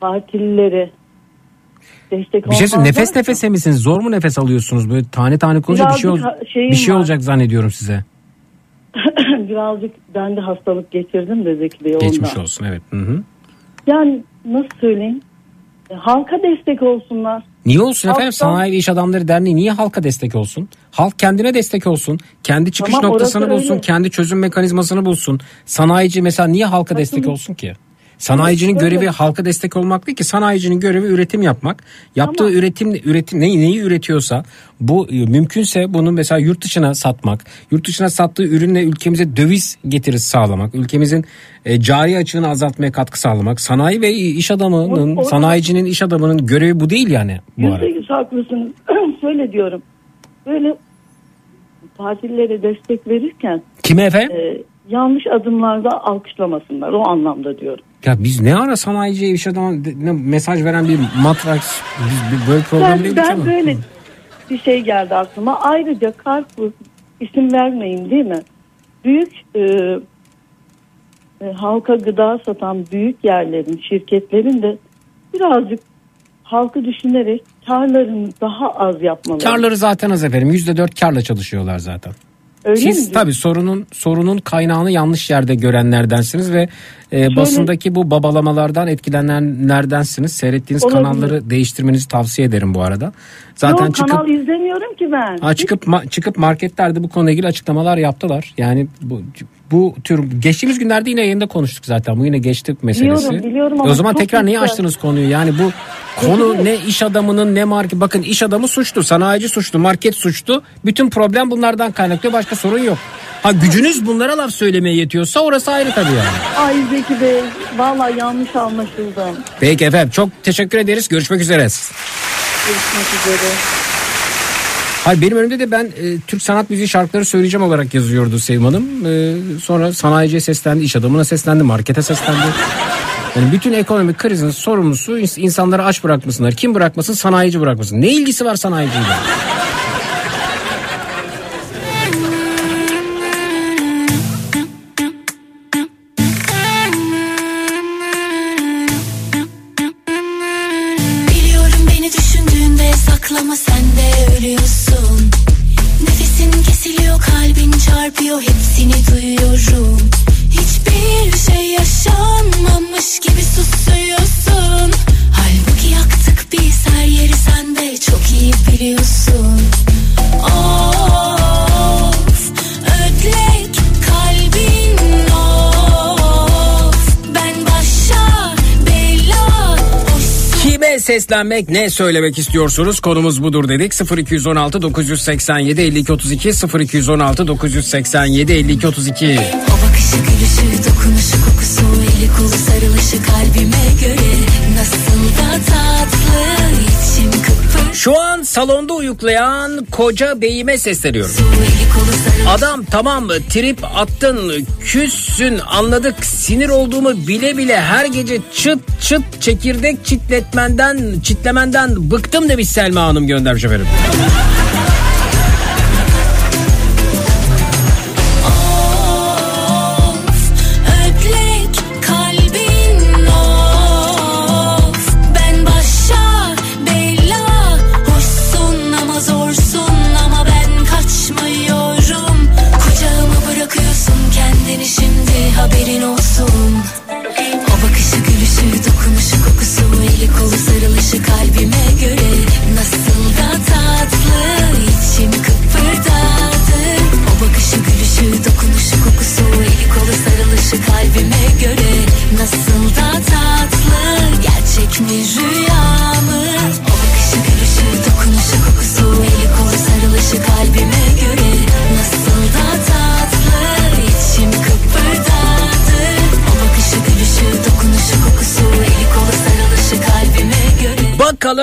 partililere destek Bir şey söyleyeyim, nefes nefese misiniz? Zor mu nefes alıyorsunuz? Böyle tane tane konuşunca bir şey, ol- bir şey var. olacak zannediyorum size. birazcık ben de hastalık geçirdim de Zeki Bey ondan. Geçmiş olsun evet. Hı hı. Yani nasıl söyleyeyim? E, Halka destek olsunlar. Niye olsun efendim? Halktan- Sanayi ve İş Adamları Derneği niye halka destek olsun? Halk kendine destek olsun. Kendi çıkış Tamam, noktasını bulsun. öyle. Kendi çözüm mekanizmasını bulsun. Sanayici mesela niye halka destek olsun ki? Sanayicinin Evet, görevi halka destek olmak değil ki sanayicinin görevi üretim yapmak. Yaptığı Ama- üretim üretim neyi neyi üretiyorsa bu e, mümkünse bunu mesela yurt dışına satmak, yurt dışına sattığı ürünle ülkemize döviz getirisi sağlamak, ülkemizin e, cari açığını azaltmaya katkı sağlamak. Sanayi ve iş adamının, O- o- sanayicinin, iş adamının görevi bu değil yani bu Yüzde arada. yüz haklısınız. Şöyle diyorum. Böyle partilere destek verirken Kime efendim? e, yanlış adımlarda alkışlamasınlar. O anlamda diyorum. Ya biz ne ara sanayiciye iş adamı de- ne mesaj veren bir matraks biz böyle program Ben, değil ben ama. böyle bir şey geldi aklıma. Ayrıca Carrefour isim vermeyin değil mi? Büyük e, e, halka gıda satan büyük yerlerin, şirketlerin de birazcık halkı düşünerek karlarını daha az yapmaları. Karları zaten az efendim. Yüzde dört karla çalışıyorlar zaten. Öyle Siz mi? tabii sorunun sorunun kaynağını yanlış yerde görenlerdensiniz ve e, basındaki bu babalamalardan etkilenenlerdensiniz. Seyrettiğiniz Olabilir. kanalları değiştirmenizi tavsiye ederim bu arada. Zaten Yok, çıkıp kanal izlemiyorum ki ben. Ha, çıkıp ma- çıkıp marketlerde bu konuyla ilgili açıklamalar yaptılar. Yani bu bu tür geçtiğimiz günlerde yine yayında konuştuk zaten. Bu yine geçti meselesi. Biliyorum, biliyorum ama o zaman tekrar niye açtınız konuyu? Yani bu konu ne iş adamının ne market bakın iş adamı suçlu, sanayici suçlu, market suçlu. Bütün problem bunlardan kaynaklıyor. Başka sorun yok. Ha gücünüz bunlara laf söylemeye yetiyorsa orası ayrı tabii yani. Ay Zeki Bey valla yanlış anlaşıldım. Peki efendim çok teşekkür ederiz. Görüşmek üzere. Görüşmek üzere. Hayır benim önümde de ben e, Türk sanat müziği şarkıları söyleyeceğim olarak yazıyordu Sevim Hanım. E, sonra sanayiciye seslendi, iş adamına seslendi, markete seslendi. Yani bütün ekonomik krizin sorumlusu ins- insanları aç bırakmasınlar. Kim bırakmasın? Sanayici bırakmasın. Ne ilgisi var sanayiciyle? Seslenmek ne söylemek istiyorsunuz? Konumuz budur dedik. 0216 987 52 32 0216 987 52 32 O bakışı gülüşü dokunuşu kokusu eli kolu sarılışı kalbime göre Nasıl da tatlı Şu an salonda uyuklayan koca beyime sesleniyorum. Adam tamam trip attın küssün anladık sinir olduğumu bile bile her gece çıt çıt çekirdek çitletmenden çitlemenden bıktım demiş Selma Hanım göndermiş efendim.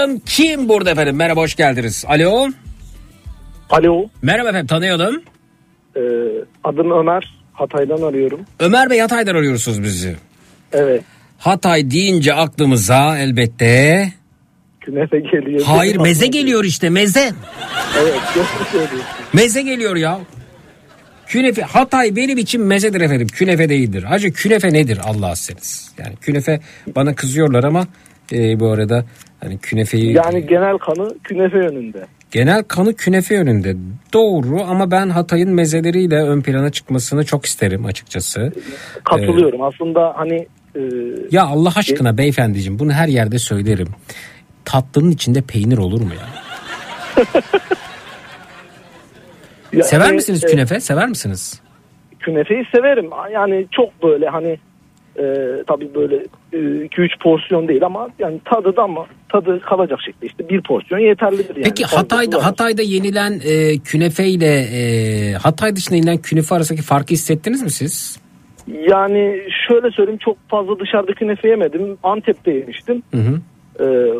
Bakalım kim burada efendim? Merhaba hoş geldiniz. Alo. Alo. Merhaba efendim tanıyalım. Ee, adım Ömer. Hatay'dan arıyorum. Ömer Bey Hatay'dan arıyorsunuz bizi. Evet. Hatay deyince aklımıza elbette Künefe geliyor. Hayır meze geliyor işte meze. Evet. Meze geliyor ya. Künefe Hatay benim için mezedir efendim. Künefe değildir. Hacı künefe nedir Allah seniz? Yani künefe bana kızıyorlar ama e, bu arada hani künefeyi Yani genel kanı künefe yönünde. genel kanı künefe yönünde. Doğru ama ben Hatay'ın mezeleriyle ön plana çıkmasını çok isterim açıkçası. Katılıyorum. Aslında hani e, Ya Allah aşkına beyefendiciğim bunu her yerde söylerim. Tatlının içinde peynir olur mu ya? ya- Sever e, misiniz e, künefe? Sever misiniz? Künefeyi severim. Yani çok böyle hani e, tabii böyle 2-3 porsiyon değil ama yani tadı da ama tadı kalacak şekilde işte bir porsiyon yeterlidir yani. Peki Hatay'da. Hatay'da yenilen e, künefe ile e, Hatay dışında yenilen künefe arasındaki farkı hissettiniz mi siz? Yani şöyle söyleyeyim çok fazla dışarıda künefe yemedim. Antep'te yemiştim. Hı hı. Ee,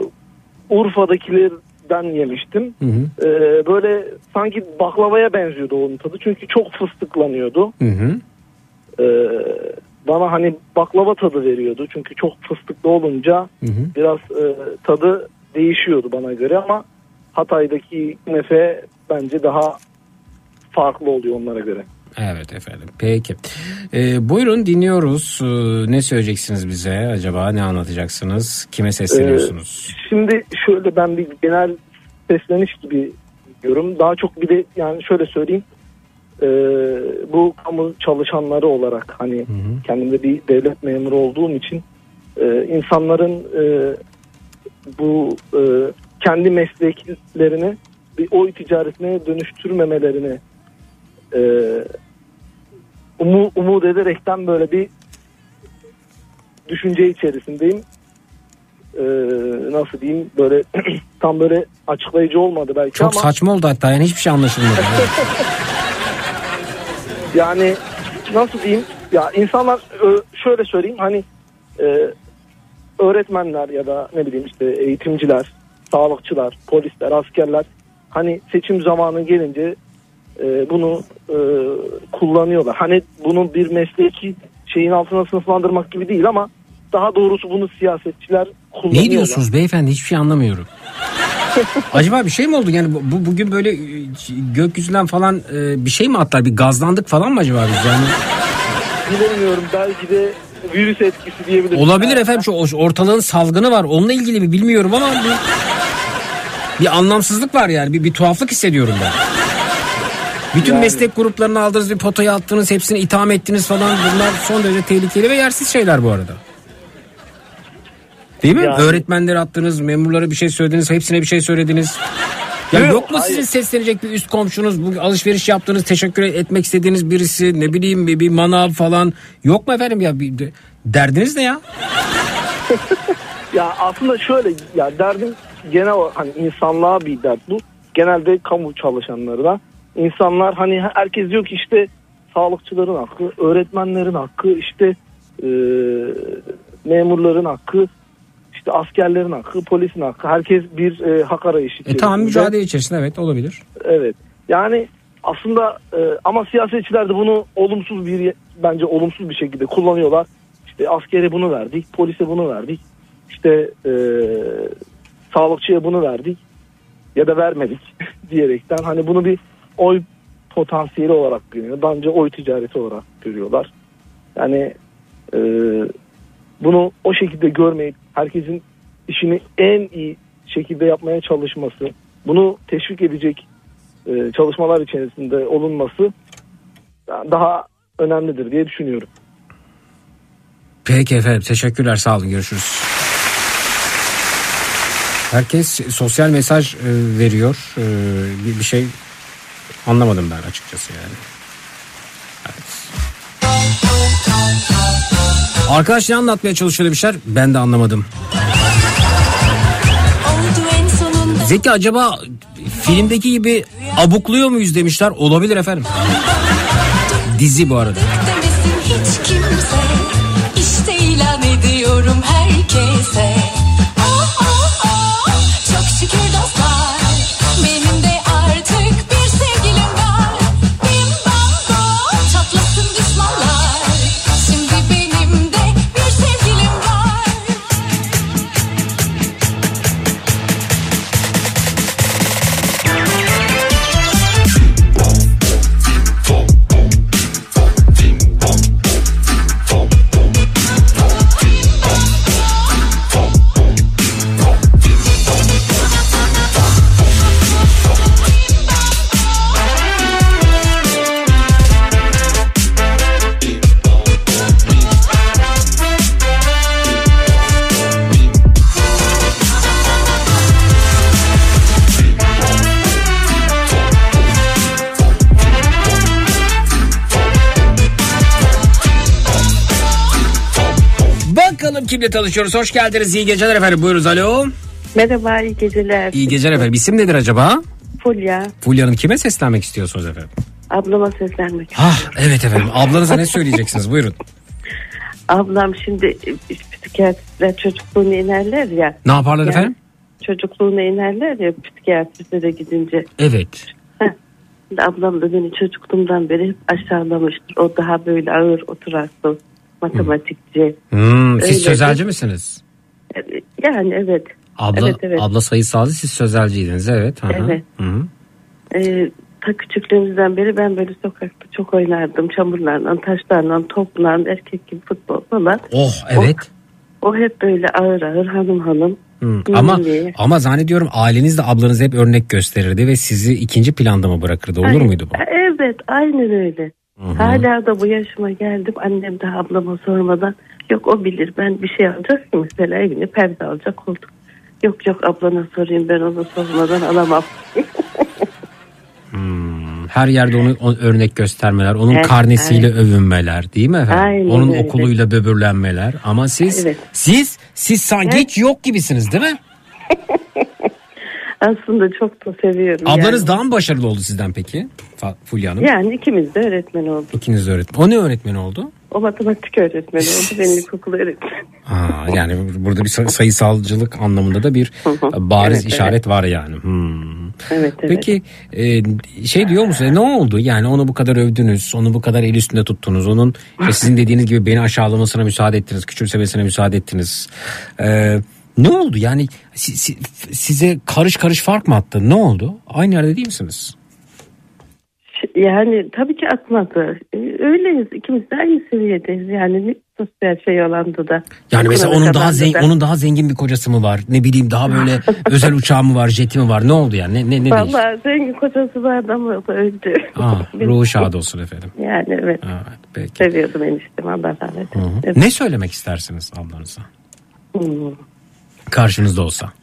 Urfa'dakilerden yemiştim. Hı hı. Ee, böyle sanki baklavaya benziyordu onun tadı. Çünkü çok fıstıklanıyordu. Hı hı. Ee, bana hani baklava tadı veriyordu. Çünkü çok fıstıklı olunca Hı hı. biraz e, tadı değişiyordu bana göre ama Hatay'daki künefe bence daha farklı oluyor onlara göre. Evet efendim. Peki. E, buyurun dinliyoruz. E, ne söyleyeceksiniz bize acaba? Ne anlatacaksınız? Kime sesleniyorsunuz? Ee, şimdi şöyle ben bir genel sesleniş gibi diyorum. Daha çok bir de yani şöyle söyleyeyim. Ee, bu kamu çalışanları olarak hani kendimde bir devlet memuru olduğum için e, insanların e, bu e, kendi mesleklerini bir oy ticaretine dönüştürmemelerini e, umu, umut ederekten böyle bir düşünce içerisindeyim. Ee, nasıl diyeyim böyle tam böyle açıklayıcı olmadı belki Çok ama saçma oldu hatta yani hiçbir şey anlaşılmadı. yani nasıl diyeyim ya insanlar ö, şöyle söyleyeyim hani e, öğretmenler ya da ne bileyim işte eğitimciler, sağlıkçılar, polisler, askerler hani seçim zamanı gelince e, bunu e, kullanıyorlar. Hani bunu bir mesleki şeyin altına sınıflandırmak gibi değil ama daha doğrusu bunu siyasetçiler. Ne diyorsunuz beyefendi hiçbir şey anlamıyorum. Acaba bir şey mi oldu? Yani bu bugün böyle e, gökyüzünden falan e, bir şey mi atlar? Bir gazlandık falan mı acaba biz yani? Bilemiyorum belki de virüs etkisi diyebiliriz. Olabilir efendim şu ortalığın salgını var. Onunla ilgili mi bilmiyorum ama bir, bir anlamsızlık var yani. Bir, bir tuhaflık hissediyorum ben. Bütün Yani. meslek gruplarını aldınız bir potaya attınız hepsini itham ettiniz falan bunlar son derece tehlikeli ve yersiz şeyler bu arada. Değil mi? Yani. Öğretmenleri attınız, memurlara bir şey söylediniz, hepsine bir şey söylediniz. Ya Yok, yok mu hayır. sizin seslenecek bir üst komşunuz, bu alışveriş yaptığınız, teşekkür etmek istediğiniz birisi, ne bileyim bir, bir manav falan yok mu efendim ya? Bir, de- derdiniz ne ya? Ya aslında şöyle ya derdim genel hani insanlığa bir dert bu. Genelde kamu çalışanları da. İnsanlar hani herkes diyor ki işte sağlıkçıların hakkı, öğretmenlerin hakkı, işte e, memurların hakkı, işte askerlerin hakkı, polisin hakkı. Herkes bir e, hak arayışı E, tamam mücadele içerisinde evet olabilir. Evet. Yani aslında e, ama siyasetçiler de bunu olumsuz bir bence olumsuz bir şekilde kullanıyorlar. İşte askere bunu verdik, polise bunu verdik. İşte e, sağlıkçıya bunu verdik ya da vermedik diyerekten hani bunu bir oy potansiyeli olarak görüyor. Bence oy ticareti olarak görüyorlar. Yani e, bunu o şekilde görmeyip herkesin işini en iyi şekilde yapmaya çalışması, bunu teşvik edecek e, çalışmalar içerisinde olunması daha önemlidir diye düşünüyorum. Peki efendim teşekkürler sağ olun görüşürüz. Herkes sosyal mesaj e, veriyor. E, bir, bir şey anlamadım ben açıkçası yani. Arkadaş ne anlatmaya çalışıyor demişler. Ben de anlamadım. Zeki acaba filmdeki gibi abukluyor muyuz demişler. Olabilir efendim. Dizi bu arada. İşte ilan ediyorum herkese. Kimle tanışıyoruz. Hoş geldiniz. İyi geceler efendim. Buyurunuz alo. Merhaba, iyi geceler. İyi geceler efendim. İsim nedir acaba? Fulya, Fulya Hanım kime seslenmek istiyorsunuz efendim? ablama seslenmek. Ah evet efendim. Ablanıza ne söyleyeceksiniz? Buyurun. Ablam şimdi e, psikiyatristler çocukluğuna inerler ya. Ne yaparlar efendim? Çocukluğuna inerler ya psikiyatristlere gidince. Evet. Şimdi ablam da beni çocukluğumdan beri hep aşağılamıştır. O daha böyle ağır oturaklı, matematikçi. Hmm, siz Öyle sözelci de- misiniz? Yani evet. Abla, Evet, evet. abla sayısalcı siz sözelciydiniz. Evet. Hı hı. Evet. Hı hı. Ee, ta küçüklüğümüzden beri ben böyle sokakta çok oynardım. Çamurlarla, taşlarla, topla, erkek gibi futbol falan. Oh evet. O hep böyle ağır ağır hanım hanım. Hı. Ama Milli. ama zannediyorum aileniz de ablanız hep örnek gösterirdi ve sizi ikinci planda mı bırakırdı? Olur Ay- muydu bu? Evet aynen öyle. Hı hı. Hala da bu yaşıma geldim. Annem de ablama sormadan yok o bilir ben bir şey alacak ki mesela evine perde alacak koltuk. Yok yok ablana sorayım ben onu sormadan alamam. Her yerde onu o- örnek göstermeler, onun Evet, karnesiyle övünmeler, değil mi efendim? Aynen onun öyle. okuluyla böbürlenmeler. Ama siz Evet. siz siz sanki hiç yok gibisiniz, değil mi? Aslında çok da seviyorum. Ablanız yani. daha mı başarılı oldu sizden peki? Fulya Hanım. Yani ikimiz de öğretmen olduk. İkiniz de öğretmen. O ne öğretmeni oldu? O matematik öğretmeni oldu. Ben ilkokul öğretmen. Aa, yani burada bir say- sayısalcılık anlamında da bir bariz Evet, işaret var yani. Hmm. Evet evet. Peki e, şey diyor musun? Ne oldu? Yani onu bu kadar övdünüz, onu bu kadar el üstünde tuttunuz. Onun işte sizin dediğiniz gibi beni aşağılamasına müsaade ettiniz, küçümsemesine müsaade ettiniz. E, ne oldu? Yani si- si- size karış karış fark mı attı? Ne oldu? Aynı yerde değil misiniz? Yani tabii ki atmadı. Ee, Öyleyiz. İkimiz de aynı seviyedeyiz. Yani sosyal şey alanda da. Yani mesela onun daha zengin, onun daha zengin bir kocası mı var? Ne bileyim daha böyle özel uçağı mı var, jeti mi var? Ne oldu yani? Ne ne, ne değişti? Vallahi zengin kocası vardı ama o da öldü. Aa, ruhu şad olsun efendim. Yani evet. peki. Seviyordum eniştem Allah rahmet eylesin. Evet. Ne söylemek istersiniz ablanıza? Hmm. Karşınızda olsa.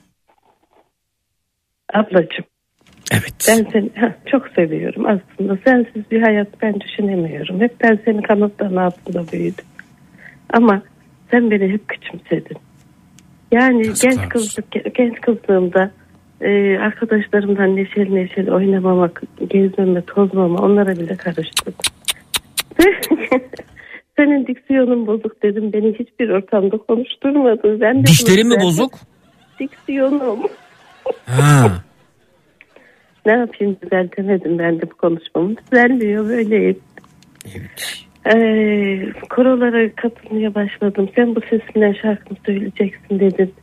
Ablacığım. Evet. Ben seni heh, çok seviyorum aslında. Sensiz bir hayat ben düşünemiyorum. Hep ben senin kanatların altında büyüdüm. Ama sen beni hep küçümsedin. Yani genç kızlık genç kızlığımda e, arkadaşlarımdan neşeli neşeli oynamamak, gezmeme, tozmama onlara bile karıştık. Senin diksiyonun bozuk dedim. Beni hiçbir ortamda konuşturmadı. Ben de Dişlerin mi bozuk? Diksiyonum. Ha. Ne yapayım düzeltemedim ben de bu konuşmamı. Düzenliyor böyleyim. Ee, korolara katılmaya başladım. Sen bu sesinle şarkı mı söyleyeceksin dedin.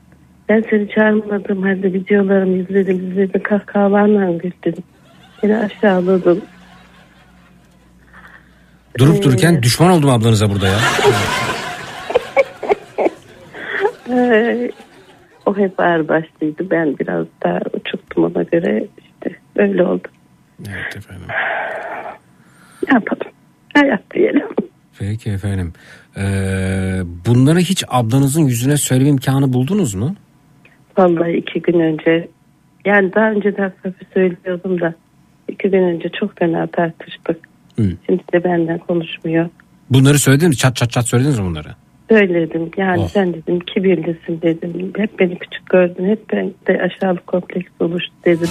Ben seni çağırmadığım halde videolarımı izledim. izledim kahkahalarla güldüm. Seni aşağıladım. Durup dururken düşman oldum ablanıza burada ya. Ee, o hep ağır başlıydı. Ben biraz daha uçuktum ona göre. işte öyle oldu. Evet efendim. Ne yapalım? Hayat diyelim. Peki efendim. Ee, bunları hiç ablanızın yüzüne söyleme imkanı buldunuz mu? Vallahi iki gün önce yani daha önce de hafif söylüyordum da iki gün önce çok fena tartıştık. Hı. Şimdi de benden konuşmuyor. Bunları söylediniz mi? Çat çat çat söylediniz mi bunları? Söyledim yani sen dedim kibirlisin dedim. Hep beni küçük gördün. Hep ben de aşağılık kompleks oluştu dedim.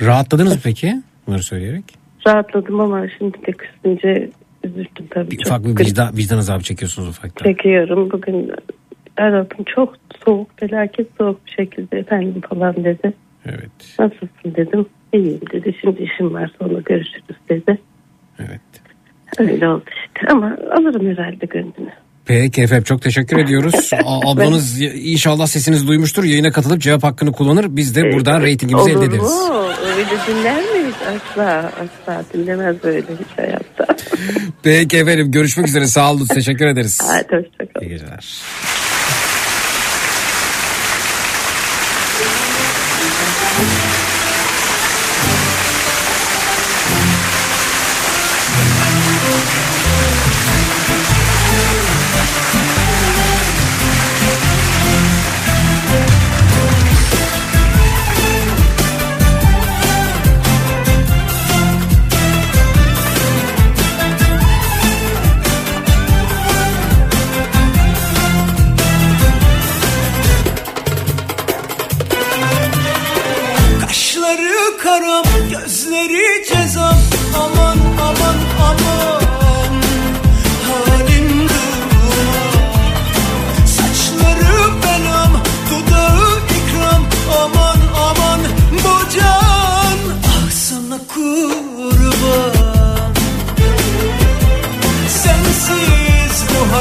Rahatladınız mı peki? Bunları söyleyerek. Rahatladım ama şimdi de küsünce üzüldüm tabii. Bir çok ufak bir vicdan, vicdan azabı çekiyorsunuz ufaktan. çekiyorum. Bugün aradım çok soğuk felaket soğuk bir şekilde efendim falan dedi. Evet. Nasılsın dedim. İyiyim dedi. Şimdi işim var sonra görüşürüz dedi. Evet. Öyle oldu işte ama alırım herhalde gönlünü. Peki efendim çok teşekkür ediyoruz. Ablanız inşallah sesinizi duymuştur. Yayına katılıp cevap hakkını kullanır. Biz de buradan reytingimizi Olur elde ederiz. mu? Öyle dinler mi hiç? Asla asla dinlemez böyle hiç hayatta. Peki efendim görüşmek üzere sağ olun teşekkür ederiz. Hadi hoşçakalın. İyi geceler.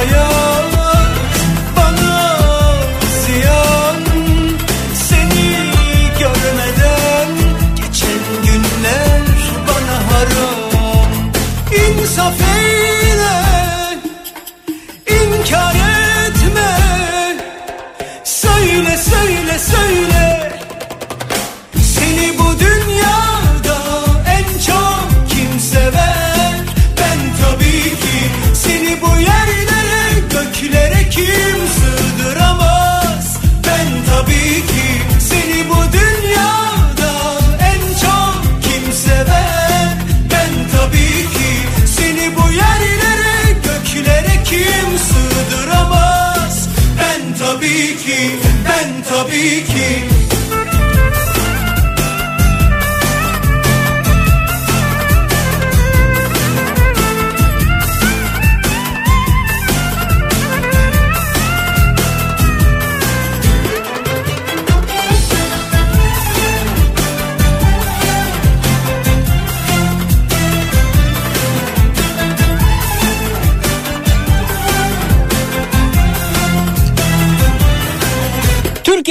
Sensiz tabii ki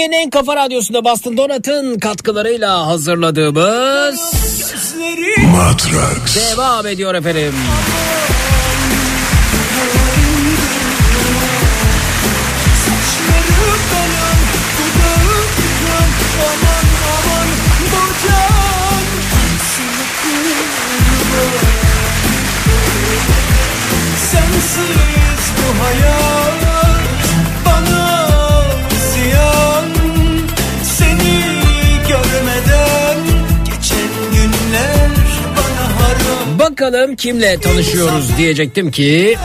Türkiye'nin en kafa radyosunda Bastın Donat'ın katkılarıyla hazırladığımız Matrax. devam ediyor efendim. Saçları Bakalım kimle tanışıyoruz diyecektim ki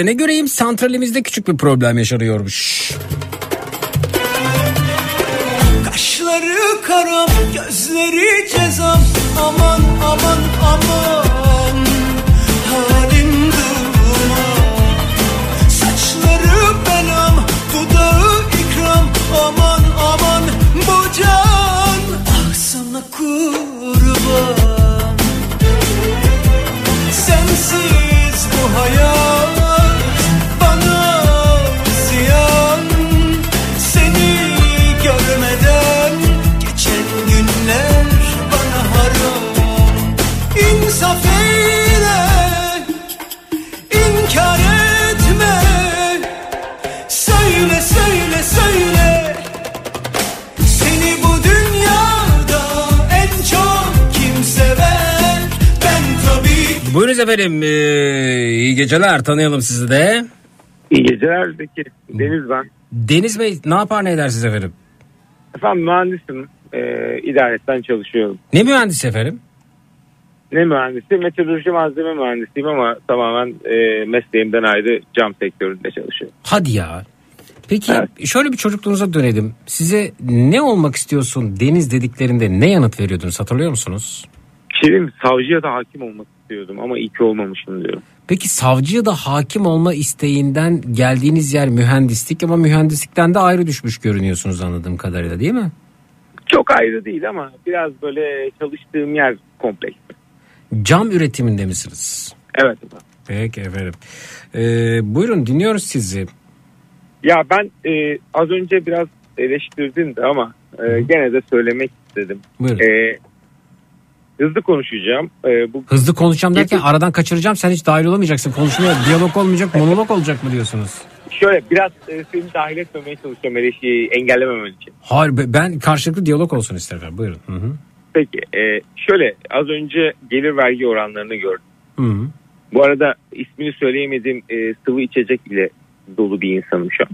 sığdıramaz bir de ne göreyim? Santralimizde küçük bir problem yaşanıyormuş. Kaşları karam, gözleri cezam. Aman aman aman. Halim duman Saçları belam, dudağı ikram. Aman aman bu can. Ah kurban. Sensiz bu Buyurunuz efendim. Ee, iyi geceler. Tanıyalım sizi de. İyi geceler Zeki. Deniz ben. Deniz Bey ne yapar ne edersiniz efendim? Efendim mühendisim. Ee, idaretten çalışıyorum. Ne mühendisi efendim? Ne mühendisi? Meteoroloji malzeme mühendisiyim ama tamamen e, mesleğimden ayrı cam sektöründe çalışıyorum. Hadi ya. Peki şöyle bir çocukluğunuza dönelim. Size ne olmak istiyorsun deniz dediklerinde ne yanıt veriyordunuz hatırlıyor musunuz? Şirin savcıya da hakim olmak istiyordum ama iyi ki olmamışım diyorum. Peki savcıya da hakim olma isteğinden geldiğiniz yer mühendislik ama mühendislikten de ayrı düşmüş görünüyorsunuz anladığım kadarıyla değil mi? Çok ayrı değil ama biraz böyle çalıştığım yer kompleks. Cam üretiminde misiniz? Evet efendim. Peki efendim. Ee, buyurun dinliyoruz sizi. Ya ben e, az önce biraz eleştirdin de ama e, gene de söylemek istedim. Buyurun. E, hızlı konuşacağım. E, bu Hızlı konuşacağım derken aradan kaçıracağım sen hiç dahil olamayacaksın. Konuşmaya diyalog olmayacak monolog olacak mı diyorsunuz? Şöyle biraz e, seni dahil etmemeye çalışıyorum eleştiriyi engellememen için. Hayır be- ben karşılıklı diyalog olsun isterim. efendim. Buyurun. Hı hı. Peki e, şöyle az önce gelir vergi oranlarını gördüm. Hı hı. Bu arada ismini söyleyemediğim e, sıvı içecek ile dolu bir insanım şu an.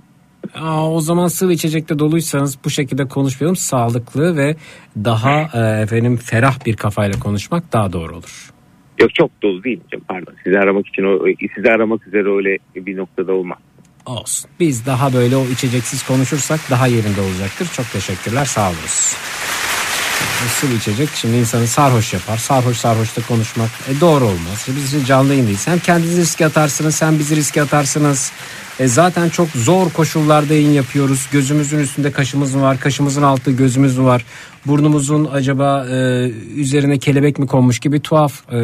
Aa, o zaman sıvı içecekte doluysanız bu şekilde konuşmayalım. Sağlıklı ve daha e, efendim ferah bir kafayla konuşmak daha doğru olur. Yok çok dolu değil hocam pardon. Sizi aramak için o sizi aramak üzere öyle bir noktada olmaz. Olsun. Biz daha böyle o içeceksiz konuşursak daha yerinde olacaktır. Çok teşekkürler. Sağ olunuz. Bu Sıvı içecek şimdi insanı sarhoş yapar. Sarhoş sarhoşta konuşmak e, doğru olmaz. Biz için canlı yayındayız. Hem kendinizi riske atarsınız hem bizi riske atarsınız. E, zaten çok zor koşullarda yayın yapıyoruz. Gözümüzün üstünde kaşımız mı var? Kaşımızın altı gözümüz mü var? Burnumuzun acaba e, üzerine kelebek mi konmuş gibi tuhaf e,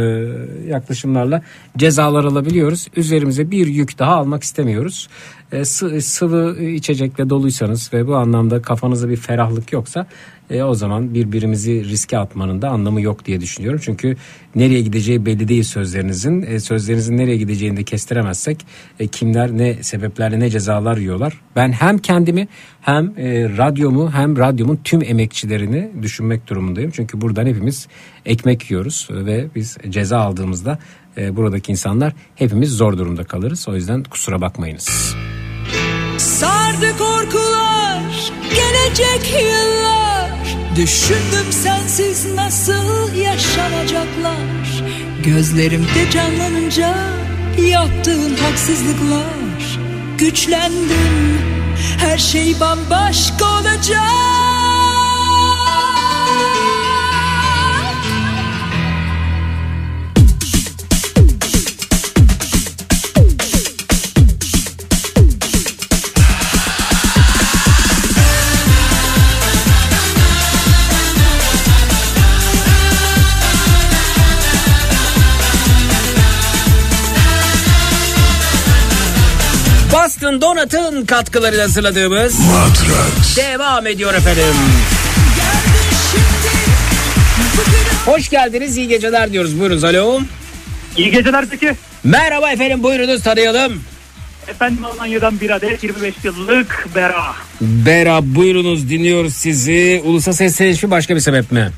yaklaşımlarla cezalar alabiliyoruz. Üzerimize bir yük daha almak istemiyoruz. E, sı- sıvı içecekle doluysanız ve bu anlamda kafanızda bir ferahlık yoksa e, o zaman birbirimizi riske atmanın da anlamı yok diye düşünüyorum. Çünkü nereye gideceği belli değil sözlerinizin. E, sözlerinizin nereye gideceğini de kestiremezsek e, kimler ne sebeplerle ne cezalar yiyorlar. Ben hem kendimi hem e, radyomu hem radyomun tüm emekçilerini düşünmek durumundayım. Çünkü buradan hepimiz ekmek yiyoruz ve biz ceza aldığımızda e, buradaki insanlar hepimiz zor durumda kalırız. O yüzden kusura bakmayınız. Sardı korkular gelecek yıllar. Düşündüm sensiz nasıl yaşanacaklar. Gözlerimde canlanınca yaptığın haksızlıklar. Güçlendim her şey bambaşka olacak Boston Donut'ın katkılarıyla hazırladığımız devam ediyor efendim. Hoş geldiniz, iyi geceler diyoruz. Buyurunuz, alo. İyi geceler peki. Merhaba efendim, buyurunuz tanıyalım. Efendim Almanya'dan bir adet 25 yıllık Bera. Bera buyurunuz dinliyoruz sizi. Ulusa sesleniş mi başka bir sebep mi?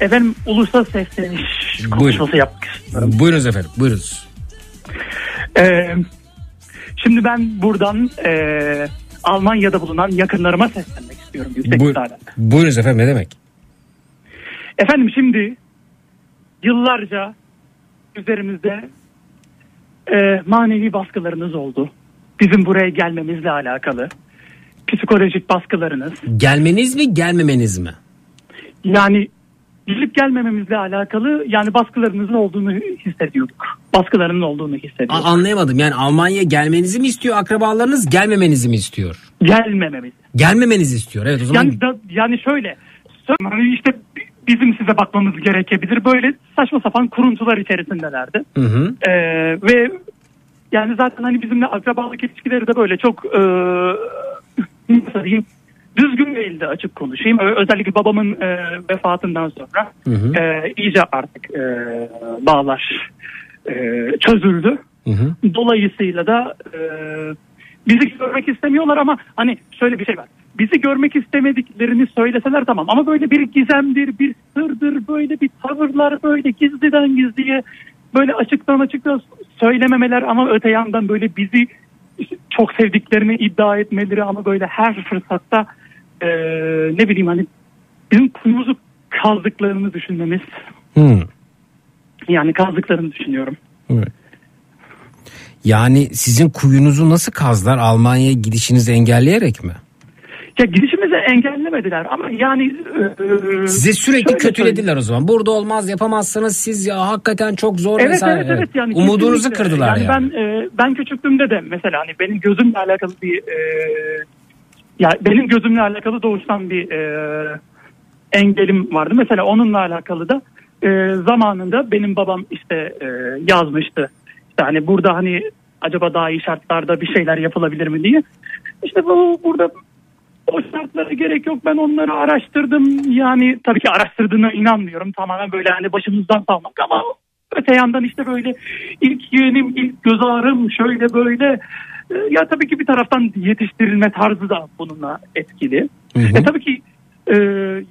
Efendim ulusal sesleniş konuşması yapmak istiyorum. Buyurunuz efendim, buyurunuz. Ee, şimdi ben buradan ee, Almanya'da bulunan yakınlarıma seslenmek istiyorum yüksek Buyur- müsaaden. buyurunuz efendim, ne demek? Efendim şimdi yıllarca üzerimizde e, manevi baskılarınız oldu. Bizim buraya gelmemizle alakalı. Psikolojik baskılarınız. Gelmeniz mi, gelmemeniz mi? Yani gelip gelmememizle alakalı yani baskılarınızın olduğunu hissediyorduk. Baskılarının olduğunu A- hissediyorduk. anlayamadım. Yani Almanya'ya gelmenizi mi istiyor akrabalarınız, gelmemenizi mi istiyor? Gelmememiz. Gelmemenizi istiyor. Evet o zaman Yani da, yani şöyle hani işte bizim size bakmamız gerekebilir. Böyle saçma sapan kuruntular içerisindelerdi. Hı hı. Ee, ve yani zaten hani bizimle akrabalık ilişkileri de böyle çok e, nasıl diyeyim düzgün değildi açık konuşayım. Özellikle babamın e, vefatından sonra Hı hı. e, iyice artık e, bağlar e, çözüldü. Hı hı. Dolayısıyla da e, bizi görmek istemiyorlar ama hani şöyle bir şey var. Bizi görmek istemediklerini söyleseler tamam ama böyle bir gizemdir, bir sırdır, böyle bir tavırlar böyle gizliden gizliye böyle açıktan açıktan söylememeler ama öte yandan böyle bizi çok sevdiklerini iddia etmeleri ama böyle her fırsatta e, ne bileyim hani bizim kuyumuzu kazdıklarını düşünmemiz. Hmm. Yani kazdıklarını düşünüyorum. Evet. Yani sizin kuyunuzu nasıl kazlar Almanya'ya gidişinizi engelleyerek mi? Ya gidişimizi engellemediler ama yani e, Size sürekli kötülediler o zaman. Burada olmaz yapamazsınız siz ya hakikaten çok zor Evet vesaire. evet evet yani Umudunuzu kesinlikle. kırdılar yani. Ben e, ben küçüklüğümde de mesela hani benim gözümle alakalı bir e, ya benim gözümle alakalı doğuştan bir e, engelim vardı. Mesela onunla alakalı da e, zamanında benim babam işte e, yazmıştı. İşte hani burada hani acaba daha iyi şartlarda bir şeyler yapılabilir mi diye. İşte bu burada o şartlara gerek yok. Ben onları araştırdım. Yani tabii ki araştırdığına inanmıyorum. Tamamen böyle hani başımızdan salmak ama öte yandan işte böyle ilk yeğenim, ilk göz ağrım şöyle böyle. Ee, Ya tabii ki bir taraftan yetiştirilme tarzı da bununla etkili. E tabii ki e,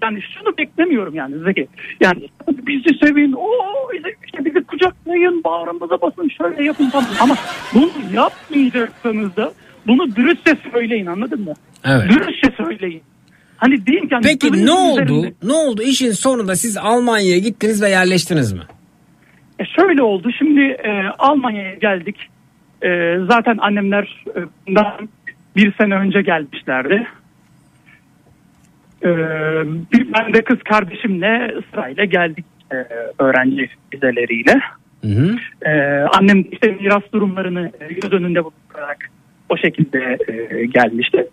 yani şunu beklemiyorum yani Zeki. Yani bizi sevin, o işte bizi kucaklayın, bağrımıza basın, şöyle yapın falan. Ama bunu yapmayacaksanız da bunu dürüstçe söyleyin anladın mı? Evet. Dürüstçe söyleyin. Hani deyin ki hani Peki ne oldu? üzerinde- Ne oldu? İşin sonunda siz Almanya'ya gittiniz ve yerleştiniz mi? E şöyle oldu. Şimdi e, Almanya'ya geldik. E, zaten annemler e, bundan bir sene önce gelmişlerdi. E, bir, ben de kız kardeşimle sırayla geldik e, öğrenci vizeleriyle. E, annem işte miras durumlarını göz önünde bulundurarak o şekilde e, gelmişti.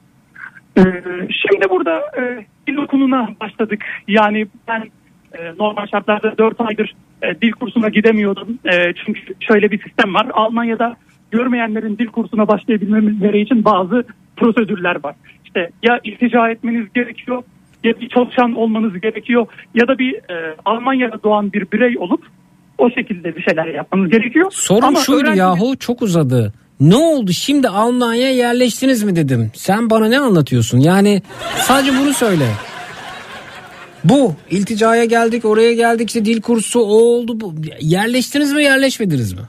E, şimdi burada e, dil okuluna başladık. Yani ben normal şartlarda 4 aydır dil kursuna gidemiyordum. Çünkü şöyle bir sistem var. Almanya'da görmeyenlerin dil kursuna başlayabilmeleri için bazı prosedürler var. İşte ya iltica etmeniz gerekiyor ya bir çalışan olmanız gerekiyor ya da bir e, Almanya'da doğan bir birey olup o şekilde bir şeyler yapmanız gerekiyor. Sorun Ama şuydu öğrenci- yahu çok uzadı. Ne oldu şimdi Almanya'ya yerleştiniz mi dedim. Sen bana ne anlatıyorsun? Yani sadece bunu söyle. Bu ilticaya geldik oraya geldik işte dil kursu o oldu bu. Yerleştiniz mi yerleşmediniz mi?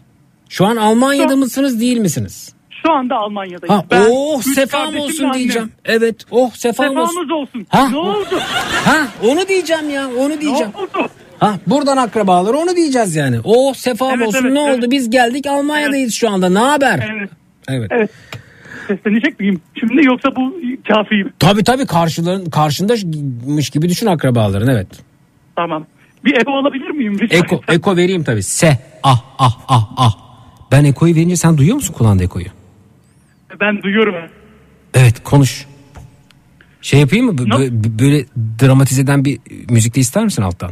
Şu an Almanya'da mısınız değil misiniz? Şu anda Almanya'dayım. Ha, Ben oh sefam olsun annem. diyeceğim. Evet oh sefam Sefamız olsun. olsun. Ha, Ne oldu? Ha onu diyeceğim ya onu diyeceğim. Ne oldu? Ha buradan akrabalar onu diyeceğiz yani. Oh sefam Evet, olsun evet, ne evet. oldu biz geldik Almanya'dayız şu anda ne haber? Evet. Evet. Evet. Seslenecek miyim? Şimdi yoksa bu kafi mi? Tabii tabii karşıların karşındamış gibi düşün akrabaların evet. Tamam. Bir ego alabilir miyim? Rica Eko eko vereyim tabii. Se ah ah ah ah. Ben ekoyu verince sen duyuyor musun kulağında ekoyu? Ben duyuyorum. Evet konuş. Şey yapayım mı? Bö- Böyle dramatize eden bir müzik de ister misin alttan?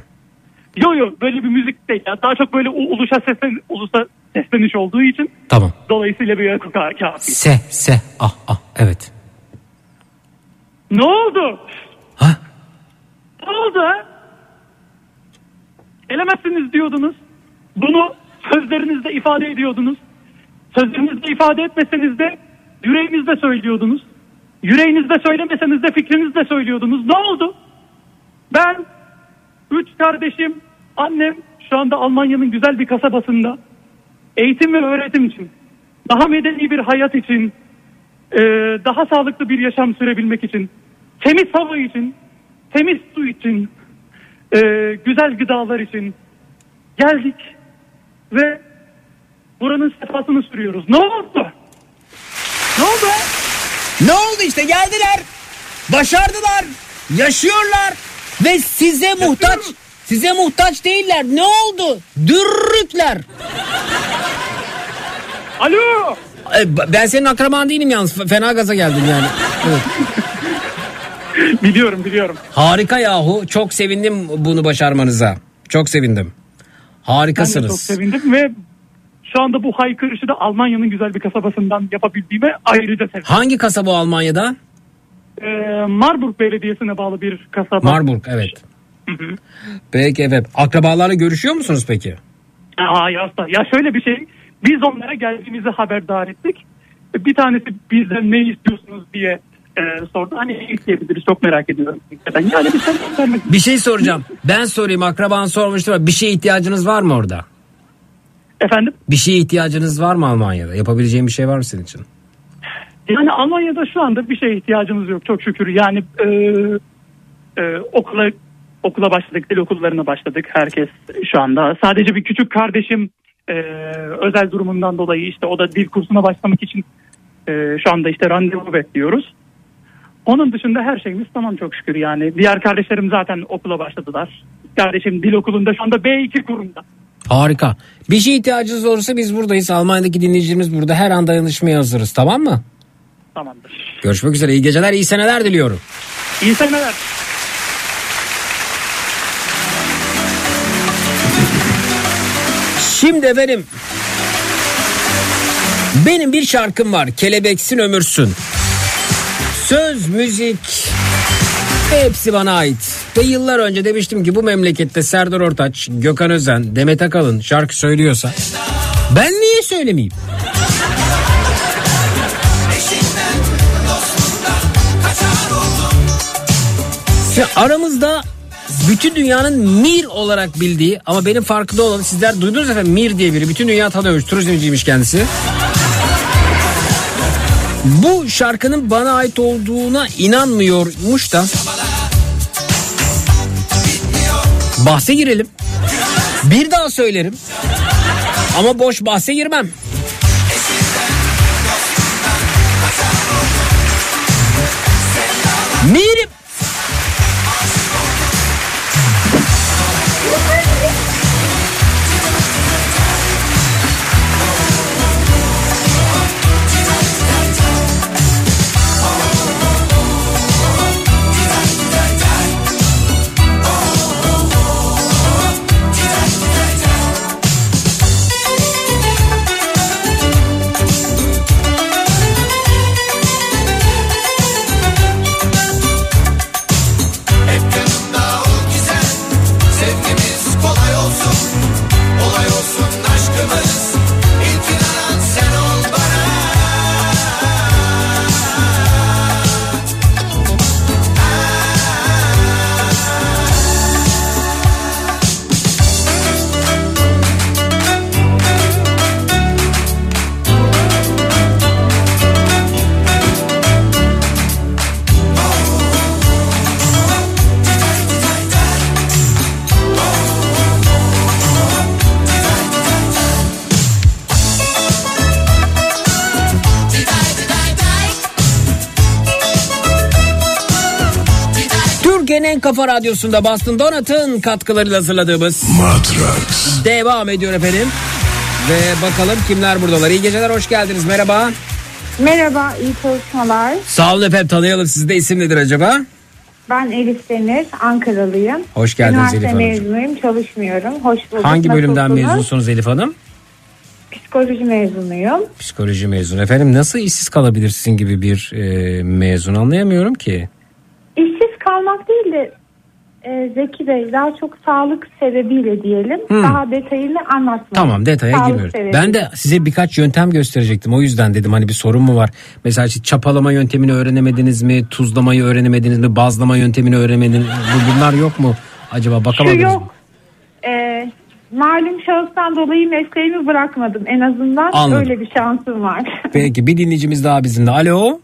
Yo yo böyle bir müzik değil. Ya. Daha çok böyle uluşa seslen, ulusa sesleniş olduğu için Tamam. dolayısıyla bir kafi. Se se ah ah evet. Ne oldu? Ha? Ne oldu ha? Elemezsiniz diyordunuz. Bunu sözlerinizde ifade ediyordunuz. Sözlerinizde ifade etmeseniz de yüreğinizde söylüyordunuz. Yüreğinizde söylemeseniz de fikrinizde söylüyordunuz. Ne oldu? Ben, üç kardeşim, annem şu anda Almanya'nın güzel bir kasabasında eğitim ve öğretim için, daha medeni bir hayat için, e, daha sağlıklı bir yaşam sürebilmek için, temiz hava için, temiz su için, e, güzel gıdalar için geldik ve buranın sefasını sürüyoruz. Ne oldu? Ne oldu? Ne oldu işte geldiler. Başardılar. Yaşıyorlar. Ve size muhtaç. Size muhtaç değiller. Ne oldu? Dürrükler. Alo. Ben senin akraban değilim yalnız. Fena gaza geldim yani. Evet. biliyorum biliyorum. Harika yahu. Çok sevindim bunu başarmanıza. Çok sevindim. Ben de çok Harikasınız. sevindim ve şu anda bu haykırışı da Almanya'nın güzel bir kasabasından yapabildiğime ayrıca sevindim. Hangi kasaba o Almanya'da? Ee, Marburg Belediyesi'ne bağlı bir kasaba. Marburg evet. Peki evet. Akrabalarla görüşüyor musunuz peki? Aa, ya, ya şöyle bir şey. Biz onlara geldiğimizi haberdar ettik. Bir tanesi bizden ne istiyorsunuz diye e, sordu. Hani ne isteyebiliriz çok merak ediyorum. Yani bir şey Bir şey soracağım. Ben sorayım akraban sormuştur. ama Bir şeye ihtiyacınız var mı orada? Efendim? Bir şeye ihtiyacınız var mı Almanya'da? Yapabileceğin bir şey var mı senin için? Yani Almanya'da şu anda bir şeye ihtiyacımız yok çok şükür. Yani e, e, okula okula başladık, dil okullarına başladık herkes şu anda. Sadece bir küçük kardeşim e, özel durumundan dolayı işte o da dil kursuna başlamak için e, şu anda işte randevu bekliyoruz. Onun dışında her şeyimiz tamam çok şükür yani. Diğer kardeşlerim zaten okula başladılar. Kardeşim dil okulunda şu anda B2 kurumda. Harika. Bir şey ihtiyacınız olursa biz buradayız. Almanya'daki dinleyicilerimiz burada. Her an dayanışmaya hazırız tamam mı? Tamamdır. Görüşmek üzere. İyi geceler, iyi seneler diliyorum. İyi seneler. Şimdi efendim benim bir şarkım var. Kelebeksin ömürsün. Söz, müzik hepsi bana ait. Ve yıllar önce demiştim ki bu memlekette Serdar Ortaç, Gökhan Özen, Demet Akalın şarkı söylüyorsa ben niye söylemeyeyim? Şimdi aramızda bütün dünyanın Mir olarak bildiği ama benim farkında olan sizler duydunuz efendim Mir diye biri. Bütün dünya tanıyormuş. Turizmciymiş kendisi. Bu şarkının bana ait olduğuna inanmıyormuş da bahse girelim. Bir daha söylerim. Ama boş bahse girmem. Kafa radyosunda Boston Donat'ın katkılarıyla hazırladığımız Matrax. devam ediyor efendim. Ve bakalım kimler buradalar. İyi geceler hoş geldiniz merhaba. Merhaba, iyi çalışmalar. Sağ olun efendim tanıyalım sizi de isim nedir acaba? Ben Elif Demir, Ankaralıyım. Hoş geldiniz Üniversite Elif Hanımcığım. mezunuyum, çalışmıyorum. Hoş bulduk. Hangi bölümden Nasılsınız? mezunsunuz Elif Hanım? Psikoloji mezunuyum. Psikoloji mezunu. Efendim nasıl işsiz kalabilir sizin gibi bir e, mezun anlayamıyorum ki. Kalmak değil de e, Zeki Bey daha çok sağlık sebebiyle diyelim. Hmm. Daha detaylı anlatmak. Tamam detaya Sağlık girmiyoruz. sebebiyle. Ben de size birkaç yöntem gösterecektim. O yüzden dedim hani bir sorun mu var? Mesela işte çapalama yöntemini öğrenemediniz mi? Tuzlamayı öğrenemediniz mi? Bazlama yöntemini öğrenemediniz mi? Bu- Bunlar yok mu? Acaba Şu bakamadınız mı? yok. E, malum şahıstan dolayı mesleğimi bırakmadım. En azından Anladım. öyle bir şansım var. Peki bir dinleyicimiz daha bizimle. Alo.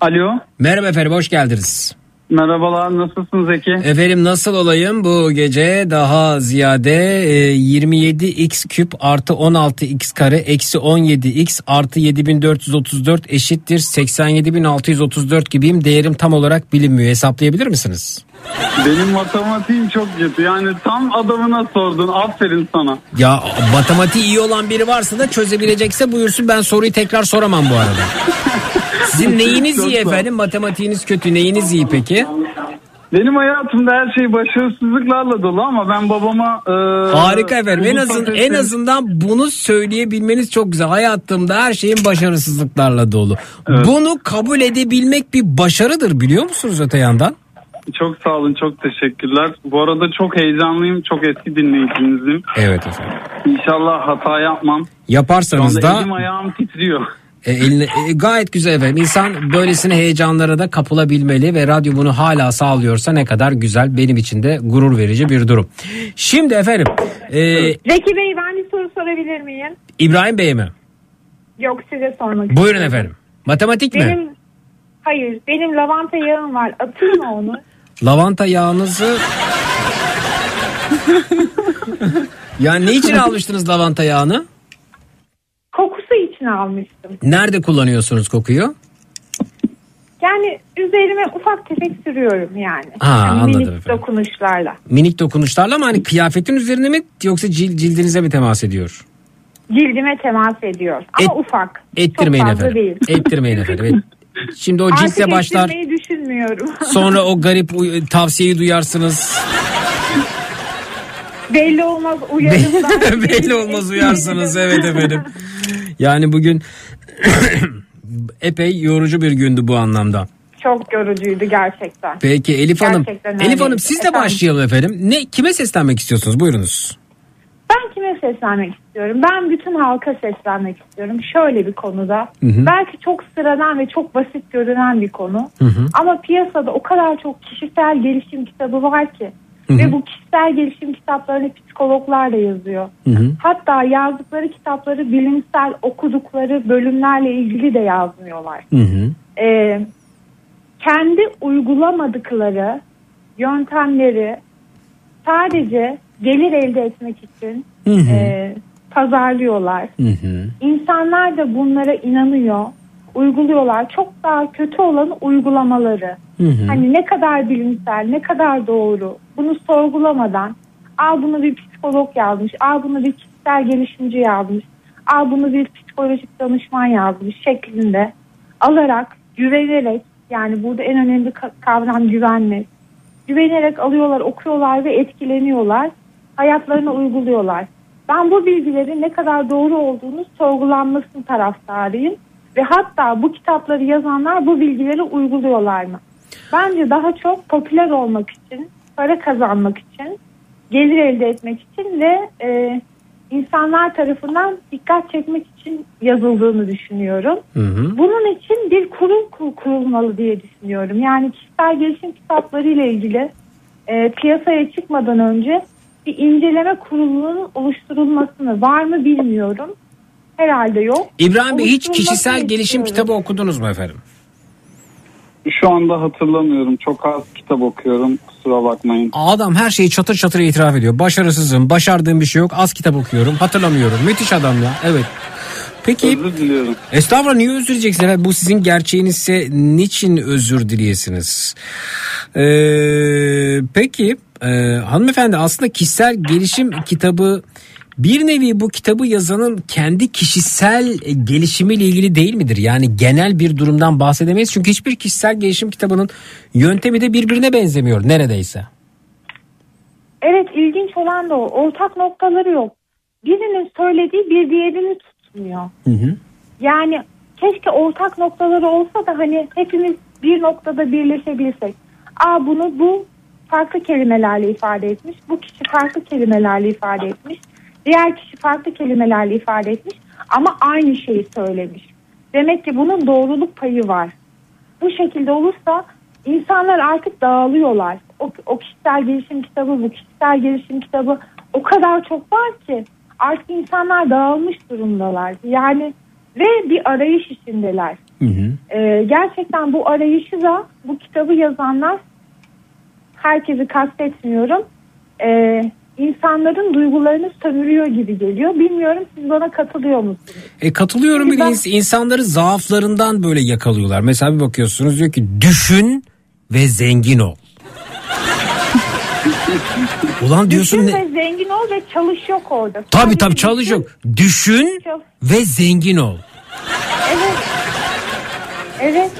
Alo. Merhaba efendim hoş geldiniz. Merhabalar nasılsın Zeki? Efendim nasıl olayım bu gece daha ziyade e, 27x küp artı 16x kare eksi 17x artı 7434 eşittir 87634 gibiyim değerim tam olarak bilinmiyor hesaplayabilir misiniz? Benim matematiğim çok kötü. Yani tam adamına sordun. Aferin sana. Ya matematiği iyi olan biri varsa da çözebilecekse buyursun ben soruyu tekrar soramam bu arada. Sizin neyiniz iyi efendim matematiğiniz kötü neyiniz iyi peki? Benim hayatımda her şey başarısızlıklarla dolu ama ben babama... e, Harika efendim. En, azın, en sesleri- azından bunu söyleyebilmeniz çok güzel. Hayatımda her şeyin başarısızlıklarla dolu. Bunu kabul edebilmek bir başarıdır biliyor musunuz öte yandan? Çok sağ olun çok teşekkürler. Bu arada çok heyecanlıyım. Çok eski dinleyicinizim. Evet efendim. İnşallah hata yapmam. Yaparsanız da elim ayağım titriyor. e, eline- e, gayet güzel efendim. İnsan böylesine heyecanlara da kapılabilmeli ve radyo bunu hala sağlıyorsa ne kadar güzel. Benim için de gurur verici bir durum. Şimdi efendim e, Zeki Bey ben bir soru sorabilir miyim? İbrahim Bey mi? Yok size sormak Buyurun istiyorum. efendim. Matematik mi? Benim hayır benim lavanta yağım var. Atayım mı onu? Lavanta yağınızı... yani ne için almıştınız lavanta yağını? Kokusu için almıştım. Nerede kullanıyorsunuz kokuyu? Yani üzerime ufak tefek sürüyorum yani. Ha, yani anladım minik efendim. dokunuşlarla. Minik dokunuşlarla mı hani kıyafetin üzerine mi yoksa cil- cildinize mi temas ediyor? Cildime temas ediyor. Ama ufak. Ettirmeyin Çok fazla efendim. değil. Ettirmeyin efendim. Şimdi o ciltle Artık başlar. düşünmüyorum. Sonra o garip tavsiyeyi duyarsınız. Belli olmaz uyarımdan. Belli olmaz uyarsınız evet efendim. Yani bugün epey yorucu bir gündü bu anlamda. Çok yorucuydu gerçekten. Peki Elif Hanım. Gerçekten Elif Hanım öyleydi. siz de Efendim? başlayalım efendim. Ne kime seslenmek istiyorsunuz? Buyurunuz. Ben kime seslenmek istiyorum? Ben bütün halka seslenmek istiyorum. Şöyle bir konuda. Hı hı. Belki çok sıradan ve çok basit görünen bir konu. Hı hı. Ama piyasada o kadar çok kişisel gelişim kitabı var ki. Hı hı. Ve bu kişisel gelişim kitaplarını psikologlar da yazıyor. Hı hı. Hatta yazdıkları kitapları bilimsel okudukları bölümlerle ilgili de yazmıyorlar. Hı hı. Ee, kendi uygulamadıkları yöntemleri sadece gelir elde etmek için Hı hı. e, pazarlıyorlar. Hı hı. İnsanlar da bunlara inanıyor, uyguluyorlar. Çok daha kötü olanı uygulamaları. Hı hı. Hani ne kadar bilimsel, ne kadar doğru bunu sorgulamadan al bunu bir psikolog yazmış, al bunu bir kişisel gelişimci yazmış, al bunu bir psikolojik danışman yazmış şeklinde alarak, güvenerek yani burada en önemli ka- kavram güvenmek. Güvenerek alıyorlar, okuyorlar ve etkileniyorlar. Hayatlarına uyguluyorlar. Ben bu bilgilerin ne kadar doğru olduğunu sorgulanmasını taraftarıyım. Ve hatta bu kitapları yazanlar bu bilgileri uyguluyorlar mı? Bence daha çok popüler olmak için, para kazanmak için, gelir elde etmek için ve e, insanlar tarafından dikkat çekmek için yazıldığını düşünüyorum. Hı hı. Bunun için bir kurul kur- kurulmalı diye düşünüyorum. Yani kişisel gelişim kitapları ile ilgili e, piyasaya çıkmadan önce bir inceleme kurulunun oluşturulmasını var mı bilmiyorum. Herhalde yok. İbrahim Bey hiç kişisel gelişim istiyorum. kitabı okudunuz mu efendim? Şu anda hatırlamıyorum. Çok az kitap okuyorum. Kusura bakmayın. Adam her şeyi çatır çatır itiraf ediyor. Başarısızım, başardığım bir şey yok. Az kitap okuyorum, hatırlamıyorum. Müthiş adam ya. Evet. Peki Özür diliyorum. Estağfurullah niye özür dileyeceksiniz? Bu sizin gerçeğinizse niçin özür dileyesiniz? Ee, peki e, hanımefendi aslında kişisel gelişim kitabı bir nevi bu kitabı yazanın kendi kişisel e, gelişimiyle ilgili değil midir? Yani genel bir durumdan bahsedemeyiz. Çünkü hiçbir kişisel gelişim kitabının yöntemi de birbirine benzemiyor neredeyse. Evet ilginç olan da o. Ortak noktaları yok. Birinin söylediği bir diğerini tutmuyor. Hı hı. Yani keşke ortak noktaları olsa da hani hepimiz bir noktada birleşebilsek. Aa bunu bu farklı kelimelerle ifade etmiş. Bu kişi farklı kelimelerle ifade etmiş. Diğer kişi farklı kelimelerle ifade etmiş. Ama aynı şeyi söylemiş. Demek ki bunun doğruluk payı var. Bu şekilde olursa insanlar artık dağılıyorlar. O, o kişisel gelişim kitabı, bu kişisel gelişim kitabı o kadar çok var ki artık insanlar dağılmış durumdalar. Yani ve bir arayış içindeler. Ee, gerçekten bu arayışı da bu kitabı yazanlar herkesi kastetmiyorum. Ee, insanların duygularını sömürüyor gibi geliyor. Bilmiyorum siz bana katılıyor musunuz? E katılıyorum bir de ins- insanları zaaflarından böyle yakalıyorlar. Mesela bir bakıyorsunuz diyor ki düşün ve zengin ol. Ulan diyorsun Düşün ne? ve zengin ol ve çalış yok orada. Tabii tabii düşün, çalışıyor. Düşün çal- ve zengin ol. Evet. Evet.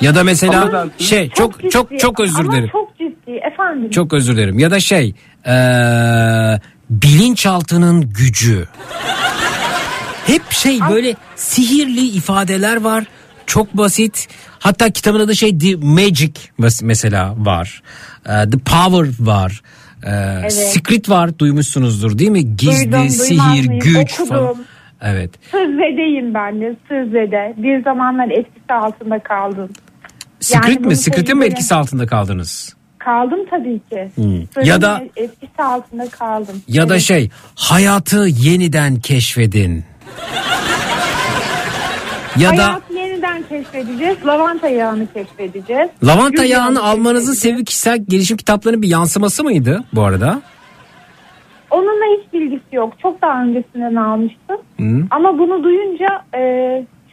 Ya da mesela Ama şey çok ciddi. çok çok özür Ama dilerim. çok efendim. Çok özür dilerim. Ya da şey eee bilinçaltının gücü. Hep şey böyle sihirli ifadeler var. Çok basit. Hatta kitabın adı şey The Magic mes- mesela var. The Power var. Evet. Secret var duymuşsunuzdur değil mi? Gizli, Duydum, sihir, güç Okudum. falan. Evet. Sözledeyim ben de sözlede. Bir zamanlar etkisi altında kaldım. Secret bunu mi? Secret'in mi etkisi altında kaldınız? Kaldım tabii ki. Hmm. Ya da- etkisi altında kaldım. Ya da Evet. şey hayatı yeniden keşfedin. ya da Hayatı yeniden keşfedeceğiz. Lavanta yağını keşfedeceğiz. lavanta Gül yağını almanızın sebebi kişisel gelişim kitaplarının bir yansıması mıydı bu arada? Onunla hiç bilgisi yok. Çok daha öncesinden almıştım. Hı. Ama bunu duyunca e,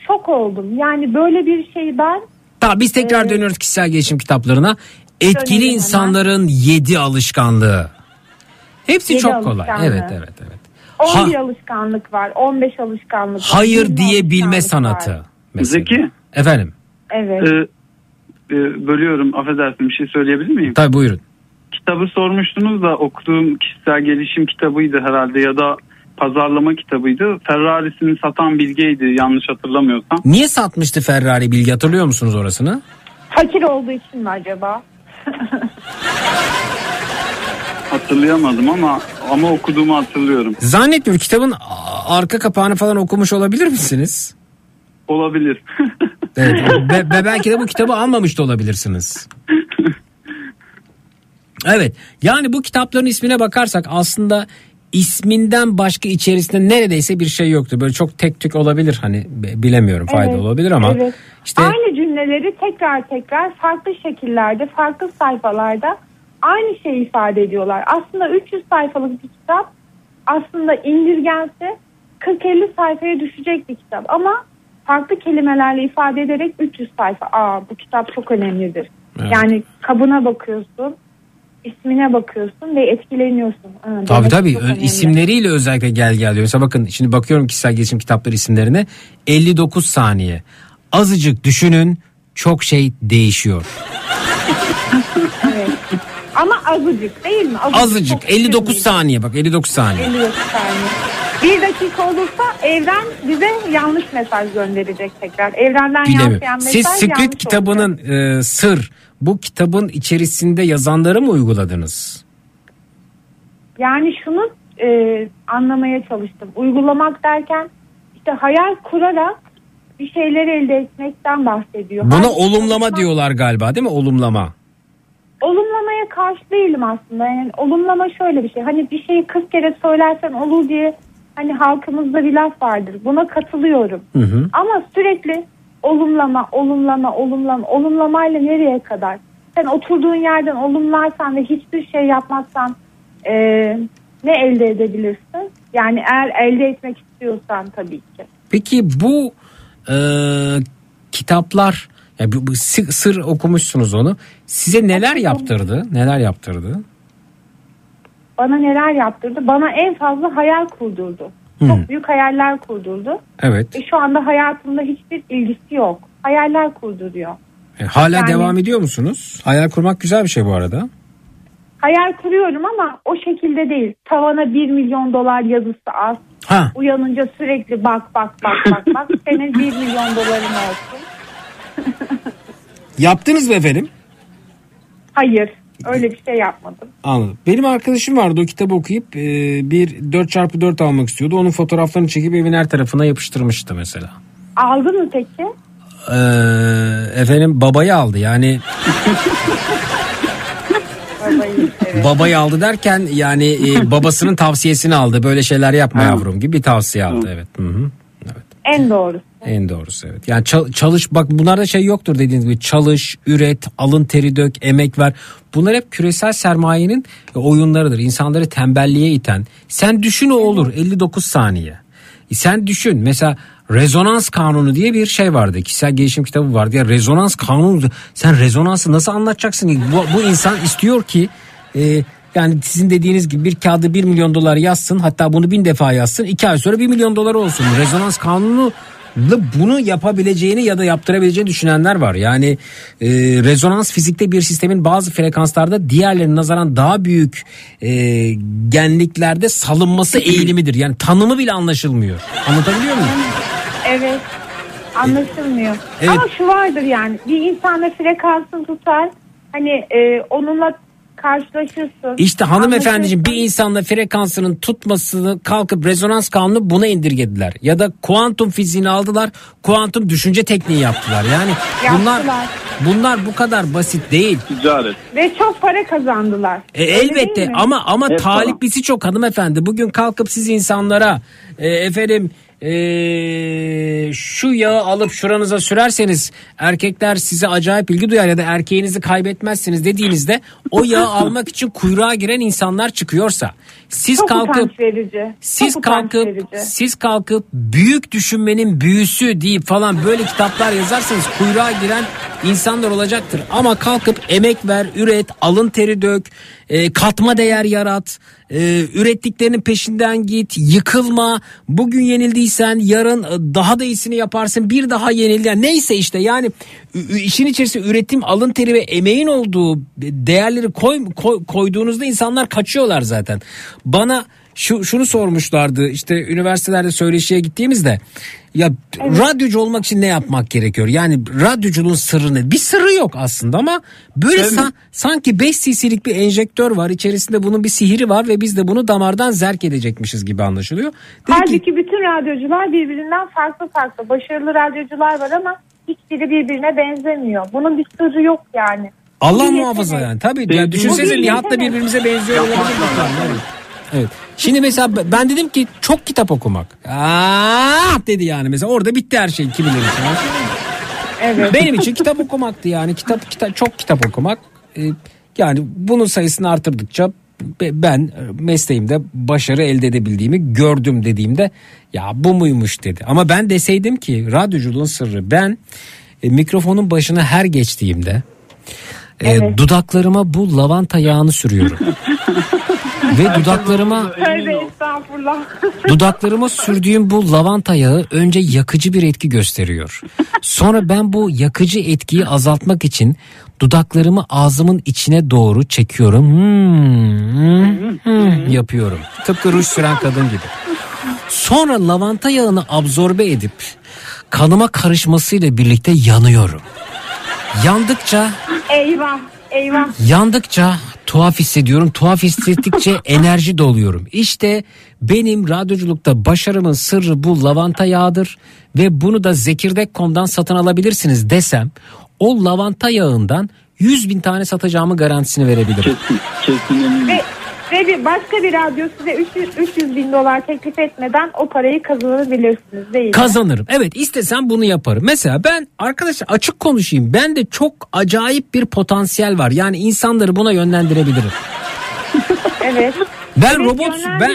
şok oldum. Yani böyle bir şey ben Tamam biz tekrar dönüyoruz kişisel gelişim kitaplarına. Etkili insanların 7 alışkanlığı. Hepsi Yedi çok kolay. Evet evet evet. 11 Ha- alışkanlık var. 15 alışkanlık var. Hayır 20 diyebilme alışkanlık var. sanatı. Zeki. Efendim. Evet. Ee, e, bölüyorum affedersin bir şey söyleyebilir miyim? Tabii buyurun. Kitabı sormuştunuz da okuduğum kişisel gelişim kitabıydı herhalde ya da pazarlama kitabıydı. Ferrari'sini satan Bilge'ydi yanlış hatırlamıyorsam. Niye satmıştı Ferrari bilgi hatırlıyor musunuz orasını? Fakir olduğu için mi acaba? Hatırlayamadım ama ama okuduğumu hatırlıyorum. Zannetmiyorum kitabın arka kapağını falan okumuş olabilir misiniz? Olabilir. Evet. Ve, ve belki de bu kitabı almamış da olabilirsiniz. Evet. Yani bu kitapların ismine bakarsak aslında isminden başka içerisinde neredeyse bir şey yoktu. Böyle çok tek tük olabilir hani bilemiyorum fayda Evet, olabilir ama evet. işte Aynı cümleleri tekrar tekrar farklı şekillerde, farklı sayfalarda aynı şeyi ifade ediyorlar. Aslında 300 sayfalık bir kitap aslında indirgense 40-50 sayfaya düşecek bir kitap. Ama farklı kelimelerle ifade ederek 300 sayfa. Aa bu kitap çok önemlidir. Evet. Yani kabına bakıyorsun, ismine bakıyorsun ve etkileniyorsun. Ha, Tabii tabii isimleriyle özellikle gel gel diyor. Mesela bakın şimdi bakıyorum kişisel gelişim kitapları isimlerine 59 saniye. Azıcık düşünün çok şey değişiyor. Evet. Ama azıcık değil mi? Azıcık çok 59 değil. saniye bak 59 saniye. 59 saniye. Bir dakika olursa evren bize yanlış mesaj gönderecek tekrar. Evrenden Bilemiyorum. yansıyan mesaj Siz Secret olacak. kitabının e, sır bu kitabın içerisinde yazanları mı uyguladınız? Yani şunu e, anlamaya çalıştım. Uygulamak derken işte hayal kurarak bir şeyler elde etmekten bahsediyor. Buna Halbuki olumlama diyorlar galiba değil mi? Olumlama. olumlamaya karşı değilim aslında. Yani olumlama şöyle bir şey. Hani bir şeyi 40 kere söylersen olur diye hani halkımızda bir laf vardır. Buna katılıyorum. Hı hı. Ama sürekli olumlama, olumlama, olumlama, olumlamayla nereye kadar? Sen oturduğun yerden olumlarsan ve hiçbir şey yapmazsan eee, ne elde edebilirsin? Yani eğer elde etmek istiyorsan tabii ki. Peki bu e, kitaplar yani bu, bu sı- sır okumuşsunuz onu. Size neler yaptırdı? Neler yaptırdı? Bana neler yaptırdı? Bana en fazla hayal kurdurdu. Hı. Çok büyük hayaller kurdurdu. Evet. Ve şu anda hayatımda hiçbir ilgisi yok. Hayaller kurduruyor. E, hala Yani- devam ediyor musunuz? Hayal kurmak güzel bir şey bu arada. Hayal kuruyorum ama o şekilde değil. Tavana 1 milyon dolar yazısı az. Ha. Uyanınca sürekli bak bak bak bak bak. Senin 1 milyon doların olsun. Yaptınız mı efendim? Hayır öyle bir şey yapmadım. Anladım. Benim arkadaşım vardı o kitabı okuyup e, bir 4x4 almak istiyordu. Onun fotoğraflarını çekip evin her tarafına yapıştırmıştı mesela. Aldın mı peki? Ee, efendim babayı aldı yani Babayı, evet. babayı aldı derken yani e, babasının tavsiyesini aldı böyle şeyler yapma yavrum gibi bir tavsiye aldı evet. Hı hı. En doğrusu. En doğrusu evet. Yani çal- çalış bak bunlarda şey yoktur dediğiniz gibi çalış, üret, alın teri dök, emek ver. Bunlar hep küresel sermayenin oyunlarıdır. İnsanları tembelliğe iten. Sen düşün o olur 59 saniye. E Sen düşün mesela rezonans kanunu diye bir şey vardı. Kişisel gelişim kitabı vardı. Ya rezonans kanunu sen rezonansı nasıl anlatacaksın? Bu, bu insan istiyor ki e, yani sizin dediğiniz gibi bir kağıdı 1 milyon dolar yazsın hatta bunu bin defa yazsın iki ay sonra 1 milyon dolar olsun. Rezonans kanunu bunu yapabileceğini ya da yaptırabileceğini düşünenler var. Yani e, rezonans fizikte bir sistemin bazı frekanslarda diğerlerine nazaran daha büyük e, genliklerde salınması eğilimidir. Yani tanımı bile anlaşılmıyor. Anlatabiliyor muyum? Evet. Anlaşılmıyor. Evet. Ama şu vardır yani bir insanda frekansını tutar. Hani e, onunla karşılaşırsın. İşte hanımefendiciğim bir insanla frekansının tutmasını kalkıp rezonans kanunu buna indirgediler. Ya da kuantum fiziğini aldılar, kuantum düşünce tekniği yaptılar. Yani bunlar Yaptılar. bunlar bu kadar basit değil. Ticaret. Ve çok para kazandılar. E, Öyle elbette mi? ama ama Hep taliplisi çok hanımefendi. Bugün kalkıp siz insanlara e, efendim e, şu yağı alıp şuranıza sürerseniz erkekler size acayip ilgi duyar ya da erkeğinizi kaybetmezsiniz dediğinizde o yağı almak için kuyruğa giren insanlar çıkıyorsa siz çok kalkıp siz çok kalkıp verici. siz kalkıp büyük düşünmenin büyüsü deyip falan böyle kitaplar yazarsanız kuyruğa giren insanlar olacaktır. Ama kalkıp emek ver, üret, alın teri dök, e, katma değer yarat, e, ürettiklerinin peşinden git, yıkılma. Bugün yenildiysen yarın e, daha da iyisini yaparsın. Bir daha yenil. Yani neyse işte yani işin içerisinde üretim, alın teri ve emeğin olduğu değerleri koy, koy- koyduğunuzda insanlar kaçıyorlar zaten. Bana şu şunu sormuşlardı işte üniversitelerde söyleşiye gittiğimizde ya radyocu olmak için ne yapmak gerekiyor? Yani radyoculuğun sırrı ne? Bir sırrı yok aslında ama böyle sa- sanki 5 cc'lik bir enjektör var. içerisinde bunun bir sihiri var ve biz de bunu damardan zerk edecekmişiz gibi anlaşılıyor. Dedi ki, Halbuki bütün radyocular birbirinden farklı farklı. Başarılı radyocular var ama hiçbiri birbirine benzemiyor. Bunun bir sırrı yok yani. Allah muhafaza yani. Tabii Değil, ya düşünsenize Nihat'la birbirimize benziyor olabilir. Evet. Şimdi mesela ben dedim ki çok kitap okumak. Aa dedi yani mesela orada bitti her şey kimileri için. Evet. Benim için kitap okumaktı yani kitap kitap çok kitap okumak. Ee, yani bunun sayısını artırdıkça be- ben mesleğimde başarı elde edebildiğimi gördüm dediğimde ya bu muymuş dedi. Ama ben deseydim ki radyoculuğun sırrı ben e, mikrofonun başına her geçtiğimde e, Evet. dudaklarıma bu lavanta yağını sürüyorum. Ve dudaklarıma Tövbe estağfurullah. Dudaklarıma sürdüğüm bu lavanta yağı önce yakıcı bir etki gösteriyor. Sonra ben bu yakıcı etkiyi azaltmak için dudaklarımı ağzımın içine doğru çekiyorum. Hmm, hmm, yapıyorum. Tıpkı ruj süren kadın gibi. Sonra lavanta yağını absorbe edip kanıma karışmasıyla birlikte yanıyorum. Yandıkça eyvah eyvah. Yandıkça tuhaf hissediyorum. Tuhaf hissettikçe enerji doluyorum. İşte benim radyoculukta başarımın sırrı bu lavanta yağıdır ve bunu da Zekirdek.com'dan satın alabilirsiniz desem o lavanta yağından 100 bin tane satacağımı garantisini verebilirim. Kesin eminim. Ve, ve bir başka bir radyo size 300, 300 bin dolar teklif etmeden o parayı kazanabilirsiniz değil mi? Kazanırım. Evet istesem bunu yaparım. Mesela ben arkadaşlar açık konuşayım. Ben de çok acayip bir potansiyel var. Yani insanları buna yönlendirebilirim. Evet. Ben Evet, robot ben.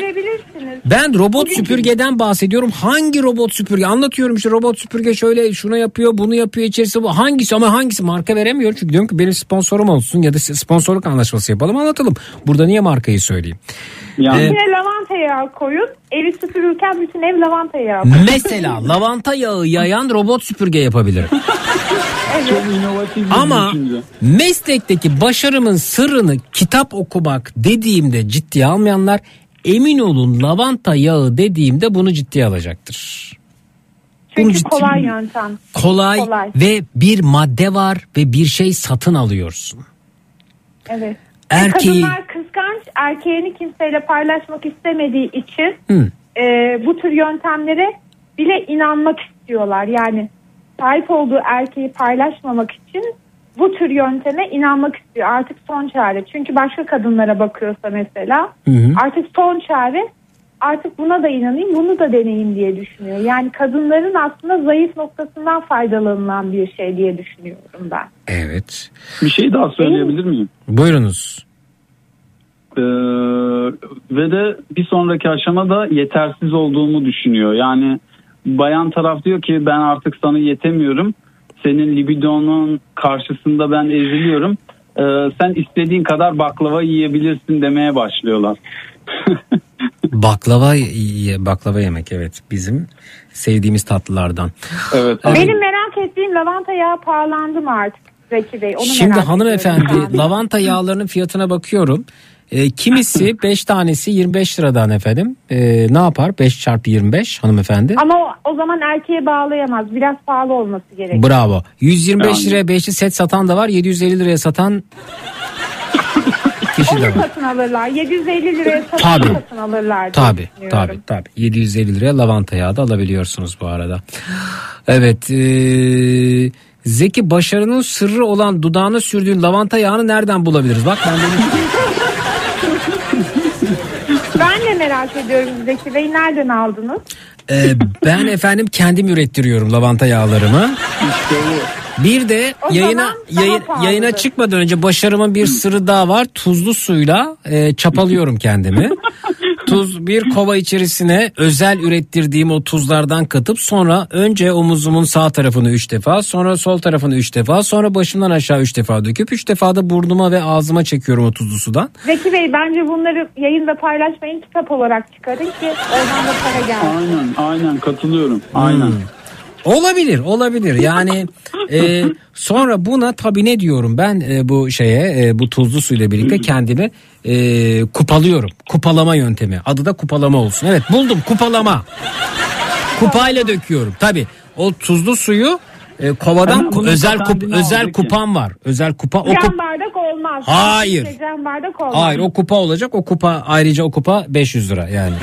Ben robot Bugün- süpürgeden bahsediyorum. Hangi robot süpürge? Anlatıyorum işte robot süpürge şöyle şuna yapıyor, bunu yapıyor içerisi bu. Hangisi ama hangisi marka veremiyorum. Çünkü diyorum ki benim sponsorum olsun ya da sponsorluk anlaşması yapalım anlatalım. Burada niye markayı söyleyeyim? Yani Ee, lavanta yağı koyun. Evi süpürürken bütün ev lavanta yağı koyun. mesela lavanta yağı yayan robot süpürge yapabilirim. Ama meslekteki başarımın sırrını kitap okumak dediğimde ciddiye almayanlar emin olun lavanta yağı dediğimde bunu ciddiye alacaktır. Bunu Çünkü ciddi- kolay yöntem. kolay, Kolay. ve bir madde var ve bir şey satın alıyorsun. Evet. Erkeği Kadınlar kıskanç erkeğini kimseyle paylaşmak istemediği için e, bu tür yöntemlere bile inanmak istiyorlar. Yani sahip olduğu erkeği paylaşmamak için bu tür yönteme inanmak istiyor. Artık son çare. Çünkü başka kadınlara bakıyorsa mesela Hı hı. artık son çare artık buna da inanayım bunu da deneyeyim diye düşünüyor. Yani kadınların aslında zayıf noktasından faydalanılan bir şey diye düşünüyorum ben. Evet. Bir şey daha söyleyebilir miyim? Buyurunuz. Ee, ve de bir sonraki aşamada yetersiz olduğumu düşünüyor. Yani bayan taraf diyor ki ben artık sana yetemiyorum. Senin libidonun karşısında ben eziliyorum. Ee, sen istediğin kadar baklava yiyebilirsin demeye başlıyorlar. Baklava baklava yemek evet bizim sevdiğimiz tatlılardan. Evet. Benim merak ettiğim lavanta yağı pahalandı mı artık Zeki Bey? Onu Şimdi merak hanımefendi lavanta yağlarının fiyatına bakıyorum. E, kimisi 5 tanesi 25 liradan efendim. E, ne yapar? 5 çarpı 25 hanımefendi. Ama o, o zaman erkeğe bağlayamaz. Biraz pahalı olması gerekiyor. Bravo. 125 Yani. liraya 5'li set satan da var. 750 liraya satan Onu de var. satın alırlar. 750 liraya satın, Tabii. satın alırlar. diye Tabi düşünüyorum. tabi tabi 750 liraya lavanta yağı da alabiliyorsunuz bu arada. Evet eee, Zeki başarının sırrı olan dudağına sürdüğün lavanta yağını nereden bulabiliriz? Bak ben de Ben de merak ediyorum Zeki Bey. Nereden aldınız? Ee, ben efendim kendim ürettiriyorum lavanta yağlarımı. Bir de O yayına zaman daha yayın, pahalıdır. yayına çıkmadan önce başarımın bir sırrı daha var. Tuzlu suyla e, çapalıyorum kendimi. Tuz bir kova içerisine özel ürettirdiğim o tuzlardan katıp sonra önce omuzumun sağ tarafını 3 defa sonra sol tarafını 3 defa sonra başımdan aşağı 3 defa döküp 3 defa da burnuma ve ağzıma çekiyorum o tuzlu sudan. Zeki Bey bence bunları yayında paylaşmayın. Kitap olarak çıkarın ki oradan da para gelsin. Aynen aynen katılıyorum. Aynen. Hmm. Olabilir olabilir. Yani e, sonra buna tabii ne diyorum ben e, bu şeye e, bu tuzlu suyla birlikte kendimi e, kupalıyorum. Kupalama yöntemi. Adı da kupalama olsun. Evet buldum. Kupalama. Kupayla döküyorum. Tabii o tuzlu suyu e, kovadan bunun özel kup, özel kupam var özel kupa o Cam kup, bardak olmaz. Hayır. Cam bardak olmaz. hayır o kupa olacak o kupa ayrıca o kupa 500 lira yani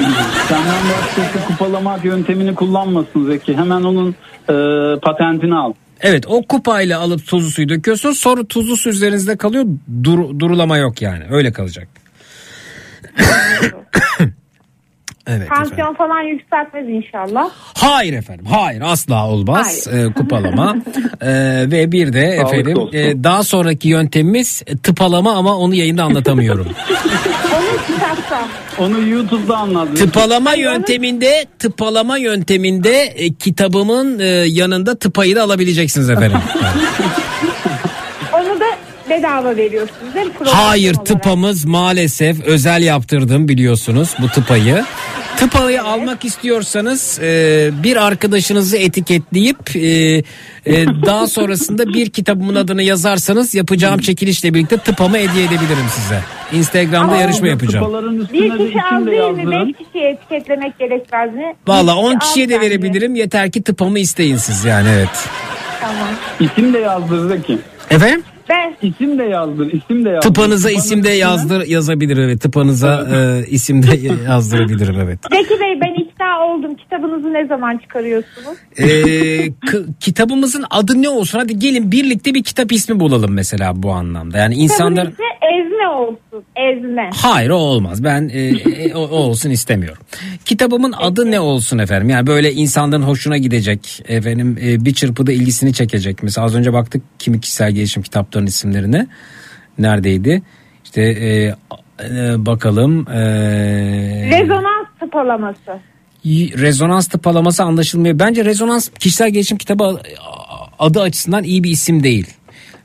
Senden başkası kupalamak yöntemini kullanmasın Zeki. Hemen onun e, patentini al. Evet o kupayla alıp tuzlu suyu döküyorsun sonra tuzlu su üzerinizde kalıyor dur, durulama yok yani öyle kalacak. evet efendim. Tansiyon falan yükseltmez inşallah. Hayır efendim hayır asla olmaz Ee, kupalama Ee, ve bir de efendim e, daha sonraki yöntemimiz e, tıpalama ama onu yayında anlatamıyorum. Onu kitapta. Onu YouTube'da. Zeki. tıpalama yönteminde tıpalama yönteminde e, kitabımın e, yanında tıpayı da alabileceksiniz efendim. Onu da bedava veriyorsunuz değil mi? Program Hayır olarak. tıpamız maalesef özel yaptırdım biliyorsunuz bu tıpayı. Tıpayı almak istiyorsanız e, bir arkadaşınızı etiketleyip e, e, daha sonrasında bir kitabımın adını yazarsanız yapacağım çekilişle birlikte tıpamı hediye edebilirim size. Instagram'da yarışma yapacağım. Bir kişi az değil mi? Beş kişiye etiketlemek gerekmez mi? Valla Bir 10 kişi kişiye de verebilirim yeter ki tıpamı isteyin siz yani evet. Tamam. İsim de yazdır Zeki. Efendim? Ben İsim de yazdır. isim de yazdır. Tıpanıza Tıpanın isim de yazdır yazabilir evet. Tıpanıza e, isim de yazdırabilirim evet. Zeki Bey ben ikna oldum. Kitabınızı ne zaman çıkarıyorsunuz? Ee, kitabımızın adı ne olsun? Hadi gelin birlikte bir kitap ismi bulalım mesela bu anlamda. Yani insanlar ezme olsun. Ezme. Hayır o olmaz. Ben e, e, o, o olsun istemiyorum. Kitabımın adı ne olsun efendim? Yani böyle insanların hoşuna gidecek. Efendim e, bir çırpıda ilgisini çekecek. Mesela az önce baktık kimi kişisel gelişim kitaplarının isimlerine. Neredeydi? İşte e, e, bakalım. E, Rezonans tıpalaması. Rezonans tıpalaması anlaşılmıyor. Bence rezonans kişisel gelişim kitabı adı açısından iyi bir isim değil.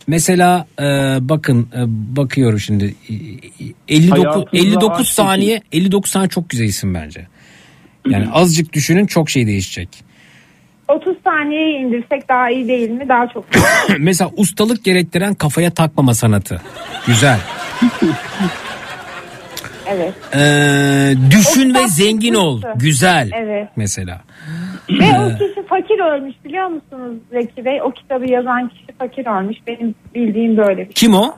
Mesela e, bakın e, bakıyorum şimdi E, e, 59 Hayatınıza 59 aşk saniye 59 saniye çok güzel isim bence. Yani azıcık düşünün çok şey değişecek. 30 saniyeye indirsek daha iyi değil mi? Daha çok. Mesela ustalık gerektiren kafaya takmama sanatı. Güzel. evet. Ee, düşün ve zengin ol. Güzel. Evet. Mesela. Ve o kişi fakir ölmüş biliyor musunuz Zeki Bey? O kitabı yazan kişi fakir ölmüş. Benim bildiğim böyle bir şey. Kim o?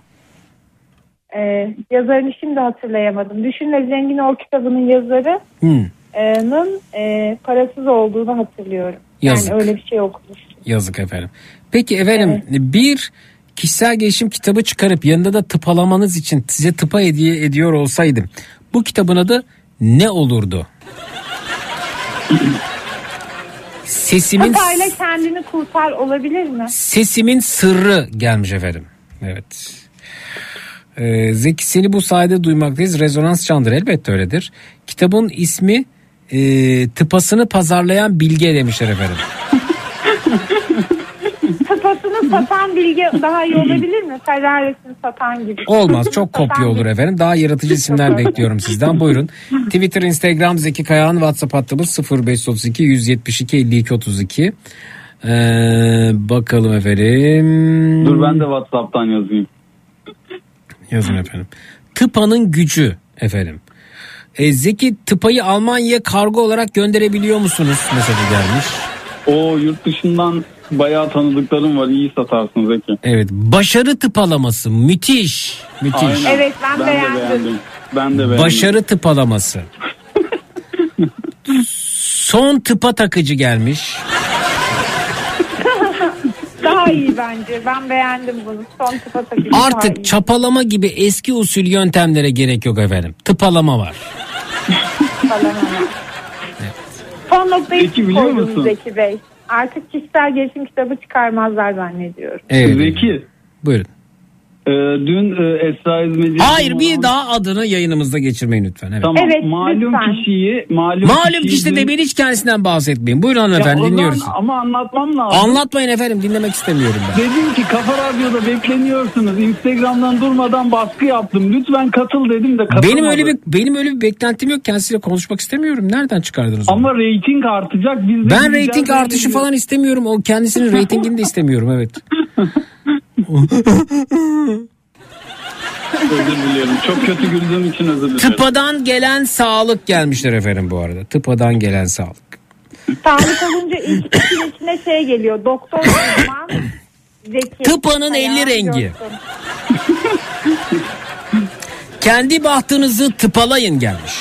Ee, yazarını şimdi hatırlayamadım. Düşün ve Zengin Ol kitabının yazarının Hmm. e, parasız olduğunu hatırlıyorum. Yazık. Yani öyle bir şey okumuş. Yazık efendim. Peki efendim bir kişisel gelişim kitabı çıkarıp yanında da tıpalamanız için size tıpa hediye ediyor olsaydım bu kitabın adı ne olurdu? Sesimin Kafayla kendini kurtar olabilir mi? sesimin sırrı gelmiş efendim. Evet. Ee, Zeki seni bu sayede duymaktayız. Rezonans çandır elbette öyledir. Kitabın ismi e, tıpasını pazarlayan bilge demişler efendim. Tıpasını satan bilgi daha iyi olabilir mi? Ferrarisini satan gibi. Olmaz çok kopya olur efendim. Daha yaratıcı isimler bekliyorum sizden. Buyurun. Twitter, Instagram Zeki Kayağan, WhatsApp hattımız 0532 172 52 32. Ee, bakalım efendim. Dur ben de WhatsApp'tan yazayım. Yazın efendim. Tıpa'nın gücü efendim. Ee, Zeki tıpayı Almanya'ya kargo olarak gönderebiliyor musunuz? Mesajı gelmiş. O yurt dışından Bayağı tanıdıklarım var. iyi satarsın Zeki. Evet. Başarı tıpalaması. Müthiş. Müthiş. Aynen. Evet, ben de beğendim. beğendim. Ben de beğendim. Başarı tıpalaması. Son tıpa takıcı gelmiş. Daha iyi bence. Ben beğendim bunu. Son tıpa iyi. Artık çapalama gibi eski usul yöntemlere gerek yok efendim. Tıpalama var. falan ama. Son noktayı Zeki siz biliyor musun? Zeki Bey. Artık kişisel gelişim kitabı çıkarmazlar zannediyorum. Evet. Zeki. Buyurun. E, dün e, Esra İzmeci... Hayır bir daha adını yayınımızda geçirmeyin lütfen. Evet. Tamam. Evet, malum lütfen. kişiyi... Malum, Malum kişi de dün- beni hiç kendisinden bahsetmeyin. Buyurun Ya hanımefendi dinliyoruz. Ama anlatmam lazım. Anlatmayın efendim dinlemek istemiyorum ben. Dedim ki Kafa Radyo'da bekleniyorsunuz. Instagram'dan durmadan baskı yaptım. Lütfen katıl dedim de katılmadı. Benim öyle bir benim öyle bir beklentim yok. Kendisiyle konuşmak istemiyorum. Nereden çıkardınız onu? Ama reyting artacak. Biz de ben reyting artışı falan istemiyorum. O kendisinin reytingini de istemiyorum evet. Özür diliyorum. Çok kötü güldüğüm için özür dilerim. Tıpadan gelen sağlık gelmişler efendim bu arada. Tıpadan gelen sağlık. Sağlık olunca ilk işin içine şey geliyor. Doktor uzman Zeki. Tıpanın 50 rengi. Kendi bahtınızı tıpalayın gelmiş.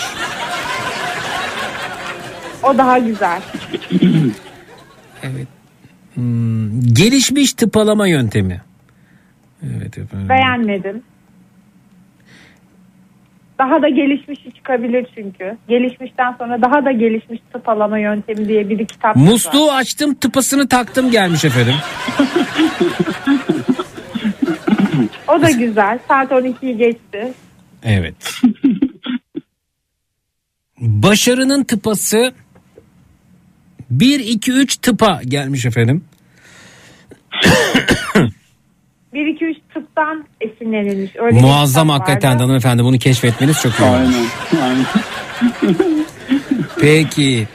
O daha güzel. Hmm, gelişmiş tıpalama yöntemi. Evet efendim. Beğenmedim. Daha da gelişmiş çıkabilir çünkü. Gelişmişten sonra daha da gelişmiş tıpalama yöntemi diye bir kitap var. Musluğu açtım tıpasını taktım gelmiş efendim. O da güzel. Saat 12'yi geçti. Evet. Başarının tıpası 1 2 3 tıpa gelmiş efendim. 1 2 3 tıptan esinlenilmiş. Öyle Muazzam hakikaten vardı. hanımefendi bunu keşfetmeniz çok iyi. Aynen. Aynen. Peki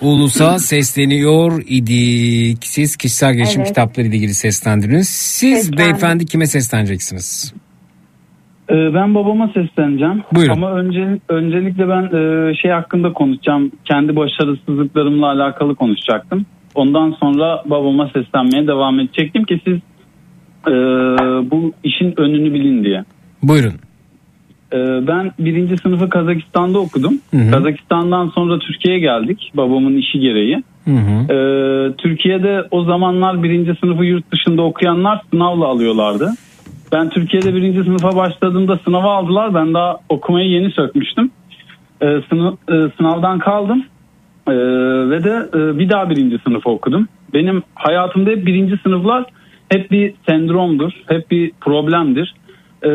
ulusa sesleniyor idik. Siz kişisel gelişim Evet. kitapları ile ilgili seslendirdiniz. Siz Seslendim. beyefendi kime sesleneceksiniz? Ee, ben babama sesleneceğim. Buyurun. Ama önce, öncelikle ben e, şey hakkında konuşacağım. Kendi başarısızlıklarımla alakalı konuşacaktım. Ondan sonra babama seslenmeye devam edecektim ki siz e, bu işin önünü bilin diye. Buyurun. Ee, Ben birinci sınıfı Kazakistan'da okudum. Hı hı. Kazakistan'dan sonra Türkiye'ye geldik babamın işi gereği. Hı hı. Ee, Türkiye'de o zamanlar birinci sınıfı yurt dışında okuyanlar sınavla alıyorlardı. Ben Türkiye'de birinci sınıfa başladığımda sınava aldılar. Ben daha okumayı yeni sökmüştüm. Ee, sını- e, sınavdan kaldım. Ee, ve de e, bir daha birinci sınıfı okudum. Benim hayatımda hep birinci sınıflar hep bir sendromdur. Hep bir problemdir. Ee,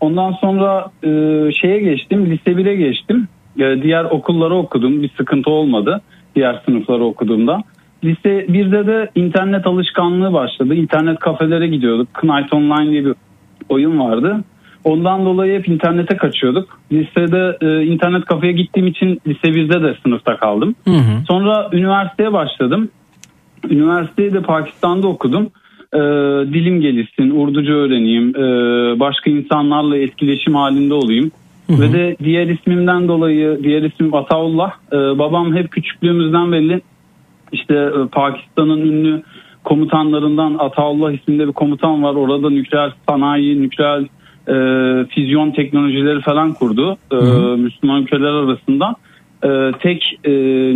ondan sonra e, şeye geçtim. Lise 1'e geçtim. Ee, diğer okulları okudum. Bir sıkıntı olmadı. Diğer sınıfları okuduğumda. Lise 1'de de internet alışkanlığı başladı. İnternet kafelere gidiyorduk. Knight Online diye bir oyun vardı. Ondan dolayı hep internete kaçıyorduk. Lisede e, internet kafeye gittiğim için lise 1'de de sınıfta kaldım. Hı hı. Sonra üniversiteye başladım. Üniversiteyi de Pakistan'da okudum. Ee, dilim gelişsin, Urduca öğreneyim, ee, başka insanlarla etkileşim halinde olayım. Ve de diğer ismimden dolayı, diğer ismim Ataullah. Ee, babam hep küçüklüğümüzden belli işte e, Pakistan'ın ünlü komutanlarından Ataullah isimli bir komutan var. Orada nükleer sanayi, nükleer e, füzyon teknolojileri falan kurdu. E, Müslüman ülkeler arasında e, tek e,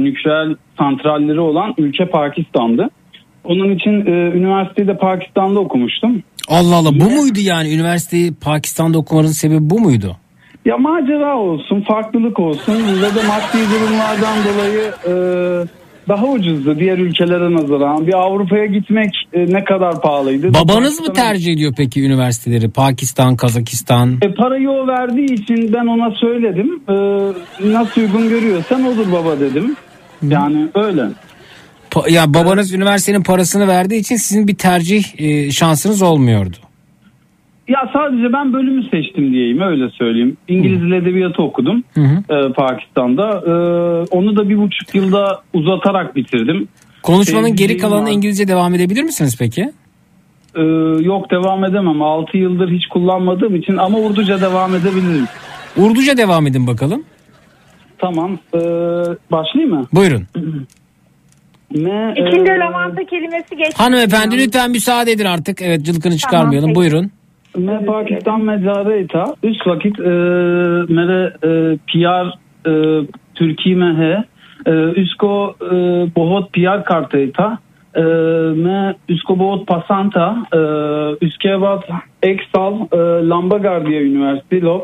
nükleer santralleri olan ülke Pakistan'dı. Onun için e, üniversiteyi de Pakistan'da okumuştum. Allah Allah bu muydu yani üniversiteyi Pakistan'da okumanızın sebebi bu muydu? Ya macera olsun, farklılık olsun ve de maddi durumlardan dolayı e, daha ucuzdu diğer ülkelere nazaran. Bir Avrupa'ya gitmek e, ne kadar pahalıydı? Babanız mı tercih ediyor peki üniversiteleri? Pakistan, Kazakistan. E, parayı o verdiği için ben ona söyledim. E, nasıl uygun görüyorsan olur baba dedim. Yani öyle. Pa- ya babanız üniversitenin parasını verdiği için sizin bir tercih e, şansınız olmuyordu. Ya sadece ben bölümü seçtim diyeyim öyle söyleyeyim. İngiliz Dil Edebiyatı okudum Hı hı. e, Pakistan'da. E, onu da bir buçuk yılda uzatarak bitirdim. Konuşmanın geri Sevdiğim kalanı var. İngilizce devam edebilir misiniz peki? E, yok devam edemem. 6 yıldır hiç kullanmadığım için ama Urduca devam edebilirim. Urduca devam edin bakalım. Tamam. E, başlayayım mı? Buyurun. Me, İçinde e, lavanta kelimesi geçti. Hanımefendi lütfen müsaade edin artık. Evet cılkını çıkarmayalım. peki. Buyurun. Me Pakistan me careta. Üst vakit e, mere e, PR e, Türkiye me है e, उसको e, बहुत प्यार करते था e, मैं उसको बहुत पसंद था e, उसके बाद एक साल e, लंबा कर दिया यूनिवर्सिटी लोग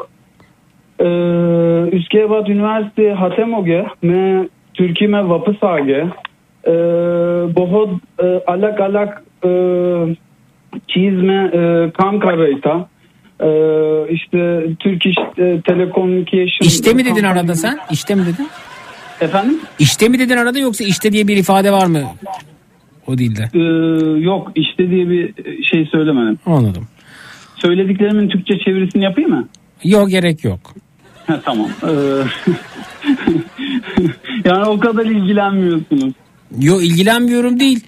e, उसके बाद यूनिवर्सिटी खत्म हो गया मैं तुर्की में वापस आ गया e, बहुत अलग अलग चीज में e, काम कर रही था e, işte Türk İş e, Telecommunication İşte mi dedin arada sen? İşte mi dedin? Efendim? İşte mi dedin arada yoksa işte diye bir ifade var mı? O değil de. Ee, yok işte diye bir şey söylemedim. Anladım. Söylediklerimin Türkçe çevirisini yapayım mı? Yok gerek yok. Ha, tamam. Ee, yani o kadar ilgilenmiyorsunuz. Yo ilgilenmiyorum değil.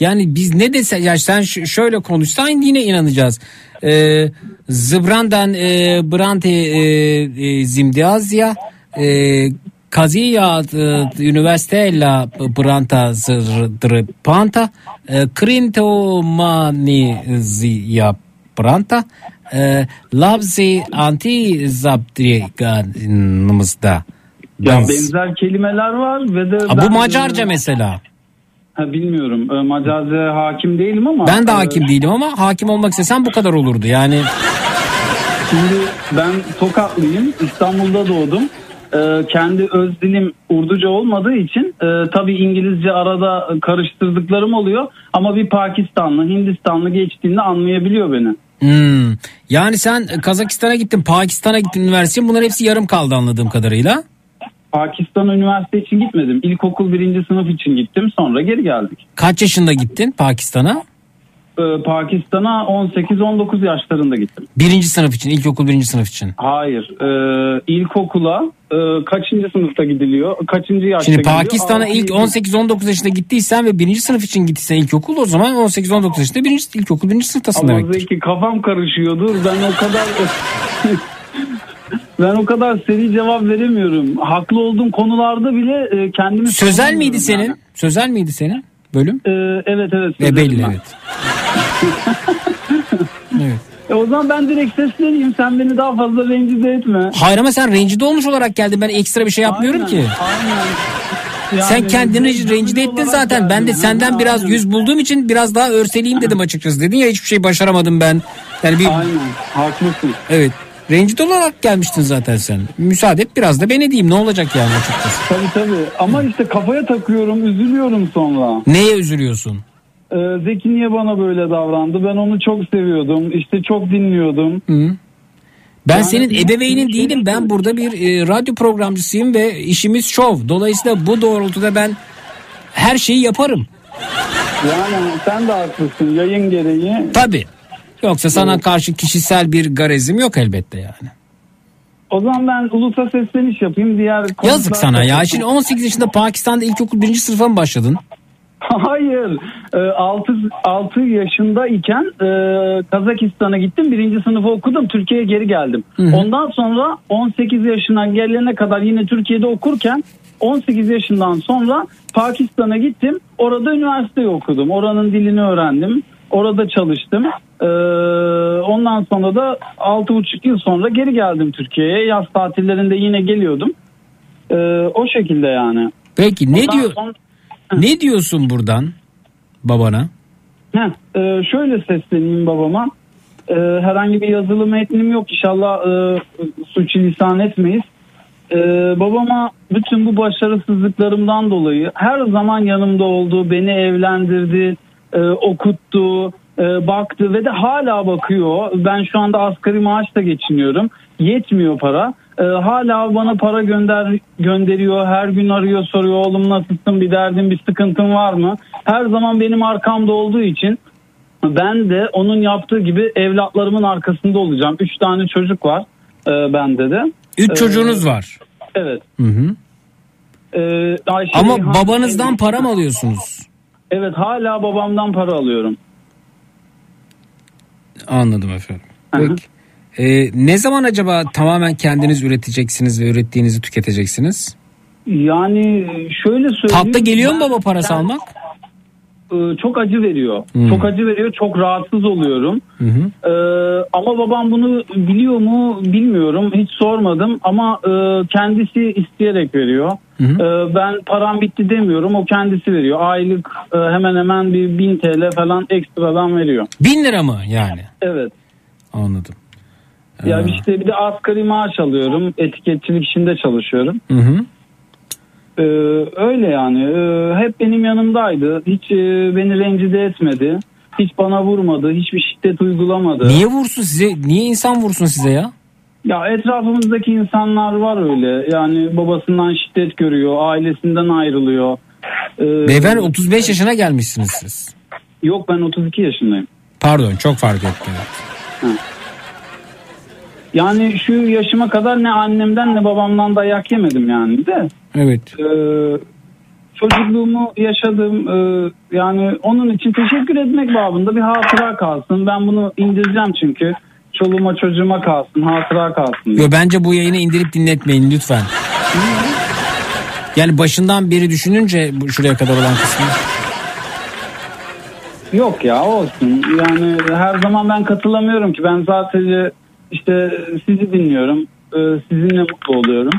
Yani biz ne dese ya sen şöyle konuşsan yine inanacağız. Ee, Zıbrandan e, Brante e, e, Zimdiazya e, Kaziya e, Üniversitela Branta Panta e, Krinto Mani Ziya Branta e, Labzi Anti Zaptriganımızda. Ya benzer kelimeler var ve de Ha, bu Macarca mesela. Ha, bilmiyorum. Ee, Macarca hakim değilim ama. Ben de e, hakim değilim ama hakim olmak istesem bu kadar olurdu. Yani Şimdi ben Tokatlıyım. İstanbul'da doğdum. Ee, kendi öz dilim Urduca olmadığı için e, tabii İngilizce arada karıştırdıklarım oluyor. Ama bir Pakistanlı, Hindistanlı geçtiğinde anlayabiliyor beni. hmm. yani sen Kazakistan'a gittin, Pakistan'a gittin üniversiteye. Bunların hepsi yarım kaldı anladığım kadarıyla. Pakistan üniversite için gitmedim. İlkokul birinci sınıf için gittim. Sonra geri geldik. Kaç yaşında gittin Pakistan'a? Ee, Pakistan'a 18-19 yaşlarında gittim. Birinci sınıf için, ilkokul birinci sınıf için. Hayır. Ee, ilkokula e, kaçıncı sınıfta gidiliyor? Kaçıncı yaşta Şimdi? Pakistan'a ilk yedi. 18-19 yaşında gittiysen ve birinci sınıf için gittiysen ilkokul o zaman 18-19 yaşında birinci, ilkokul birinci sınıftasın Ama demek. Zeki kafam karışıyordur. Ben o kadar ben o kadar seri cevap veremiyorum. Haklı olduğum konularda bile e, kendimi Sözel miydi senin? yani. Sözel miydi senin bölüm? Ee, evet evet. E, belli ben. evet. evet. E, o zaman ben direkt sesleneyim. Sen beni daha fazla rencide etme. Hayır ama sen rencide olmuş olarak geldin. Ben ekstra bir şey yapmıyorum Aynen, ki. Aynen. Sen Yani kendini rencide rencide ettin zaten. Ben de geldim. senden Ha, biraz aynen. yüz bulduğum için biraz daha örseleyim dedim açıkçası. Dedin ya hiçbir şey başaramadım ben. Yani bir Aynen. Haklısın. evet. Rencide olarak gelmiştin zaten sen. Müsaade et biraz da ben edeyim. Ne olacak yani açıkçası. Tabii tabii. Ama işte kafaya takıyorum, üzülüyorum sonra. Neye üzülüyorsun? Ee, Zeki niye bana böyle davrandı? Ben onu çok seviyordum. İşte çok dinliyordum. Hı. Ben Yani senin ebeveynin şey değilim. Ben burada bir e, radyo programcısıyım ve işimiz şov. Dolayısıyla bu doğrultuda ben her şeyi yaparım. Yani sen de haklısın yayın gereği. Tabii. Yoksa sana karşı kişisel bir garezim yok elbette yani. O zaman ben ulusa sesleniş yapayım. Diğer Yazık sana ya. Şimdi 18 yaşında Pakistan'da ilkokul birinci sınıfa mı başladın? Hayır. 6 6 yaşındayken e, Kazakistan'a gittim. Birinci sınıfı okudum. Türkiye'ye geri geldim. Hı hı. Ondan sonra 18 yaşına gelene kadar yine Türkiye'de okurken 18 yaşından sonra Pakistan'a gittim. Orada üniversiteyi okudum. Oranın dilini öğrendim. Orada çalıştım. Ee, ondan sonra da 6,5 yıl sonra geri geldim Türkiye'ye. Yaz tatillerinde yine geliyordum. Ee, o şekilde yani. Peki ne Ondan diyor sonra- ne diyorsun buradan babana? Heh, e, şöyle sesleneyim babama. E, herhangi bir yazılı metnim yok. İnşallah e, suçu lisan etmeyiz. E, babama bütün bu başarısızlıklarımdan dolayı her zaman yanımda oldu. Beni evlendirdi, e, okuttu, e, baktı ve de hala bakıyor. Ben şu anda asgari maaşla geçiniyorum. Yetmiyor para. E, hala bana para gönder gönderiyor. Her gün arıyor soruyor oğlum nasılsın bir derdin bir sıkıntın var mı? Her zaman benim arkamda olduğu için ben de onun yaptığı gibi evlatlarımın arkasında olacağım. Üç tane çocuk var e, bende de. Üç E, çocuğunuz var. Evet. Hı hı. E, Ayşe Ama Reyhan- babanızdan para mı alıyorsunuz? Evet hala babamdan para alıyorum. Anladım efendim. Peki. Ee, ne zaman acaba tamamen kendiniz üreteceksiniz ve ürettiğinizi tüketeceksiniz? Yani şöyle söyleyeyim. Tatlı geliyor mu baba parası ben- almak? E, çok acı veriyor. Hmm. Çok acı veriyor. Çok rahatsız oluyorum. Hı hı. Ee, ama babam bunu biliyor mu bilmiyorum. Hiç sormadım ama e, kendisi isteyerek veriyor. Hı hı. Ee, ben param bitti demiyorum. O kendisi veriyor. Aylık e, hemen hemen bir 1000 TL falan ekstradan veriyor. Bin lira mı yani? Evet. Anladım. Ya Ee, işte bir de asgari maaş alıyorum. Etiketçilik işinde çalışıyorum. Hı hı. Ee, öyle yani. Ee, hep benim yanımdaydı. Hiç e, beni rencide etmedi. Hiç bana vurmadı. Hiçbir şiddet uygulamadı. Niye vursun size? Niye insan vursun size ya? Ya etrafımızdaki insanlar var öyle. Yani babasından şiddet görüyor. Ailesinden ayrılıyor. Ee, Beyefendi 35 yaşına gelmişsiniz siz. Yok ben 32 yaşındayım. Pardon çok fark etti. Yani şu yaşıma kadar ne annemden ne babamdan dayak yemedim yani de. Evet. Ee, çocukluğumu yaşadım. Ee, yani onun için teşekkür etmek babında bir hatıra kalsın. Ben bunu indireceğim çünkü. Çoluğuma çocuğuma kalsın, hatıra kalsın. Yo, bence bu yayını indirip dinletmeyin lütfen. Yani başından beri düşününce şuraya kadar olan kısmı. Yok ya olsun. Yani her zaman ben katılamıyorum ki. Ben sadece işte sizi dinliyorum. Ee, sizinle mutlu oluyorum.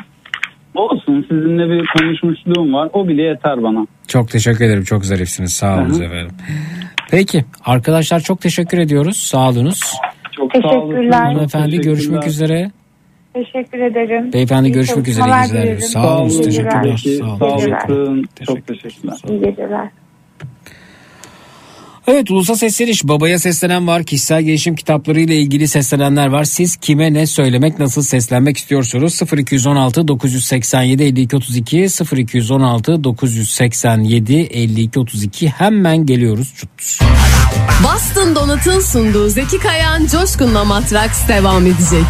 Olsun sizinle bir konuşmuşluğum var. O bile yeter bana. Çok teşekkür ederim. Çok zarifsiniz. Sağ olun efendim. Peki arkadaşlar çok teşekkür ediyoruz. Sağ olunuz. Çok sağ olun. Teşekkürler. Hanımefendi görüşmek üzere. Teşekkür ederim. Beyefendi İyi görüşmek üzere. İyi çalışmalar geceler. dilerim. Sağ olun. Teşekkürler. Sağ olun. Sağ. Çok teşekkürler. İyi geceler. Evet Ulusal Sesleniş babaya seslenen var kişisel gelişim kitaplarıyla ilgili seslenenler var siz kime ne söylemek nasıl seslenmek istiyorsunuz 0216 987 52 32 0216 987 52 32 hemen geliyoruz Çut. Boston Donat'ın sunduğu Zeki Kayan Coşkun'la Matraks devam edecek.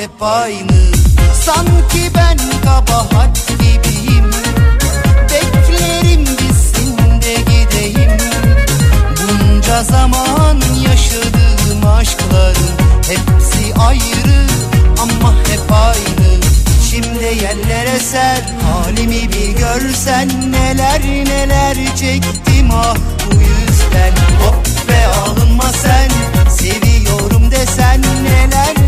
Hep aynı. Sanki ben kabahat gibiyim. Beklerim bitsin de gideyim. Bunca zaman yaşadığım aşkların Hepsi ayrı ama hep aynı. Şimdi yerlere ser halimi bir görsen Neler neler çektim. Ah bu yüzden Hop be alınma sen seviyorum desen neler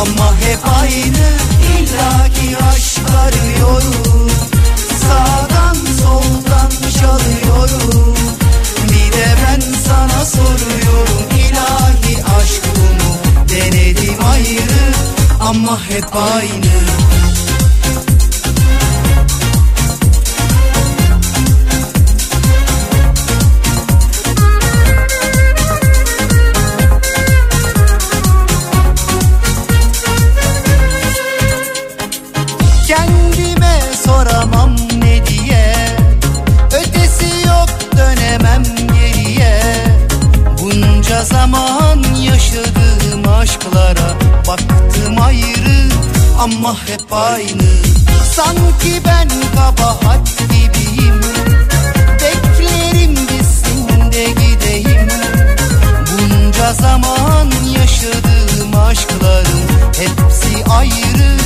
Ama hep aynı İllaki aşk arıyorum Sağdan soldan çalıyorum Bir de ben sana soruyorum İlahi aşkımı. Denedim ayrı Ama hep aynı ama hep aynı. Sanki ben kabahat gibiyim. Beklerim bitsin de gideyim. Bunca zaman yaşadığım aşkların Hepsi ayrı.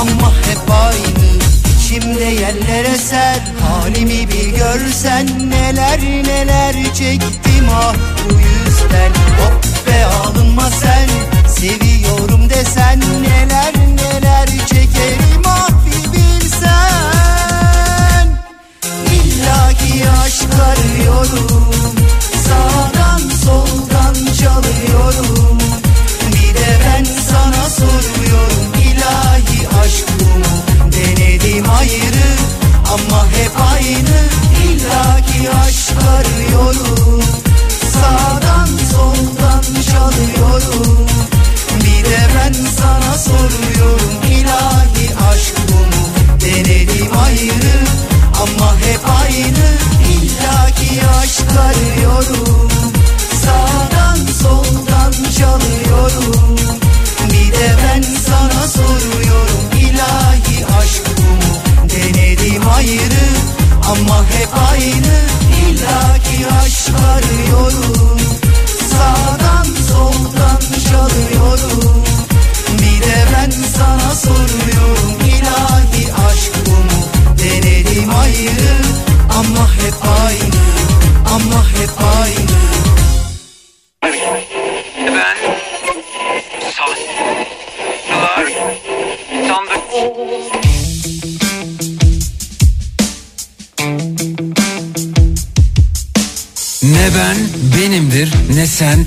Ama hep aynı. İçimde yerlere ser halimi bir görsen Neler neler çektim. Ah bu yüzden Hop be alınma sen seviyorum desen Neler neler çekerim ah bir aşk arıyorum Sağdan soldan çalıyorum. Bir de ben sana soruyorum İlahi aşk bu mu Denedim ama hep aynı. İllaki aşk arıyorum Sağdan çalıyorum. Bir de ben sana soruyorum İlahi aşk bu mu? Denedim ayrı ama hep aynı. İllaki aşk arıyorum. Sağdan soldan çalıyorum. Bir de ben sana soruyorum İlahi aşk bu mu? Denedim ayrı ama hep aynı. İllaki aşk arıyorum. Sağdan soldan çalıyorum. Bir de ben sana soruyorum. İlahi aşk bu mu? Denedim ayrı ama hep aynı Ama hep aynı. Ben sahteler sandık. Ne ben benimdir ne sen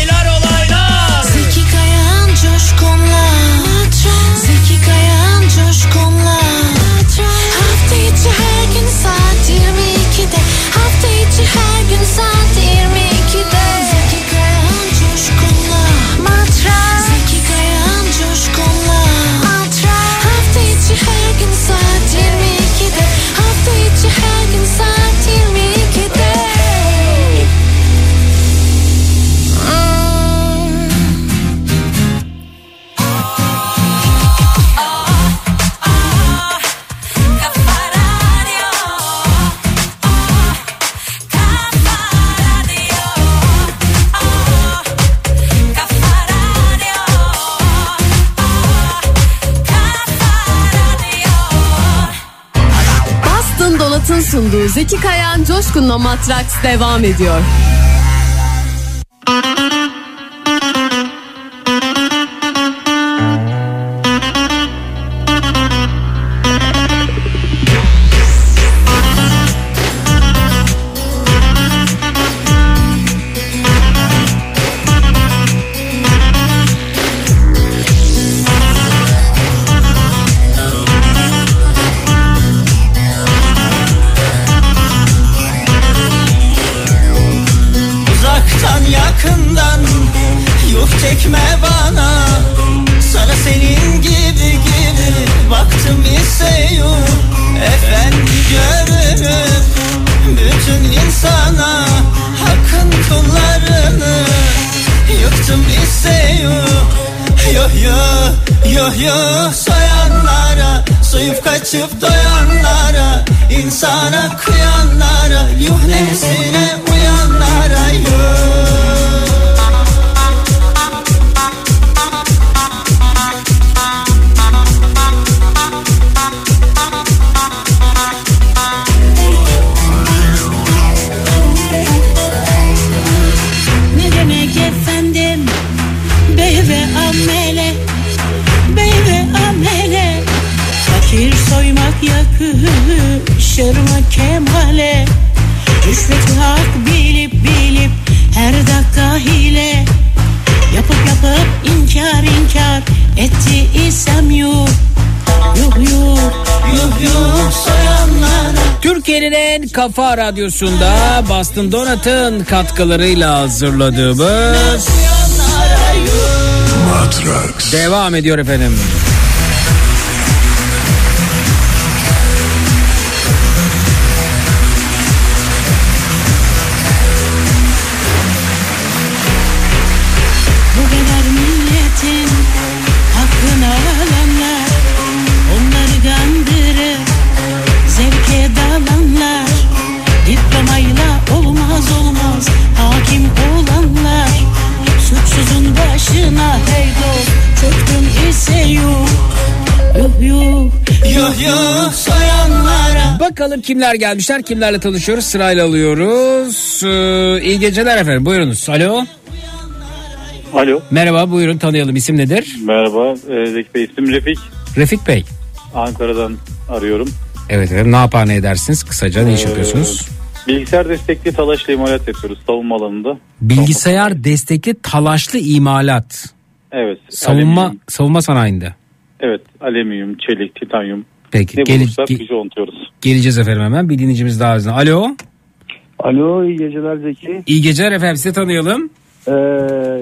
22'de Zeki Kayan Coşkun'la Coşkun'la Hafta içi her gün saat Donat'ın sunduğu Zeki Kayan Coşkun'la Matraks devam ediyor. Çekme bana. Sana senin gibi gibi baktım ise yok Efendi görünüp bütün insana Hakkın kullarını. Yıktım ise yok Yo yo yo yo. Soyanlara Soyup kaçıp doyanlara insana kıyanlara Yuh nesine uyanlara yuh yakışır mı kemale Rüşveti hak bilip bilip Her dakika hile Yapıp yapıp inkar inkar Etti isem yuh Yuh yuh Yuh yuh soyanlara Türkiye'nin en kafa radyosunda Boston Donat'ın katkılarıyla hazırladığımız Matrax. devam ediyor efendim. Yok Bakalım kimler gelmişler kimlerle tanışıyoruz sırayla alıyoruz. Ee, iyi geceler efendim buyurunuz. Alo. Alo. Merhaba buyurun tanıyalım isim nedir? Merhaba e, Zeki Bey isim Refik. Refik Bey. Ankara'dan arıyorum. Evet efendim ne yapar ne edersiniz kısaca ne iş Ee, yapıyorsunuz? Bilgisayar destekli talaşla imalat yapıyoruz savunma alanında. Bilgisayar destekli talaşlı imalat. Evet. Savunma alüminyum. savunma sanayinde. Evet alüminyum, çelik, titanyum. Peki Ne gel- bulursak ge- biz ontuyoruz. geleceğiz efendim hemen bir dinleyicimiz daha bizden. Alo. Alo iyi geceler Zeki. İyi geceler efendim sizi tanıyalım. Ee,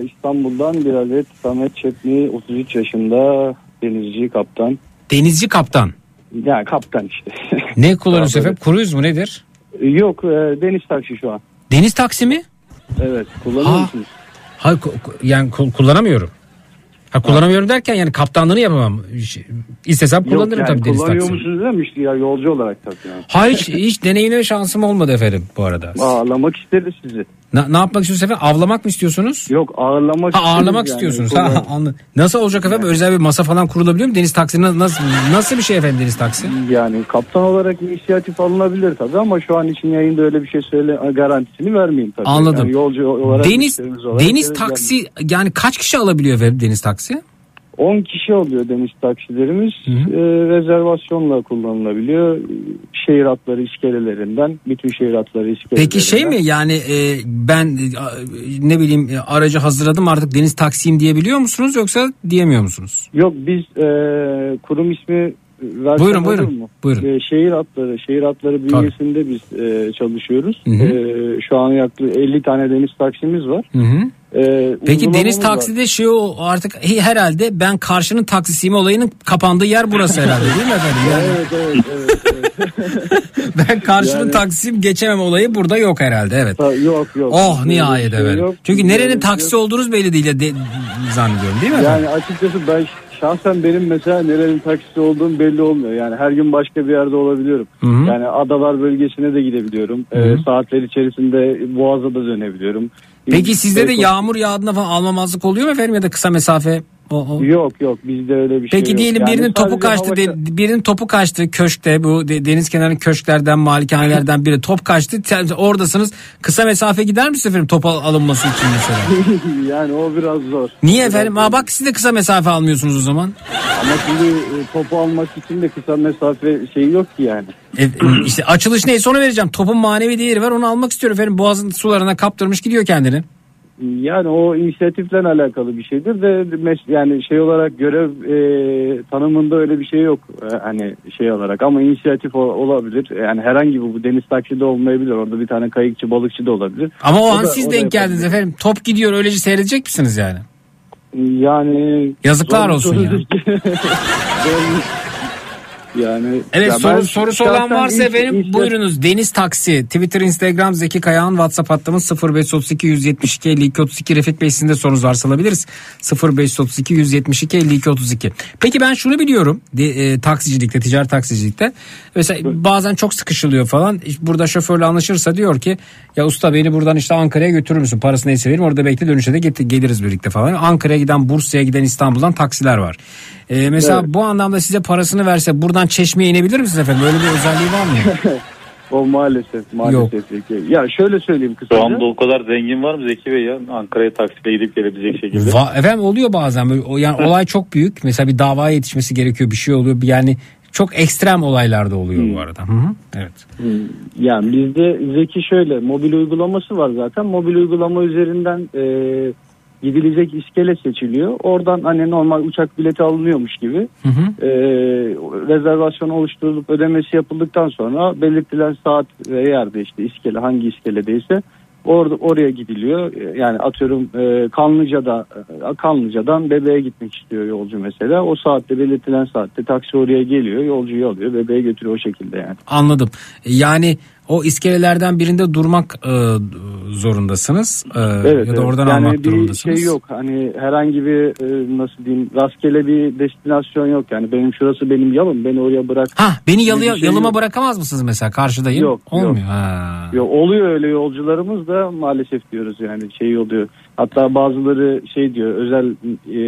İstanbul'dan bir adet Samet Çetli 33 yaşında denizci kaptan. Denizci kaptan. Yani kaptan işte. Ne böyle- efendim? Kruz mu nedir? Yok e, deniz taksi şu an. Deniz taksi mi? Evet kullanıyor Ha. musunuz? Hayır yani ku- kullanamıyorum. Ha kullanamıyorum derken yani kaptanlığını yapamam. İstesem kullanırım Yok, tabii yani deniz kullanıyor taksi. musunuz demişti ya yolcu olarak tabii. Yani. Hayır hiç, hiç deneyimleme şansım olmadı efendim bu arada. Ağırlamak isteriz sizi. Na- ne yapmak istiyorsunuz efendim? Avlamak mı istiyorsunuz? Yok ağırlamak Ha ağırlamak yani. istiyorsunuz. Ha, anladım. Nasıl olacak efendim? Özel bir masa falan kurulabiliyor mu? Deniz taksi na- nasıl nasıl bir şey efendim deniz taksi? Yani kaptan olarak inisiyatif alınabilir tabii ama şu an için yayında öyle bir şey söyle garantisini vermeyeyim tabii. Anladım. Yani yolcu olarak Deniz olarak deniz yani taksi yani kaç kişi alabiliyor efendim deniz taksi? 10 kişi oluyor deniz taksilerimiz. Ee, rezervasyonla kullanılabiliyor. Şehir hatları iskelelerinden bütün şehir hatları iskelelerinden. Peki şey mi yani e, ben e, ne bileyim e, aracı hazırladım artık deniz taksiyim diyebiliyor musunuz yoksa diyemiyor musunuz? Yok biz e, kurum ismi versem Buyurun, buyurun, mu? buyurun. E, şehir hatları, şehir hatları bünyesinde biz e, çalışıyoruz. Hı hı. E, şu an yaklaşık 50 tane deniz taksimiz var. Hı hı. E, Peki deniz var. takside şey o artık he- herhalde ben karşının taksisiyim olayının kapandığı yer burası herhalde değil mi efendim? Yani Evet evet evet. ben karşının Yani- taksisiyim geçemem olayı burada yok herhalde evet. Yok yok. Oh nihayet şey yok. Çünkü nerenin şey taksi yok. olduğunuz belli değil de, zannediyorum değil mi efendim? Yani açıkçası ben şahsen benim mesela nerenin taksisi olduğum belli olmuyor. Yani her gün başka bir yerde olabiliyorum. Hı hı. Yani adalar bölgesine de gidebiliyorum. Hı Ee, hı. saatler içerisinde Boğaz'a da dönebiliyorum. Peki sizde de yağmur yağdığında falan almamazlık oluyor mu efendim ya da kısa mesafe? O, o. Yok yok bizde öyle bir şey Peki diyelim Yani birinin topu kaçtı, de- birinin topu kaçtı köşkte bu de- deniz kenarı köşklerden malikanelerden biri top kaçtı. Sen oradasınız. Kısa mesafe gider misiniz efendim top al- alınması için mesela? yani o biraz zor. Niye efendim? Aa bak siz de kısa mesafe almıyorsunuz o zaman. Ama şimdi e, topu almak için de kısa mesafe şeyi yok ki yani. E, işte açılış neyse onu vereceğim. Topun manevi değeri var onu almak istiyorum efendim. Boğazın sularına kaptırmış gidiyor kendini. Yani o inisiyatifle alakalı bir şeydir de mes- yani şey olarak görev e, tanımında öyle bir şey yok E, hani şey olarak ama inisiyatif o- olabilir yani herhangi bir bu deniz taksi de olmayabilir orada bir tane kayıkçı balıkçı da olabilir. Ama o, an da- siz da denk geldiniz yapabilir. efendim. Top gidiyor öylece seyredecek misiniz yani? Yani Yazıklar olsun ya. yani Evet ya soru, sorusu olan varsa ins- efendim inisiyatif- buyurunuz. Deniz Taksi Twitter Instagram Zeki Kayağan WhatsApp hattımız 0532 172 52 32 Refik Bey sizin de sorunuz varsa alabiliriz. 0532 172 52 32. Peki ben şunu biliyorum de, e, taksicilikte ticaret taksicilikte mesela bazen çok sıkışılıyor falan burada şoförle anlaşırsa diyor ki ya usta beni buradan işte Ankara'ya götürür müsün parası neyse verim orada bekle dönüşte de get- geliriz birlikte falan. Ankara'ya giden Bursa'ya giden İstanbul'dan taksiler var. E, mesela Evet. bu anlamda size parasını verse buradan Çeşme'ye inebilir misiniz efendim? Öyle bir özelliği var mı? o maalesef maalesef Zeki. Ya şöyle söyleyeyim kısaca. anda o kadar zengin var mı Zeki Bey ya? Ankara'ya taksiyle gidip gelebilecek şekilde. Va- efendim oluyor bazen böyle o yani olay çok büyük. Mesela bir davaya yetişmesi gerekiyor bir şey oluyor. Yani çok ekstrem olaylarda oluyor bu arada. Hı hı. Evet. Hmm, Yani bizde Zeki şöyle mobil uygulaması var zaten. Mobil uygulama üzerinden e, gidilecek iskele seçiliyor. Oradan hani normal uçak bileti alınıyormuş gibi Hı hı. e, rezervasyon oluşturulup ödemesi yapıldıktan sonra belirtilen saat ve yerde işte iskele hangi iskeledeyse orada oraya gidiliyor. E, Yani atıyorum e, Kanlıca'da e, Kanlıca'dan bebeğe gitmek istiyor yolcu mesela. O saatte belirtilen saatte taksi oraya geliyor, yolcuyu alıyor, bebeğe götürüyor o şekilde yani. Anladım. Yani o iskelelerden birinde durmak e, zorundasınız. E, Evet, ya da evet. oradan yani almak bir şey yok. Hani herhangi bir e, nasıl diyeyim rastgele bir destinasyon yok. Yani benim şurası benim yalım beni oraya bırak. Ha beni yalıya, şey yalıma yok. bırakamaz mısınız mesela karşıdayım? Yok, Olmuyor. yok. Ha. Yok, oluyor öyle yolcularımız da maalesef diyoruz yani şey oluyor. Hatta bazıları şey diyor özel e,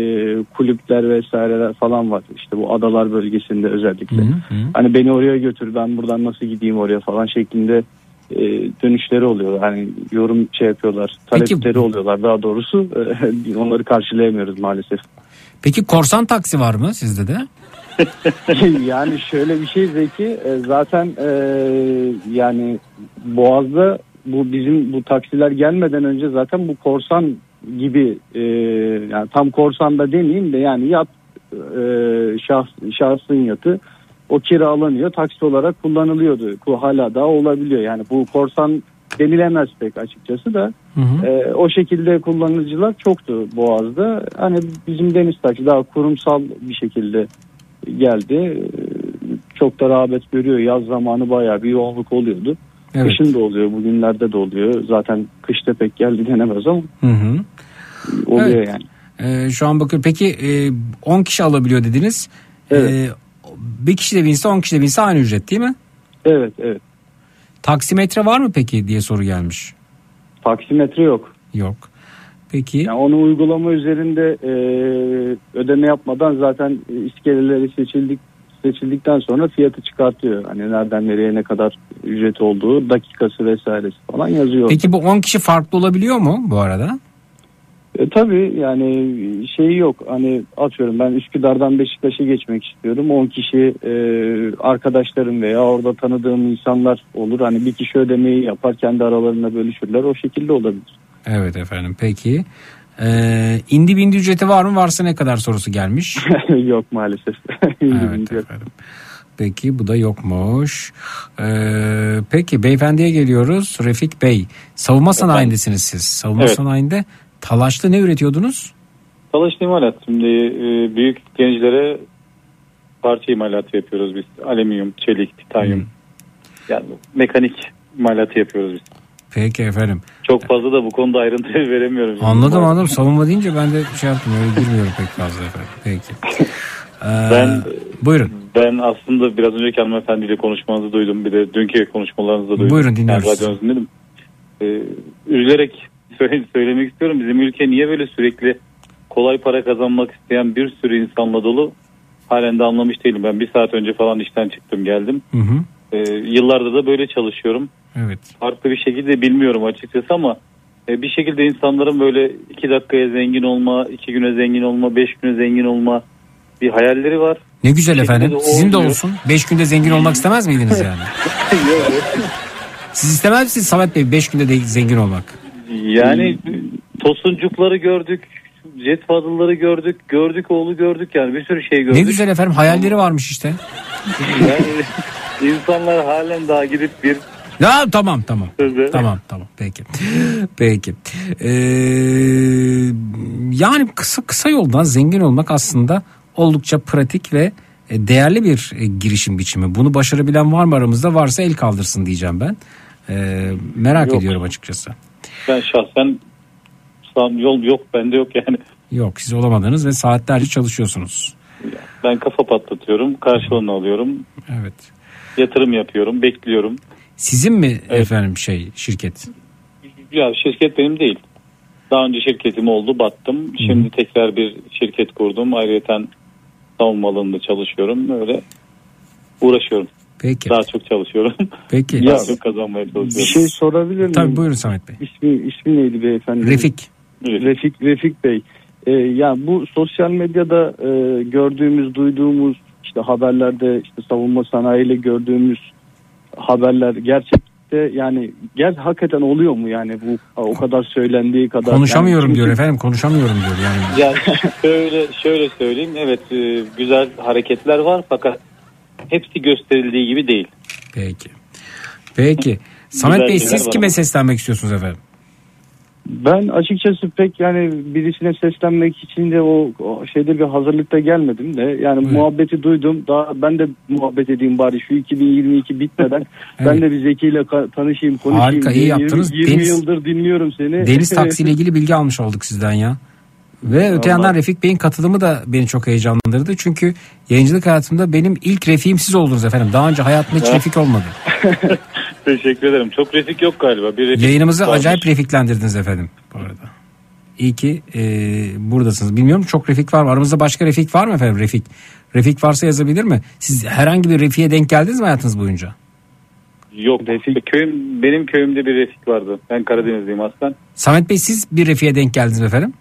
kulüpler vesaireler falan var. İşte bu adalar bölgesinde özellikle. Hani beni oraya götür ben buradan nasıl gideyim oraya falan şeklinde e, dönüşleri oluyor. Hani yorum şey yapıyorlar. Peki- Talepleri oluyorlar daha doğrusu. E, onları karşılayamıyoruz maalesef. Peki korsan taksi var mı sizde de? yani şöyle bir şey Zeki e, zaten e, yani Boğaz'da bu bizim bu taksiler gelmeden önce zaten bu korsan gibi e, yani tam korsan da demeyeyim de yani yat e, şahs, şahsın yatı o kiralanıyor taksi olarak kullanılıyordu. Bu hala daha olabiliyor yani bu korsan denilemez pek açıkçası da e, o şekilde kullanıcılar çoktu Boğaz'da. Hani bizim deniz taksi daha kurumsal bir şekilde geldi. E, Çok da rağbet görüyor. Yaz zamanı bayağı bir yoğunluk oluyordu. Evet. Kışın da oluyor, bugünlerde de oluyor. Zaten kışta pek geldi denemez ama Hı hı. oluyor Evet. yani. Ee, şu an bakıyorum. Peki e, 10 kişi alabiliyor dediniz. Ee, bir kişi de binse 10 kişi de binse aynı ücret değil mi? Evet, evet. Taksimetre var mı peki diye soru gelmiş. Taksimetre yok. Yok. Peki. Yani onu uygulama üzerinde e, ödeme yapmadan zaten iskeleleri seçildik seçildikten sonra fiyatı çıkartıyor. Hani nereden nereye ne kadar ücret olduğu, dakikası vesairesi falan yazıyor. Peki bu 10 kişi farklı olabiliyor mu bu arada? E, tabii yani şeyi yok. Hani atıyorum ben Üsküdar'dan Beşiktaş'a geçmek istiyorum. 10 kişi e, arkadaşlarım veya orada tanıdığım insanlar olur. Hani bir kişi ödemeyi yapar kendi aralarında bölüşürler. O şekilde olabilir. Evet efendim peki. Ee, indi bindi ücreti var mı varsa ne kadar sorusu gelmiş. yok maalesef. evet efendim. Peki bu da yokmuş. Ee, peki beyefendiye geliyoruz. Refik Bey. Savunma sanayindesiniz siz. Savunma Evet. sanayinde talaşlı ne üretiyordunuz? Talaş imalat. Şimdi e, büyük gençlere parça imalatı yapıyoruz biz. Alüminyum, çelik, titanyum. Yani mekanik imalatı yapıyoruz biz. Peki efendim. Çok fazla da bu konuda ayrıntı veremiyorum. Anladım anladım. Savunma deyince ben de şey yaptım. Öyle girmiyorum pek fazla efendim. Peki. Ee, Ben buyurun. Ben aslında biraz önceki hanımefendiyle konuşmanızı duydum. Bir de dünkü konuşmalarınızı da duydum. Buyurun, dinliyoruz Yani radyonuzu dinledim. Ee, üzülerek söyle- söylemek istiyorum. Bizim ülke niye böyle sürekli kolay para kazanmak isteyen bir sürü insanla dolu? Halen de anlamış değilim. Ben bir saat önce falan işten çıktım geldim. Hı hı. Ee, yıllardır da böyle çalışıyorum. Evet. Farklı bir şekilde bilmiyorum açıkçası ama e, bir şekilde insanların böyle iki dakikaya zengin olma, iki güne zengin olma, beş güne zengin olma bir hayalleri var. Ne güzel Bir efendim. Sizin de olsun. 5 günde zengin olmak istemez miydiniz yani? Siz istemez misiniz Samet Bey 5 günde de zengin olmak? Yani tosuncukları gördük, jet fazlaları gördük, gördük oğlu gördük yani bir sürü şey gördük. Ne güzel efendim hayalleri varmış işte. Yani insanlar halen daha gidip bir Ya tamam tamam. Tamam tamam peki. Peki. Ee, yani kısa kısa yoldan zengin olmak aslında oldukça pratik ve e, değerli bir e, girişim biçimi. Bunu başarabilen var mı aramızda? Varsa el kaldırsın diyeceğim ben. Ee, merak Yok. ediyorum açıkçası. ben şahsen yol yok bende yok yani. Yok siz olamadınız ve saatlerce çalışıyorsunuz. Ben kafa patlatıyorum, karşılığını alıyorum, Evet. yatırım yapıyorum, bekliyorum. Sizin mi efendim şey şirket? Ya şirket benim değil. Daha önce şirketim oldu, battım. Şimdi tekrar bir şirket kurdum. Ayrıca savunma alanında çalışıyorum. Öyle uğraşıyorum. Peki. Daha çok çalışıyorum. Peki. Daha çok kazanmaya çalışıyorum. Bir şey sorabilir miyim? Tabii buyurun Samet Bey. İsmi, ismi neydi beyefendi? Refik. Refik, Refik Bey. Ee, yani bu sosyal medyada e, gördüğümüz, duyduğumuz işte haberlerde işte savunma sanayiyle gördüğümüz haberler gerçekte yani gel hakikaten oluyor mu yani bu o kadar söylendiği kadar Konuşamıyorum Yani diyor çünkü- efendim konuşamıyorum diyor yani. Ya şöyle şöyle söyleyeyim. Evet e, güzel hareketler var fakat hepsi gösterildiği gibi değil. Peki. Peki. Samet Güzel Bey siz kime seslenmek istiyorsunuz efendim? Ben açıkçası pek yani birisine seslenmek için de o, o şeyde bir hazırlıkta gelmedim de yani muhabbeti duydum. Daha ben de muhabbet edeyim bari şu 2022 bitmeden ben de bir Zeki ile tanışayım, konuşayım. Harika, iyi yaptınız. 20, 20 Deniz- yıldır dinliyorum seni. Deniz Taksi ile ilgili bilgi almış olduk sizden ya. Ve öte yandan Refik Bey'in katılımı da beni çok heyecanlandırdı. Çünkü yayıncılık hayatımda benim ilk refiğim siz oldunuz efendim. Daha önce hayatımda hiç refik olmadı. Teşekkür ederim. Çok refik yok galiba. Bir refik Yayınımızı varmış. acayip refiklendirdiniz efendim bu arada. İyi ki e, buradasınız. Bilmiyorum çok Refik var mı? Aramızda başka Refik var mı efendim? Refik. Refik varsa yazabilir mi? Siz herhangi bir Refik'e denk geldiniz mi hayatınız boyunca? Yok. Köyüm, benim köyümde bir Refik vardı. Ben Karadenizliyim aslen. Samet Bey siz bir Refik'e denk geldiniz mi efendim?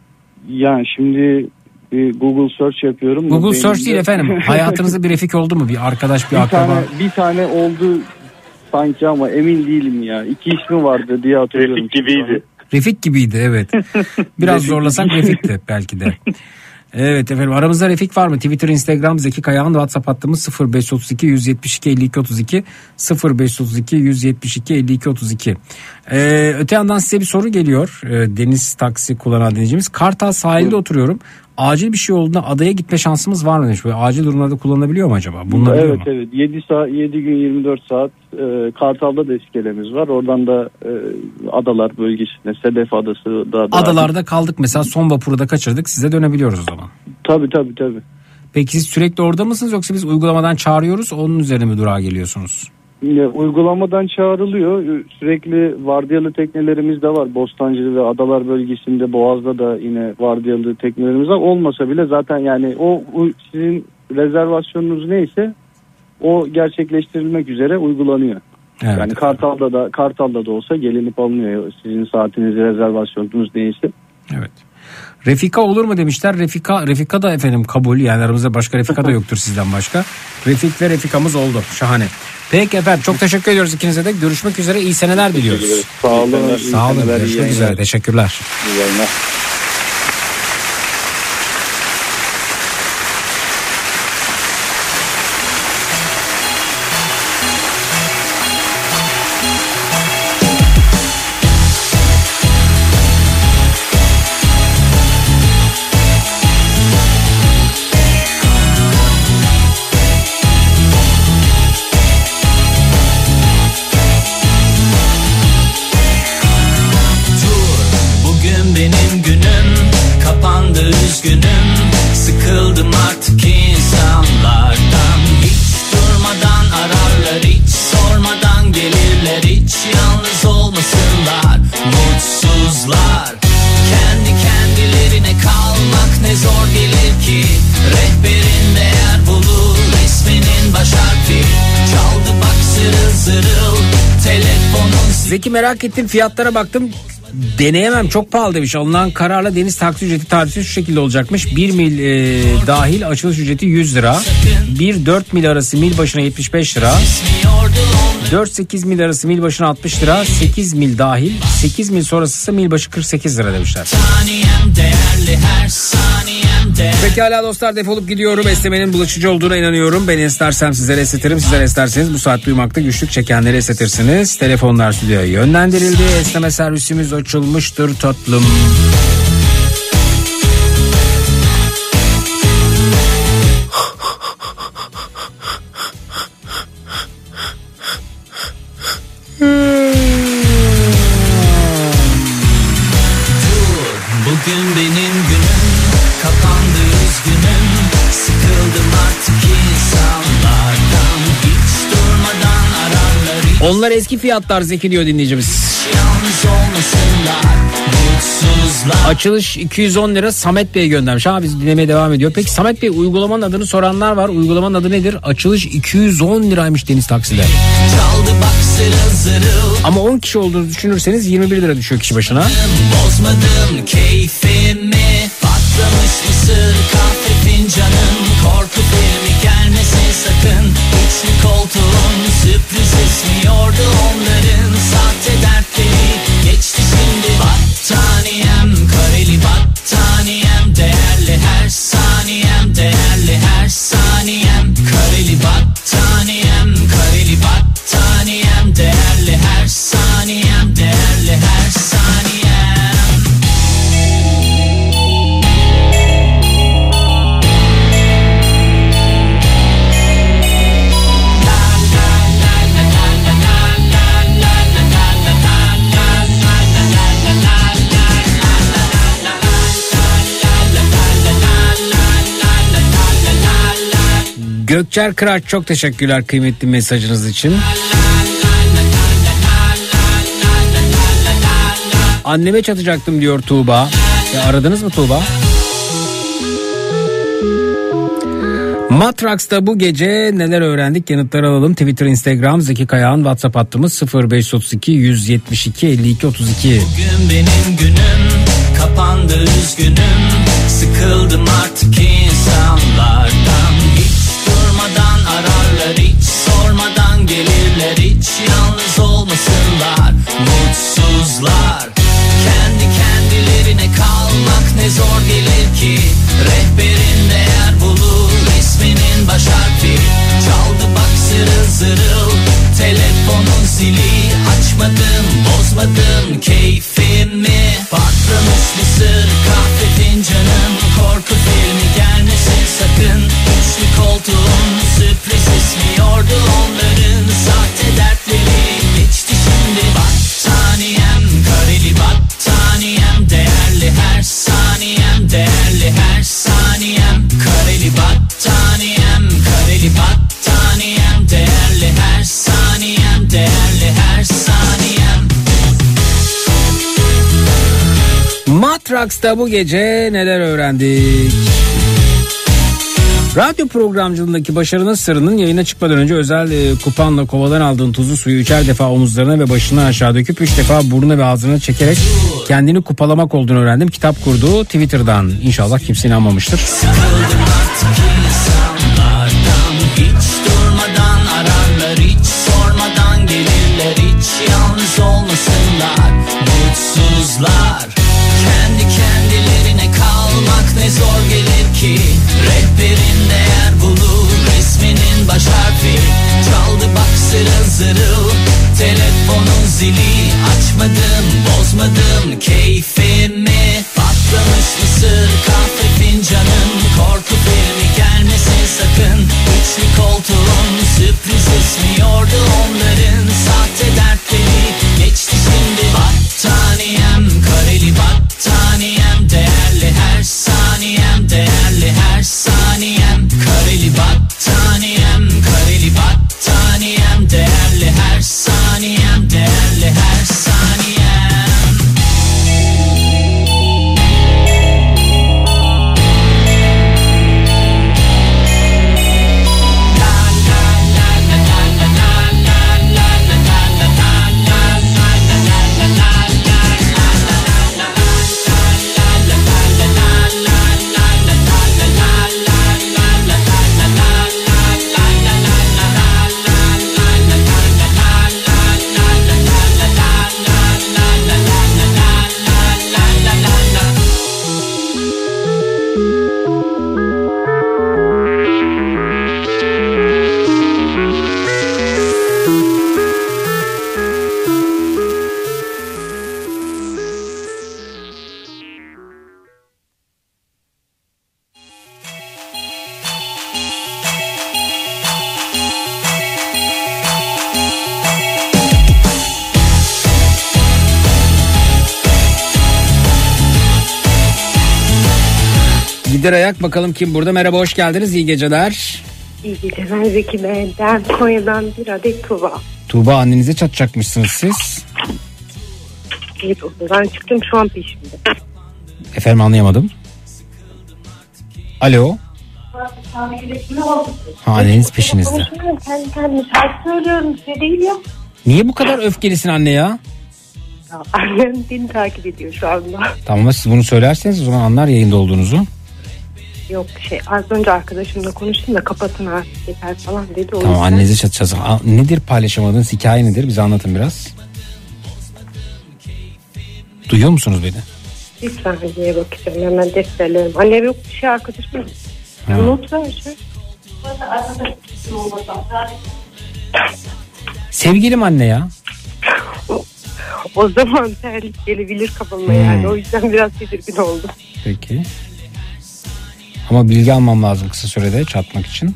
Yani şimdi bir Google search yapıyorum. Google search değil efendim. Hayatınızda bir Refik oldu mu? Bir arkadaş bir bir akraba. tane bir tane oldu sanki ama emin değilim ya. İki ismi vardı diye hatırlıyorum. Refik gibiydi. Refik gibiydi evet. Biraz Refik zorlasak. Refik'ti belki de. Evet efendim aramızda Refik var mı? Twitter, Instagram, Zeki Kayağan, WhatsApp hattımız 0532 172 52 32 0532 172 52 32. Ee, öte yandan size bir soru geliyor. Ee, deniz taksi kullanan dinleyicimiz. Kartal sahilde oturuyorum. Acil bir şey olduğunda adaya gitme şansımız var mı demiş. Böyle acil durumlarda kullanılabiliyor mu acaba? Bunlar evet evet 7 saat 7 gün 24 saat e, Kartal'da da iskelemiz var. Oradan da e, adalar bölgesinde Sedef Adası da. Adalarda kaldık mesela son vapuru da kaçırdık size dönebiliyoruz o zaman. Tabii tabii tabii. Peki siz sürekli orada mısınız yoksa biz uygulamadan çağırıyoruz onun üzerine mi durağa geliyorsunuz? Uygulamadan çağrılıyor. Sürekli vardiyalı teknelerimiz de var. Bostancı ve Adalar bölgesinde Boğaz'da da yine vardiyalı teknelerimiz var. Olmasa bile zaten yani o sizin rezervasyonunuz neyse o gerçekleştirilmek üzere uygulanıyor. Evet. Yani Kartal'da da Kartal'da da olsa gelinip alınıyor. Sizin saatiniz rezervasyonunuz neyse. Evet. Refika olur mu demişler. Refika Refika da efendim kabul. Yani aramızda başka Refika da yoktur sizden başka. Refik ve Refikamız oldu. Şahane. Peki efendim çok teşekkür ediyoruz ikinize de. Görüşmek üzere. iyi seneler diliyoruz. Sağ olun. Sağ olun. Görüşmek üzere. Teşekkürler. İyi yayınlar. Sıkıldım artık insanlardan. Hiç durmadan ararlar hiç sormadan gelirler. Hiç yalnız olmasınlar mutsuzlar. Kendi kendilerine kalmak ne zor gelir ki. Rehberin değer bulur resminin baş harfi çaldı bak zırıl zırıl telefonun Zeki merak ettim fiyatlara baktım. Deneyemem çok pahalı demiş. Alınan kararla deniz taksi ücreti tarifsiz şu şekilde olacakmış. 1 mil e, dahil açılış ücreti 100 lira. 1-4 mil arası mil başına 75 lira. 4-8 mil arası mil başına 60 lira. 8 mil dahil. 8 mil sonrası ise mil başı 48 lira demişler. saniyem değerli her değerli Pekala dostlar defolup gidiyorum. Esnemenin bulaşıcı olduğuna inanıyorum. Ben istersem sizlere esnetirim. Sizler isterseniz bu saat duymakta güçlük çekenleri esnetirsiniz. Telefonlar stüdyoya yönlendirildi. Esneme servisimiz açılmıştır tatlım. Onlar eski fiyatlar Zeki diyor dinleyicimiz. Açılış 210 lira Samet Bey göndermiş. Ha biz dinlemeye devam ediyor. Peki Samet Bey uygulamanın adını soranlar var. Uygulamanın adı nedir? Açılış 210 liraymış deniz takside. Ama 10 kişi olduğunu düşünürseniz 21 lira düşüyor kişi başına. Bozmadım keyfimi Patlamış mısır kahve fincanım Korku filmi gelmesin sakın İçli koltuğun sürpriz esmiyordu onların Sahte dertleri. Geçti şimdi Battaniyem kareli battaniyem Gökçer Kıraç çok teşekkürler kıymetli mesajınız için. Anneme çatacaktım diyor Tuğba. Ya aradınız mı Tuğba? Matrax'ta bu gece neler öğrendik yanıtları alalım. Twitter, Instagram, Zeki Kayağan, WhatsApp hattımız 0532 172 52 32. Bugün benim günüm kapandı üzgünüm Sıkıldım artık insanlardan mutsuzlar Kendi kendilerine kalmak ne zor gelir ki. Rehberin değer bulur isminin baş harfi Çaldı bak zırıl zırıl telefonun zili. Açmadım bozmadım keyfimi. Patlamış mısır kahve fincanım. Korku filmi gelmesin sakın. Üçlü koltuğun sürpriz ismiyordu onların. Sahte battaniyem kareli battaniyem Değerli her saniyem değerli her saniyem Matrax'ta bu gece neler öğrendik? Radyo programcılığındaki başarının sırrının yayına çıkmadan önce özel e, kupanla kovadan aldığın tuzlu suyu üçer defa omuzlarına ve başına aşağı döküp üç defa burnuna ve ağzına çekerek kendini kupalamak olduğunu öğrendim. Kitap kurdu Twitter'dan. İnşallah kimse inanmamıştır. Sıkıldım artık baş harfi. Çaldı bak zırıl zırıl. Telefonun zili. Açmadım bozmadım. Keyfimi Patlamış mısır. Kahve fincanım. Korku filmi gelmesin sakın. Üçlü koltuğun sürpriz ismiyordu onların bakalım kim burada. Merhaba hoş geldiniz. İyi geceler. İyi geceler Zeki Bey. Ben Konya'dan bir adet Tuba. Tuğba annenize çatacakmışsınız siz. Evet okuldan çıktım şu an peşimde. Efendim anlayamadım. Alo. Ha, anneniz peşinizde. Konuşmuyorum. Kendi şarkı söylüyorum. Bir şey değil ya. Niye bu kadar öfkelisin anne ya? Ya, Annem beni takip ediyor şu anda. Tamam ama siz bunu söylerseniz o zaman anlar yayında olduğunuzu. Yok şey az önce arkadaşımla konuştum da kapatın artık yeter falan dedi. O Tamam yüzden annenize çatacağız. A- Nedir paylaşamadığınız hikaye nedir? Bize anlatın biraz. Duyuyor musunuz beni? bir saniyeye bakacağım hemen defterlerim. Anne yok bir şey arkadaşım. Ha. Not ver şey. Sevgilim anne ya. O zaman terlik gelebilir kafama Hmm. yani. O yüzden biraz tedirgin oldum. Peki. Ama bilgi almam lazım kısa sürede çatmak için.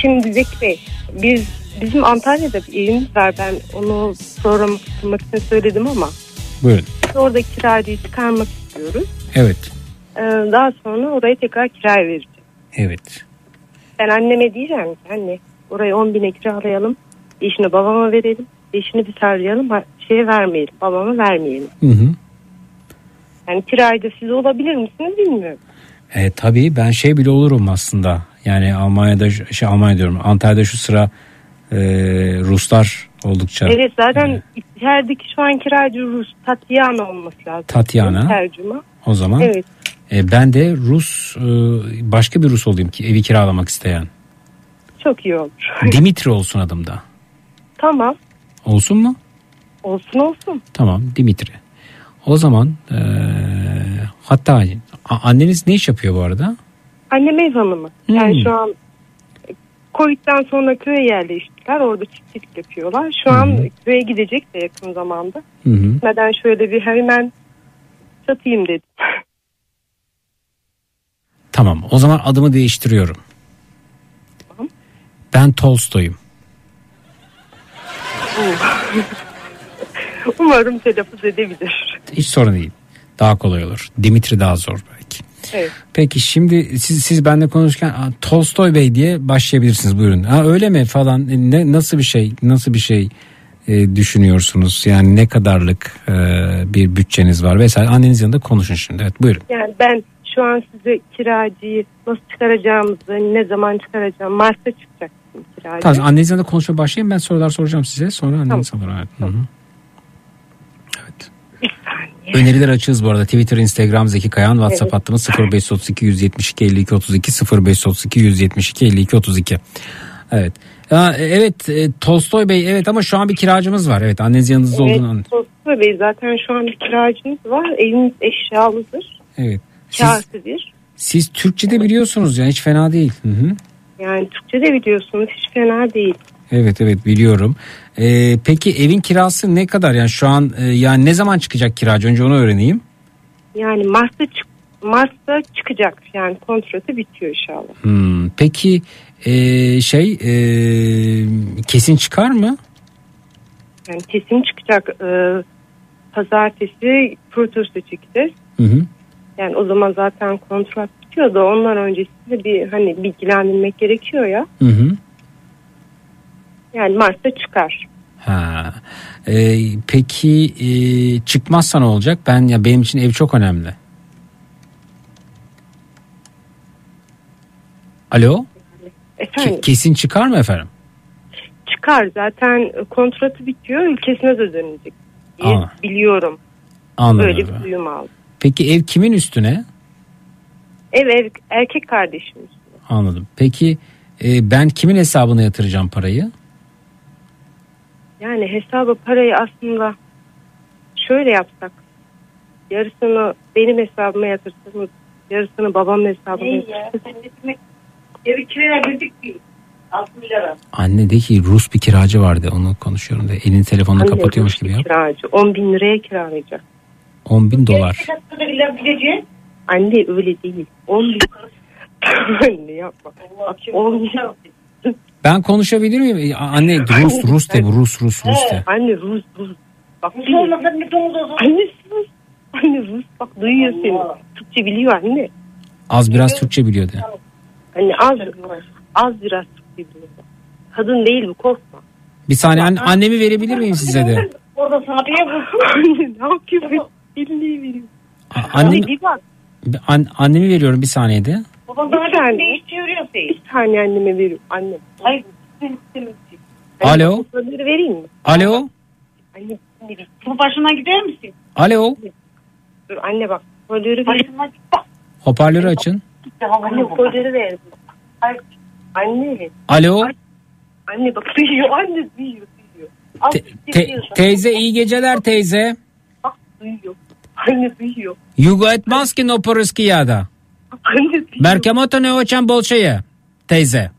Şimdi Zeki Bey biz bizim Antalya'da bir evimiz var. Ben onu sonra tutmak için söyledim ama Buyurun. biz orada kiracıyı çıkarmak istiyoruz. Evet. Ee, daha sonra orayı tekrar kiraya vereceğim. Evet. Ben anneme diyeceğim ki anne orayı 10 bine kiralayalım. İşini babama verelim. İşini biz harcayalım. ha- Şeye vermeyelim. Babama vermeyelim. Hı hı. Yani kiracı siz olabilir misiniz bilmiyorum. E, tabii ben şey bile olurum aslında. Yani Almanya'da şey Almanya diyorum Antalya'da şu sıra e, Ruslar oldukça. Evet zaten içerideki şu an kiracı Rus Tatyana olması lazım. Tatyana. Tercüme. O zaman Evet. e, ben de Rus e, başka bir Rus olayım ki evi kiralamak isteyen. Çok iyi olur. Dimitri olsun adım da. tamam. Olsun mu? Olsun olsun. Tamam Dimitri. O zaman e, hatta a- anneniz ne iş yapıyor bu arada? Annem ev hanımı. Yani Hmm. şu an Covid'den sonra köye yerleştiler. Orada çiftçilik yapıyorlar. Şu an köye gidecek de yakın zamanda. Hı hı. Neden şöyle bir hemen satayım dedim. Tamam o zaman adımı değiştiriyorum. Ben Tolstoy'um. Umarım telaffuz edebilir. Hiç sorun değil. Daha kolay olur. Dimitri daha zor. Evet. Peki şimdi siz siz benimle konuşurken "Aa, Tolstoy Bey diye başlayabilirsiniz buyurun. Ha öyle mi falan E, ne nasıl bir şey nasıl bir şey e, düşünüyorsunuz? Yani ne kadarlık e, bir bütçeniz var vesaire. Anneniz yanında konuşun şimdi. Evet buyurun. Yani ben şu an size kiracıyı nasıl çıkaracağımızı, ne zaman çıkaracağım, Mars'ta çıkacaksın kiracı. Tamam anneniz yanında konuşmaya başlayayım ben sorular soracağım size sonra anneniz alır. Evet. Hı hı. Öneriler açığız bu arada. Twitter, Instagram Zeki Kayan, WhatsApp Evet. hattımız 0532 172 52 32 0532 172 52 32. Evet. Ya, evet e, Tolstoy Bey evet ama şu an bir kiracımız var. Evet anneniz yanınızda Evet, olduğunu. Tolstoy Bey zaten şu an bir kiracımız var. Evimiz eşyalıdır. Evet. Kârsı bir. siz Türkçe de biliyorsunuz yani hiç fena değil. Hı hı. Yani Türkçe de biliyorsunuz hiç fena değil. Evet evet biliyorum. Ee, peki evin kirası ne kadar yani şu an e, yani ne zaman çıkacak kiracı önce onu öğreneyim. Yani Mars'ta çık Mars'ta çıkacak yani kontratı bitiyor inşallah. Hmm, peki e, şey e, kesin çıkar mı? Yani kesin çıkacak. Ee, pazartesi protesto çekeceğiz. Hı hı. Yani o zaman zaten kontrat bitiyor da ondan öncesinde bir hani bilgilendirmek gerekiyor ya. Hı hı. Yani Mars'ta çıkar. Ha. Ee, peki e, çıkmazsa ne olacak? Ben ya benim için ev çok önemli. Alo? Efendim Ke- kesin çıkar mı efendim? çıkar zaten kontratı bitiyor ülkesine de dönecek diye Aa. biliyorum. Anladım. Böyle bir duyum aldım. Peki ev kimin üstüne? Ev, ev erkek kardeşimiz. Anladım. Peki e, ben kimin hesabına yatıracağım parayı? Yani hesabı parayı aslında şöyle yapsak. Yarısını benim hesabıma yatırsanız yarısını babamın hesabına yatırsanız. Evi kiraya verdik ki 6 milyara. Anne de ki Rus bir kiracı vardı onu konuşuyorum da elini telefonla Anne, kapatıyormuş Rus gibi yap. Kiracı 10 bin liraya kiralayacak. 10 bin dolar. Anne öyle değil. 10 bin. Anne yapma. Bak, 10 bin. Ben konuşabilir miyim? Anne Rus Rus de bu Rus Rus Rus de. Anne Rus Rus. Bak Rus olmasa bir domuz olsun. Anne sus. Anne Rus bak duyuyor seni. Türkçe biliyor anne. Az biraz Türkçe biliyordu. Anne az az biraz Türkçe biliyor. Kadın değil bu korkma. Bir saniye anne- annemi verebilir miyim size de? Orada sana bir. Anne ne yapıyorsun? Elini veriyor. A- Anne Annem, an- annemi veriyorum bir saniyede. Bir sana saniye. bir değiştiriyor seni. Bir saniye anneme veriyorum. Anne. Hayır. Alo. Hoparlörü vereyim mi? Alo. Anne, Bu başına gider misin? Alo. dur anne bak. Hoparlörü ver. Başına git bak. Hoparlörü açın. Anne hoparlörü ver. Hayır. Anne. Alo. Anne bak duyuyor. Anne duyuyor. Te- te- biliyorsun. teyze iyi geceler teyze. Bak duyuyor. Anne duyuyor. Yugo etmaz no poroskiyada. Anne duyuyor. Berkemoto ne oçan bolşeye. Teyze.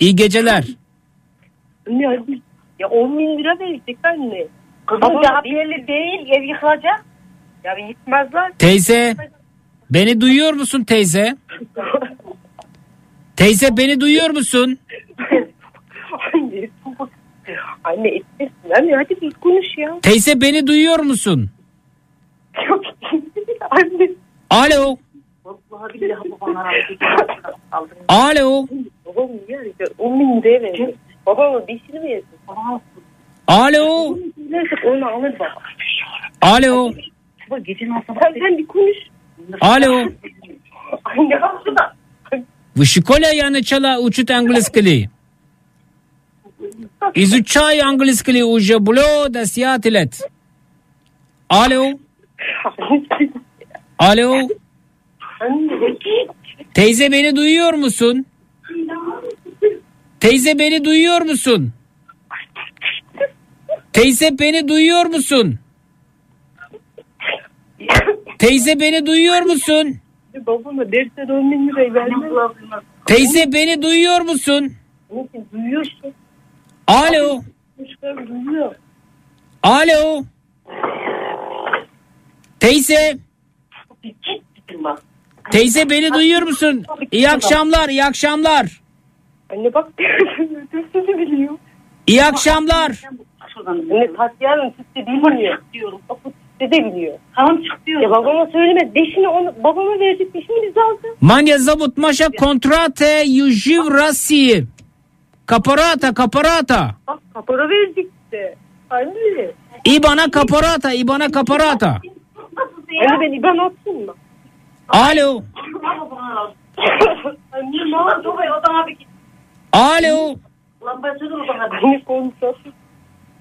İyi geceler. Anne anne. Ya 10 bin lira verecek anne. Kızım Ama daha belli değil. Ev yıkılacak. Ya yıkmazlar. Teyze. Beni duyuyor musun teyze? Teyze beni duyuyor musun? anne. Anne etmesin. Anne hadi bir konuş ya. Teyze beni duyuyor musun? Yok. anne. Alo. Vallahi billahi babana aldın. Alo. Babam yani 10 bin liraya verecek. Babama beşini mi yesin? Alo. Neyse onu alır baba. Alo. sabah gecenin o sabah. Sen bir konuş. Alo. Anne yaptı da. В школе я начала учить английский. Изучаю английский уже более 10 лет. Alo. Alo. Teyze beni duyuyor musun? Teyze beni duyuyor musun? Teyze beni duyuyor musun? Teyze beni duyuyor musun? Babama derse 10 bin lirayı vermez. Teyze beni duyuyor musun? Duyuyorsun. Alo. Duyuyor. Alo. Teyze. Bak. Teyze beni duyuyor musun? İyi akşamlar, iyi akşamlar. Anne bak sözünü biliyor. İyi akşamlar. Anne Tatya'nın sizi bilmiyor. Diyorum. Size de biliyor. Tamam çık diyor. Ya babama söyleme. Deşini onu babama verecek deşini biz aldık. Manja zabut maša kontrate ju živ Rasiji. Kaporata, kaporata. Bak kapora verdik de. Anne. İbana kaporata, İbana kaporata. Anne ben İban atayım mı? Alo. Alo. Lan ben sözüm odama. Anne konuşasın.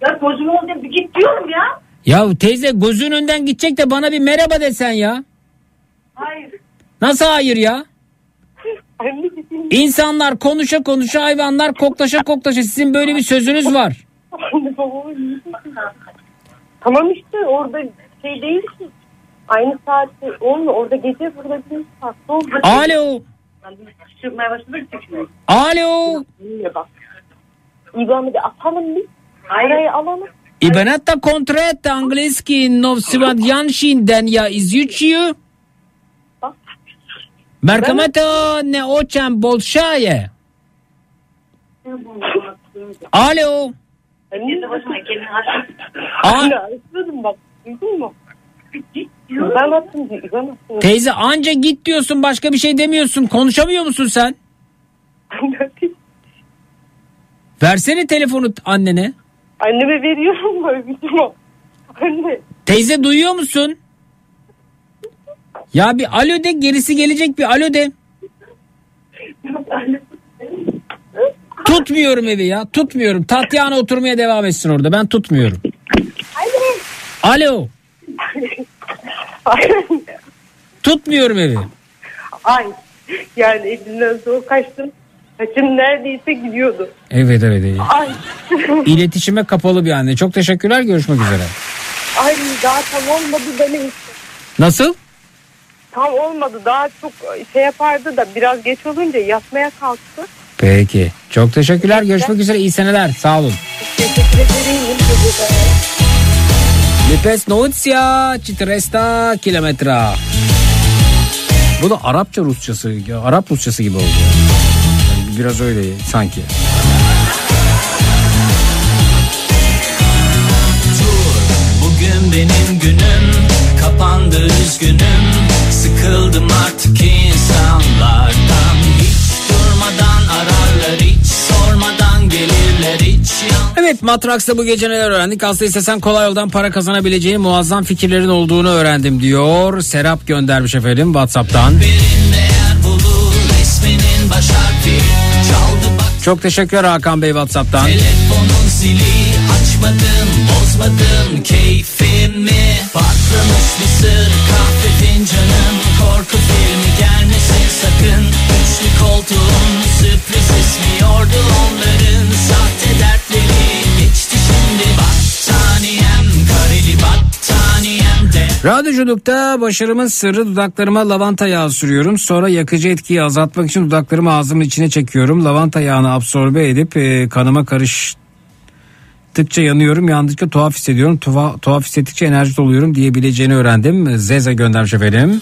Ya gözüm oldu bir git diyorum ya. Ya teyze gözün önden gidecek de bana bir merhaba desen ya. Hayır. Nasıl hayır ya? İnsanlar konuşa konuşa hayvanlar koklaşa koklaşa sizin böyle bir sözünüz var. Tamam işte orada şey değil ki. Aynı saatte olmuyor. Orada gece burada bir saat. Oldu. Alo. Çıkmaya başladık çıkmıyor. Alo. Bak. Bir atalım bir. Arayı alalım. Ibanata kontrata angliski novsivadjanshinden ya izjučiju. Merkamata ne očam bolšaje. Alo. Anne de başına kendini Aa. İban attım. Teyze anca git diyorsun başka bir şey demiyorsun. Konuşamıyor musun sen? Versene telefonu annene. Anneme veriyorum şey. Anne. Teyze duyuyor musun? Ya bir alo de gerisi gelecek bir alo de. Tutmuyorum evi ya tutmuyorum. Tatyana oturmaya devam etsin orada ben tutmuyorum. Alo. Tutmuyorum evi. Ay. Yani elinden zor kaçtım. Saçım neredeyse gidiyordu. Evet evet. evet. Ay. İletişime kapalı bir anne. Çok teşekkürler görüşmek üzere. Ay daha tam olmadı da neyse. Nasıl? Tam olmadı daha çok şey yapardı da biraz geç olunca yatmaya kalktı. Peki. Çok teşekkürler. Görüşmek üzere. İyi seneler. Sağ olun. Teşekkür ederim. Lipes Noutsia Citresta kilometra. Bu da Arapça Rusçası, Arap Rusçası gibi oldu. ya. Yani biraz öyle sanki. Bugün benim günüm kapandı üzgünüm Sıkıldım artık insanlardan Hiç durmadan ararlar hiç Evet Matraks'ta bu gece neler öğrendik? Aslında istesen kolay yoldan para kazanabileceğin muazzam fikirlerin olduğunu öğrendim diyor. Serap göndermiş efendim Whatsapp'tan. Çok teşekkürler Hakan Bey Whatsapp'tan. telefonun zili Açmadım bozmadım keyfimi Patlamış bir sır kahve fincanım Korku filmi gelmesin sakın Üçlü koltuğun sürpriz ismiyordu onların Sahte Radyoculukta başarımın sırrı dudaklarıma lavanta yağı sürüyorum. Sonra yakıcı etkiyi azaltmak için dudaklarımı ağzımın içine çekiyorum. Lavanta yağını absorbe edip e, kanıma karıştıkça yanıyorum. Yandıkça tuhaf hissediyorum. Tuha, tuhaf hissettikçe enerji doluyorum diyebileceğini öğrendim. Zeze göndermiş efendim.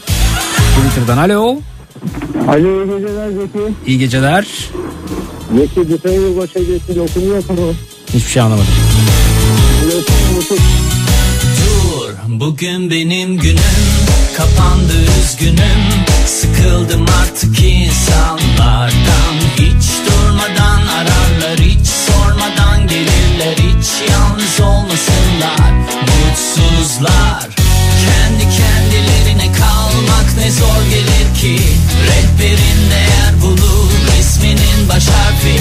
Twitter'dan alo. Alo iyi geceler Zeki. İyi geceler. Zeki geçen yıl başa geçti okunuyor mu? Hiçbir şey anlamadım. Bugün benim günüm Kapandı üzgünüm. Sıkıldım artık insanlardan. Hiç durmadan ararlar Hiç sormadan gelirler. Hiç yalnız olmasınlar Mutsuzlar. Kendi kendilerine kalmak ne zor gelir ki. Rehberin değer bulur isminin baş harfi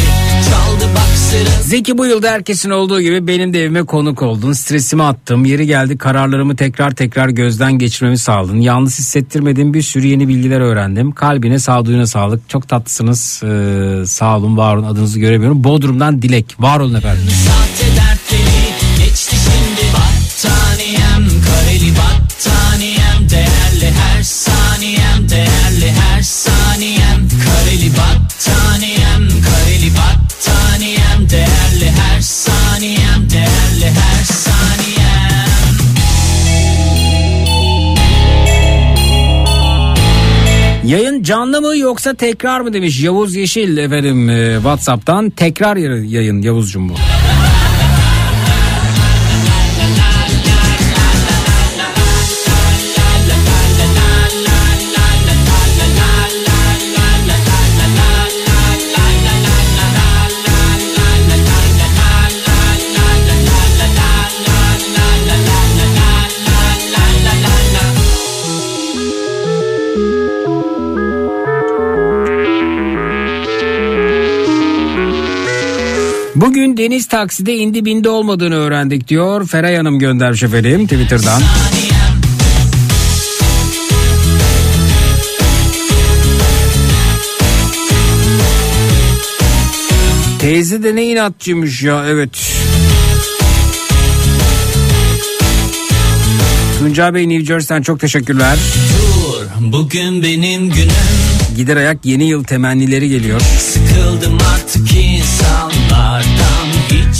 Çaldı baksırın Zeki bu yılda herkesin olduğu gibi benim de evime konuk oldun. Stresimi attım. Yeri geldi kararlarımı tekrar tekrar gözden geçirmemi sağladın. Yalnız hissettirmediğim bir sürü yeni bilgiler öğrendim. Kalbine sağduyuna sağlık. Çok tatlısınız. Ee, sağ olun var olun adınızı göremiyorum. Bodrum'dan Dilek. Var olun efendim. Sahte battaniyem kareli battaniyem Değerli her saniyem değerli her saniyem Yayın canlı mı yoksa tekrar mı demiş Yavuz Yeşil efendim e, Whatsapp'tan. Tekrar yayın- Yavuzcum bu. Bugün Deniz takside indi bindi olmadığını öğrendik diyor. Feray Hanım göndermiş efendim Twitter'dan. Teyze de ne inatçıymış ya evet. Tuncay Bey New Jersey'den çok teşekkürler. Dur bugün benim günüm Gider ayak yeni yıl temennileri geliyor. Sıkıldım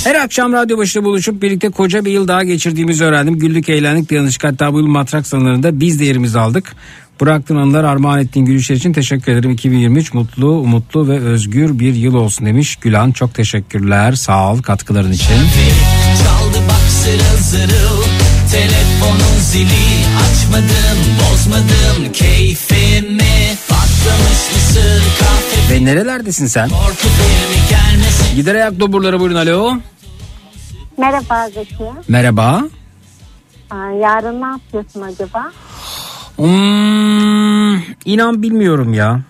Her akşam radyo başında buluşup birlikte koca bir yıl daha geçirdiğimizi öğrendim. Güldük eğlendik dayanışık hatta bu yıl matrak sanılarında biz de yerimizi aldık. Bıraktığın anılar armağan ettiğin gülüşler için teşekkür ederim. 2023 mutlu, umutlu ve özgür bir yıl olsun demiş. Gülan çok teşekkürler. Sağ ol katkıların için. Çaldı bak zırıl zırıl Telefonun zili açmadım bozmadım keyfimi Patlamış mısır kahve Ve nerelerdesin sen? Gider ayak doburları buyurun alo. Merhaba Zeki. Merhaba. Aa, yarın ne yapıyorsun acaba? Hmm, inan bilmiyorum ya.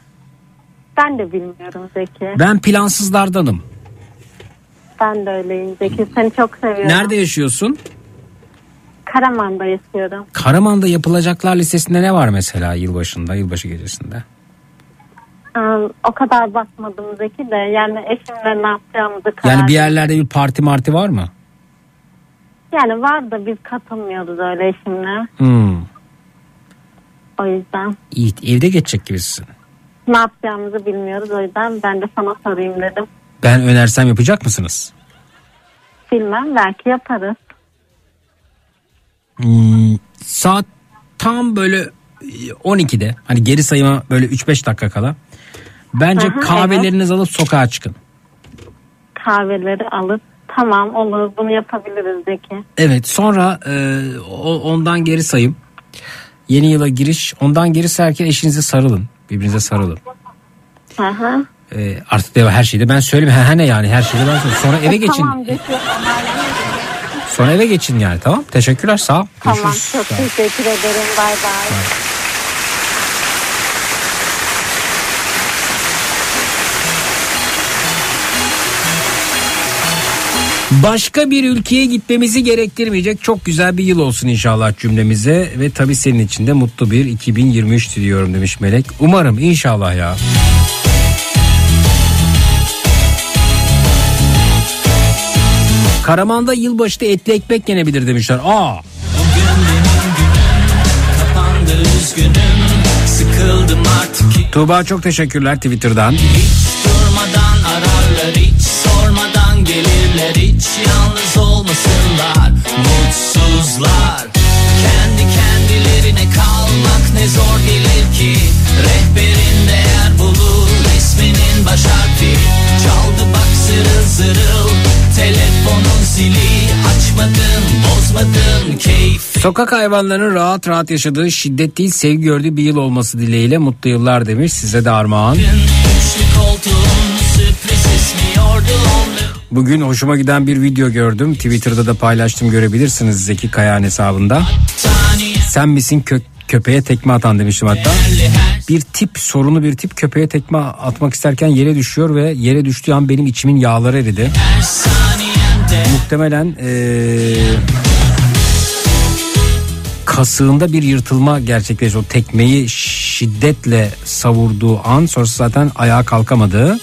Ben de bilmiyorum Zeki. Ben plansızlardanım. Ben de öyleyim Zeki. Seni çok seviyorum. Nerede yaşıyorsun? Karaman'da yaşıyorum. Karaman'da yapılacaklar listesinde ne var mesela yılbaşında, yılbaşı gecesinde? O kadar bakmadım Zeki de yani eşimle ne yapacağımızı karar Yani bir yerlerde bir parti marti var mı? Yani var da biz katılmıyoruz öyle eşimle. Hmm. O yüzden İyi, evde geçecek gibisin. ne yapacağımızı bilmiyoruz. O yüzden ben de sana sorayım dedim. Ben önersem yapacak mısınız? Bilmem belki yaparız. Hmm, saat tam böyle e, 12'de hani geri sayıma böyle 3-5 dakika kala. Bence Aha, kahvelerinizi alıp sokağa çıkın. Kahveleri alıp tamam olur bunu yapabiliriz Zeki. Evet sonra e, ondan geri sayım. Yeni yıla giriş ondan geri sayarken eşinize sarılın. Birbirinize sarılın. Hı. E, artık de her şeyde ben söyleyeyim. Ha, ne yani her şeyde ben söyleyeyim. Sonra eve geçin. Tamam Zeki. Sonra eve geçin yani tamam. Teşekkürler sağ ol. Tamam Görüşürüz. çok Sağ teşekkür ederim. Bay bay. Başka bir ülkeye gitmemizi gerektirmeyecek çok güzel bir yıl olsun inşallah cümlemize ve tabii senin için de mutlu bir 2023 diliyorum demiş Melek. Umarım inşallah ya. Karaman'da yılbaşında etli ekmek yenebilir demişler. Aa artık Tuğba çok teşekkürler Twitter'dan. Hiç zırıl Telefonun zili açmadın bozmadın keyif Sokak hayvanlarının rahat rahat yaşadığı şiddet değil sevgi gördüğü bir yıl olması dileğiyle mutlu yıllar demiş size de armağan. Bugün hoşuma giden bir video gördüm. Twitter'da da paylaştım görebilirsiniz Zeki Kayağan hesabında. Sen misin kö- köpeğe tekme atan demiştim hatta. Bir tip sorunu bir tip köpeğe tekme atmak isterken yere düşüyor ve yere düştüğü an benim içimin yağları eridi. muhtemelen eee, kasığında bir yırtılma gerçekleşti. O tekmeyi şiddetle savurduğu an sonrası zaten ayağa kalkamadı.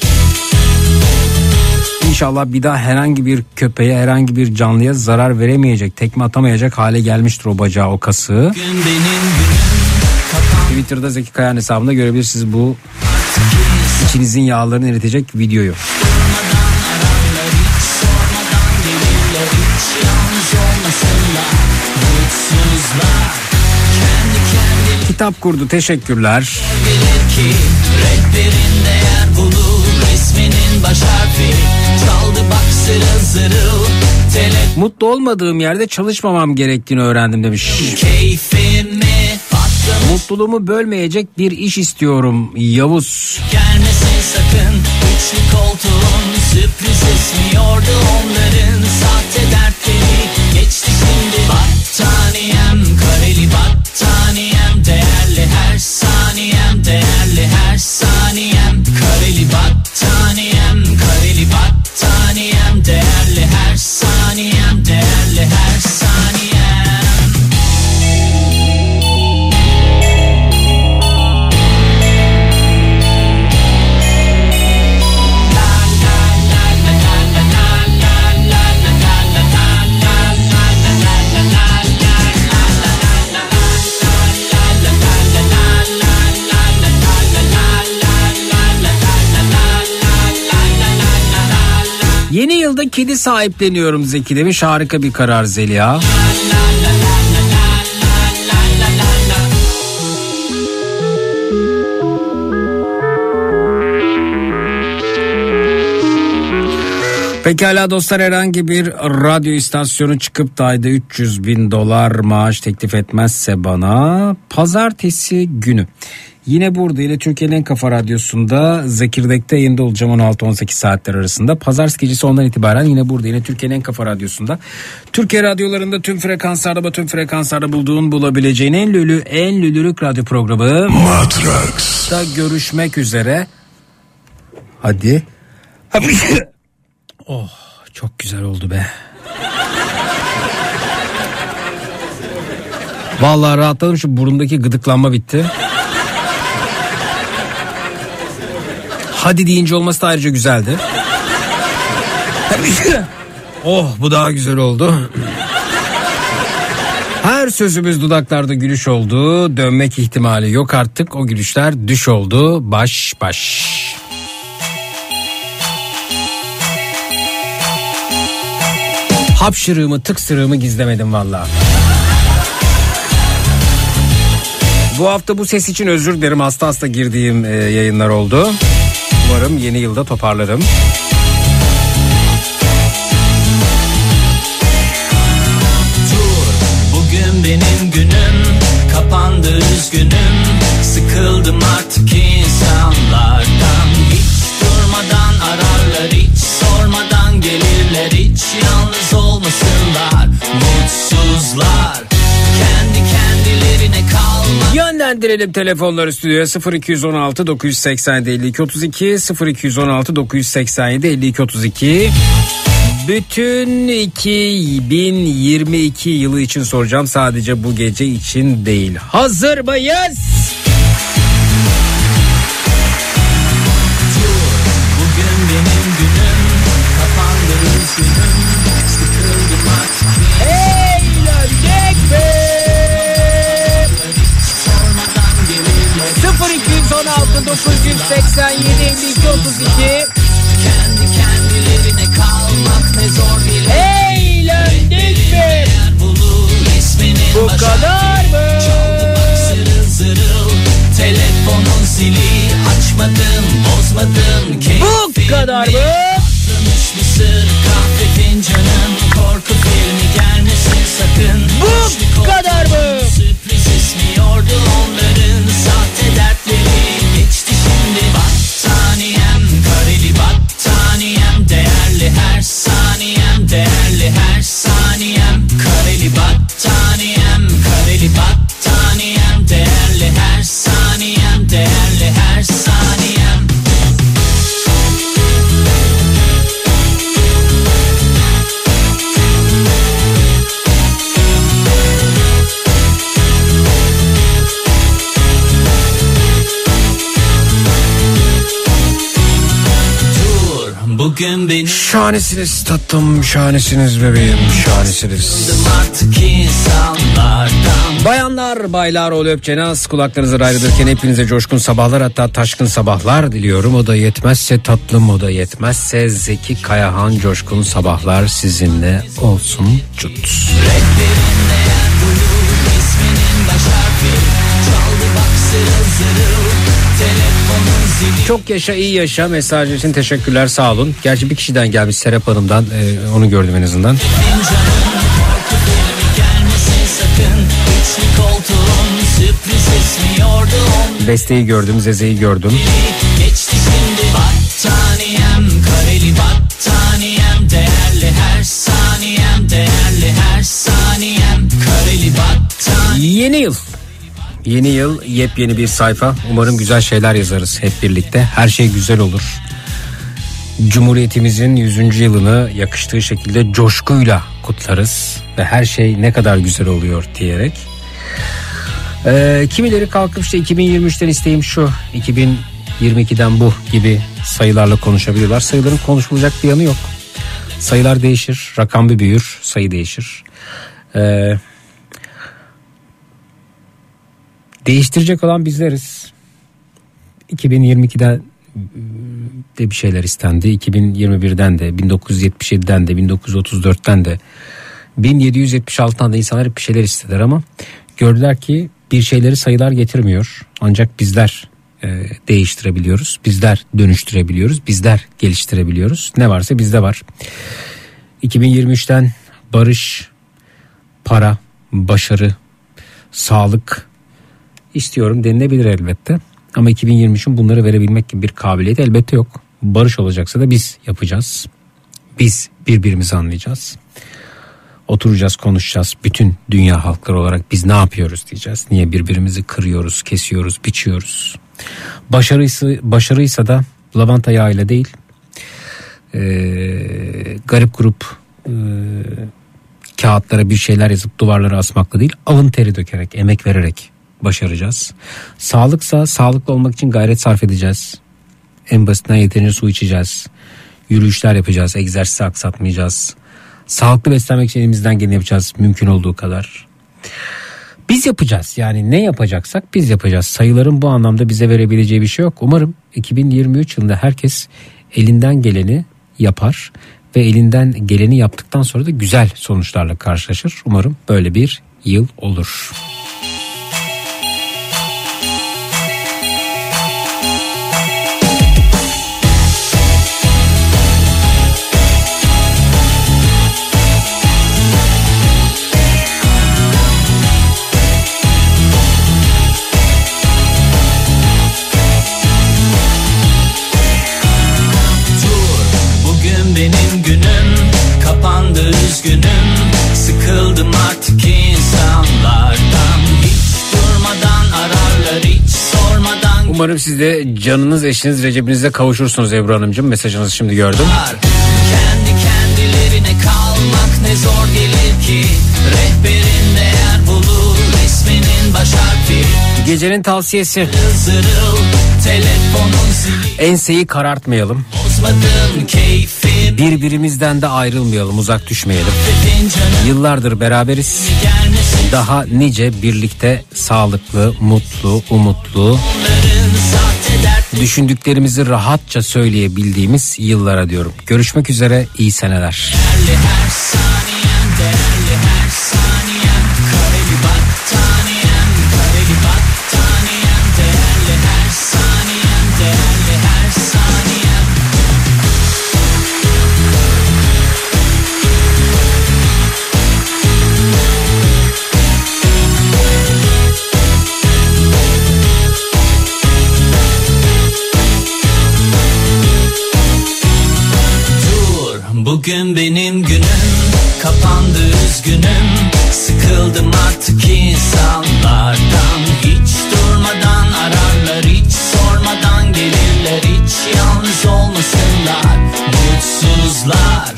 İnşallah bir daha herhangi bir köpeğe herhangi bir canlıya zarar veremeyecek, tekme atamayacak hale gelmiştir o bacağı o kasığı. Twitter'da Zeki Kayan hesabında görebilirsiniz bu içinizin yağlarını eritecek videoyu. Kitap kurdu teşekkürler. Mutlu olmadığım yerde çalışmamam gerektiğini öğrendim demiş. patlamış Mutluluğumu bölmeyecek bir iş istiyorum Yavuz. gelmesin sakın üçlü koltuğun sürpriz esmiyordu onların sahte dertleri geçti şimdi battaniyem kareli battaniyem Yılda kedi sahipleniyorum Zeki demiş. Harika bir karar Zeliha. Pekala dostlar herhangi bir radyo istasyonu çıkıp da ayda 300 bin dolar maaş teklif etmezse bana pazartesi günü Yine burada ile Türkiye'nin en kafa radyosunda Zekirdek'te yayında olacağım 16-18 saatler arasında. Pazartesi gecesi ondan itibaren yine burada yine Türkiye'nin en kafa radyosunda. Türkiye radyolarında tüm frekanslarda tüm frekanslarda bulduğun bulabileceğin en lülü en lülülük radyo programı. Matrax. Da görüşmek üzere. Hadi. oh çok güzel oldu be. Vallahi rahatladım şu burundaki gıdıklanma bitti. Hadi deyince olması da ayrıca güzeldi. oh bu daha güzel oldu. Her sözümüz dudaklarda gülüş oldu. Dönmek ihtimali yok artık. O gülüşler düş oldu. Baş baş. Hapşırığımı tıksırığımı gizlemedim valla. Bu hafta bu ses için özür dilerim. Hasta hasta girdiğim e, yayınlar oldu. Umarım yeni yılda toparlarım. Dur bugün benim günüm kapandı üzgünüm sıkıldım artık Yönlendirelim telefonları stüdyoya 0216 987 52 32 0216 987 52 32 bütün 2022 yılı için soracağım sadece bu gece için değil. Hazır mıyız? 32. Kendi kendilerine kalmak ne zor bile. Hey lendik mi? Bu kadar mı? Çaldı bak zırıl zırıl. Telefonun zili açmadım bozmadım. Bu kadar mı? Patlamış mısır kahve fincanım. Korku filmi gelmesin sakın. Bu kadar mı? Battaniyem kareli battaniyem Değerli her saniyem değerli her saniyem Bugün benim Şahanesiniz tatlım, şahanesiniz bebeğim, şahanesiniz. Bayanlar, baylar, ol öpçenaz kulaklarınızı ayrılırken hepinize coşkun sabahlar hatta taşkın sabahlar diliyorum. O da yetmezse tatlım, o da yetmezse Zeki Kayahan coşkun sabahlar sizinle olsun cut. Çok yaşa iyi yaşa mesaj için teşekkürler sağ olun. Gerçi bir kişiden gelmiş Serap Hanım'dan e, onu gördüm en azından. Besteyi gördüm, Zeze'yi gördüm. Geçti şimdi battaniyem Kareli battaniyem Değerli her saniyem Değerli her saniyem Kareli battaniyem Yeni yıl. Yeni yıl yepyeni bir sayfa. Umarım güzel şeyler yazarız hep birlikte. Her şey güzel olur. Cumhuriyetimizin 100. yılını yakıştığı şekilde coşkuyla kutlarız. Ve her şey ne kadar güzel oluyor diyerek. Ee, kimileri kalkıp işte 2023'ten isteğim şu, 2022'den bu gibi sayılarla konuşabiliyorlar. Sayıların konuşulacak bir yanı yok. Sayılar değişir, rakam bir büyür, sayı değişir. Ee, değiştirecek olan bizleriz. 2022'den de bir şeyler istendi. 2021'den de, 1977'den de, 1934'ten de, 1776'dan da insanlar hep bir şeyler istediler ama gördüler ki bir şeyleri sayılar getirmiyor. Ancak bizler e, değiştirebiliyoruz. Bizler dönüştürebiliyoruz. Bizler geliştirebiliyoruz. Ne varsa bizde var. 2023'ten barış, para, başarı, sağlık istiyorum denilebilir elbette. Ama 2023'ün bunları verebilmek gibi bir kabiliyeti elbette yok. Barış olacaksa da biz yapacağız. Biz birbirimizi anlayacağız. Oturacağız konuşacağız. Bütün dünya halkları olarak biz ne yapıyoruz diyeceğiz. Niye birbirimizi kırıyoruz, kesiyoruz, biçiyoruz. Başarıysa, başarıysa da lavanta yağıyla değil. Ee, garip grup e, kağıtlara bir şeyler yazıp duvarlara asmakla değil. Alın teri dökerek, emek vererek başaracağız. Sağlıksa sağlıklı olmak için gayret sarf edeceğiz. En basitinden yeterince su içeceğiz. Yürüyüşler yapacağız. Egzersizi aksatmayacağız. Sağlıklı beslenmek için elimizden geleni yapacağız. Mümkün olduğu kadar. Biz yapacağız. Yani ne yapacaksak biz yapacağız. Sayıların bu anlamda bize verebileceği bir şey yok. Umarım 2023 yılında herkes elinden geleni yapar ve elinden geleni yaptıktan sonra da güzel sonuçlarla karşılaşır. Umarım böyle bir yıl olur. Umarım siz de canınız eşiniz Recep'inize kavuşursunuz Ebru Hanımcığım. Mesajınızı şimdi gördüm. Kendi kendilerine kalmak ne zor gelir ki Rehberin değer bulur isminin baş harfi Gecenin tavsiyesi. Zırıl Enseyi karartmayalım. Birbirimizden de ayrılmayalım, uzak düşmeyelim. Yıllardır beraberiz. gelmesin Daha nice birlikte sağlıklı, mutlu, umutlu, düşündüklerimizi rahatça söyleyebildiğimiz yıllara diyorum. Görüşmek üzere, iyi seneler. Değerli bugün benim günüm Kapandı üzgünüm. Sıkıldım artık insanlardan. Hiç durmadan ararlar Hiç sormadan gelirler. Hiç yalnız olmasınlar Mutsuzlar.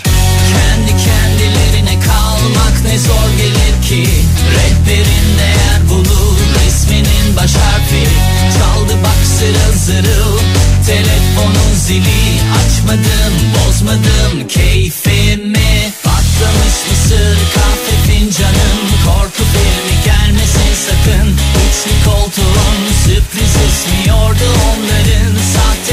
Kendi kendilerine kalmak ne zor gelir ki. Rehberin değer bulur isminin baş harfi. Çaldı bak zırıl zırıl telefonun zili. Açmadım bozmadım keyfimi. Patlamış mısır kahve fincanım. Korku filmi gelmesin sakın. Üçlü koltuğun sürpriz ismiyordu onların. Sahte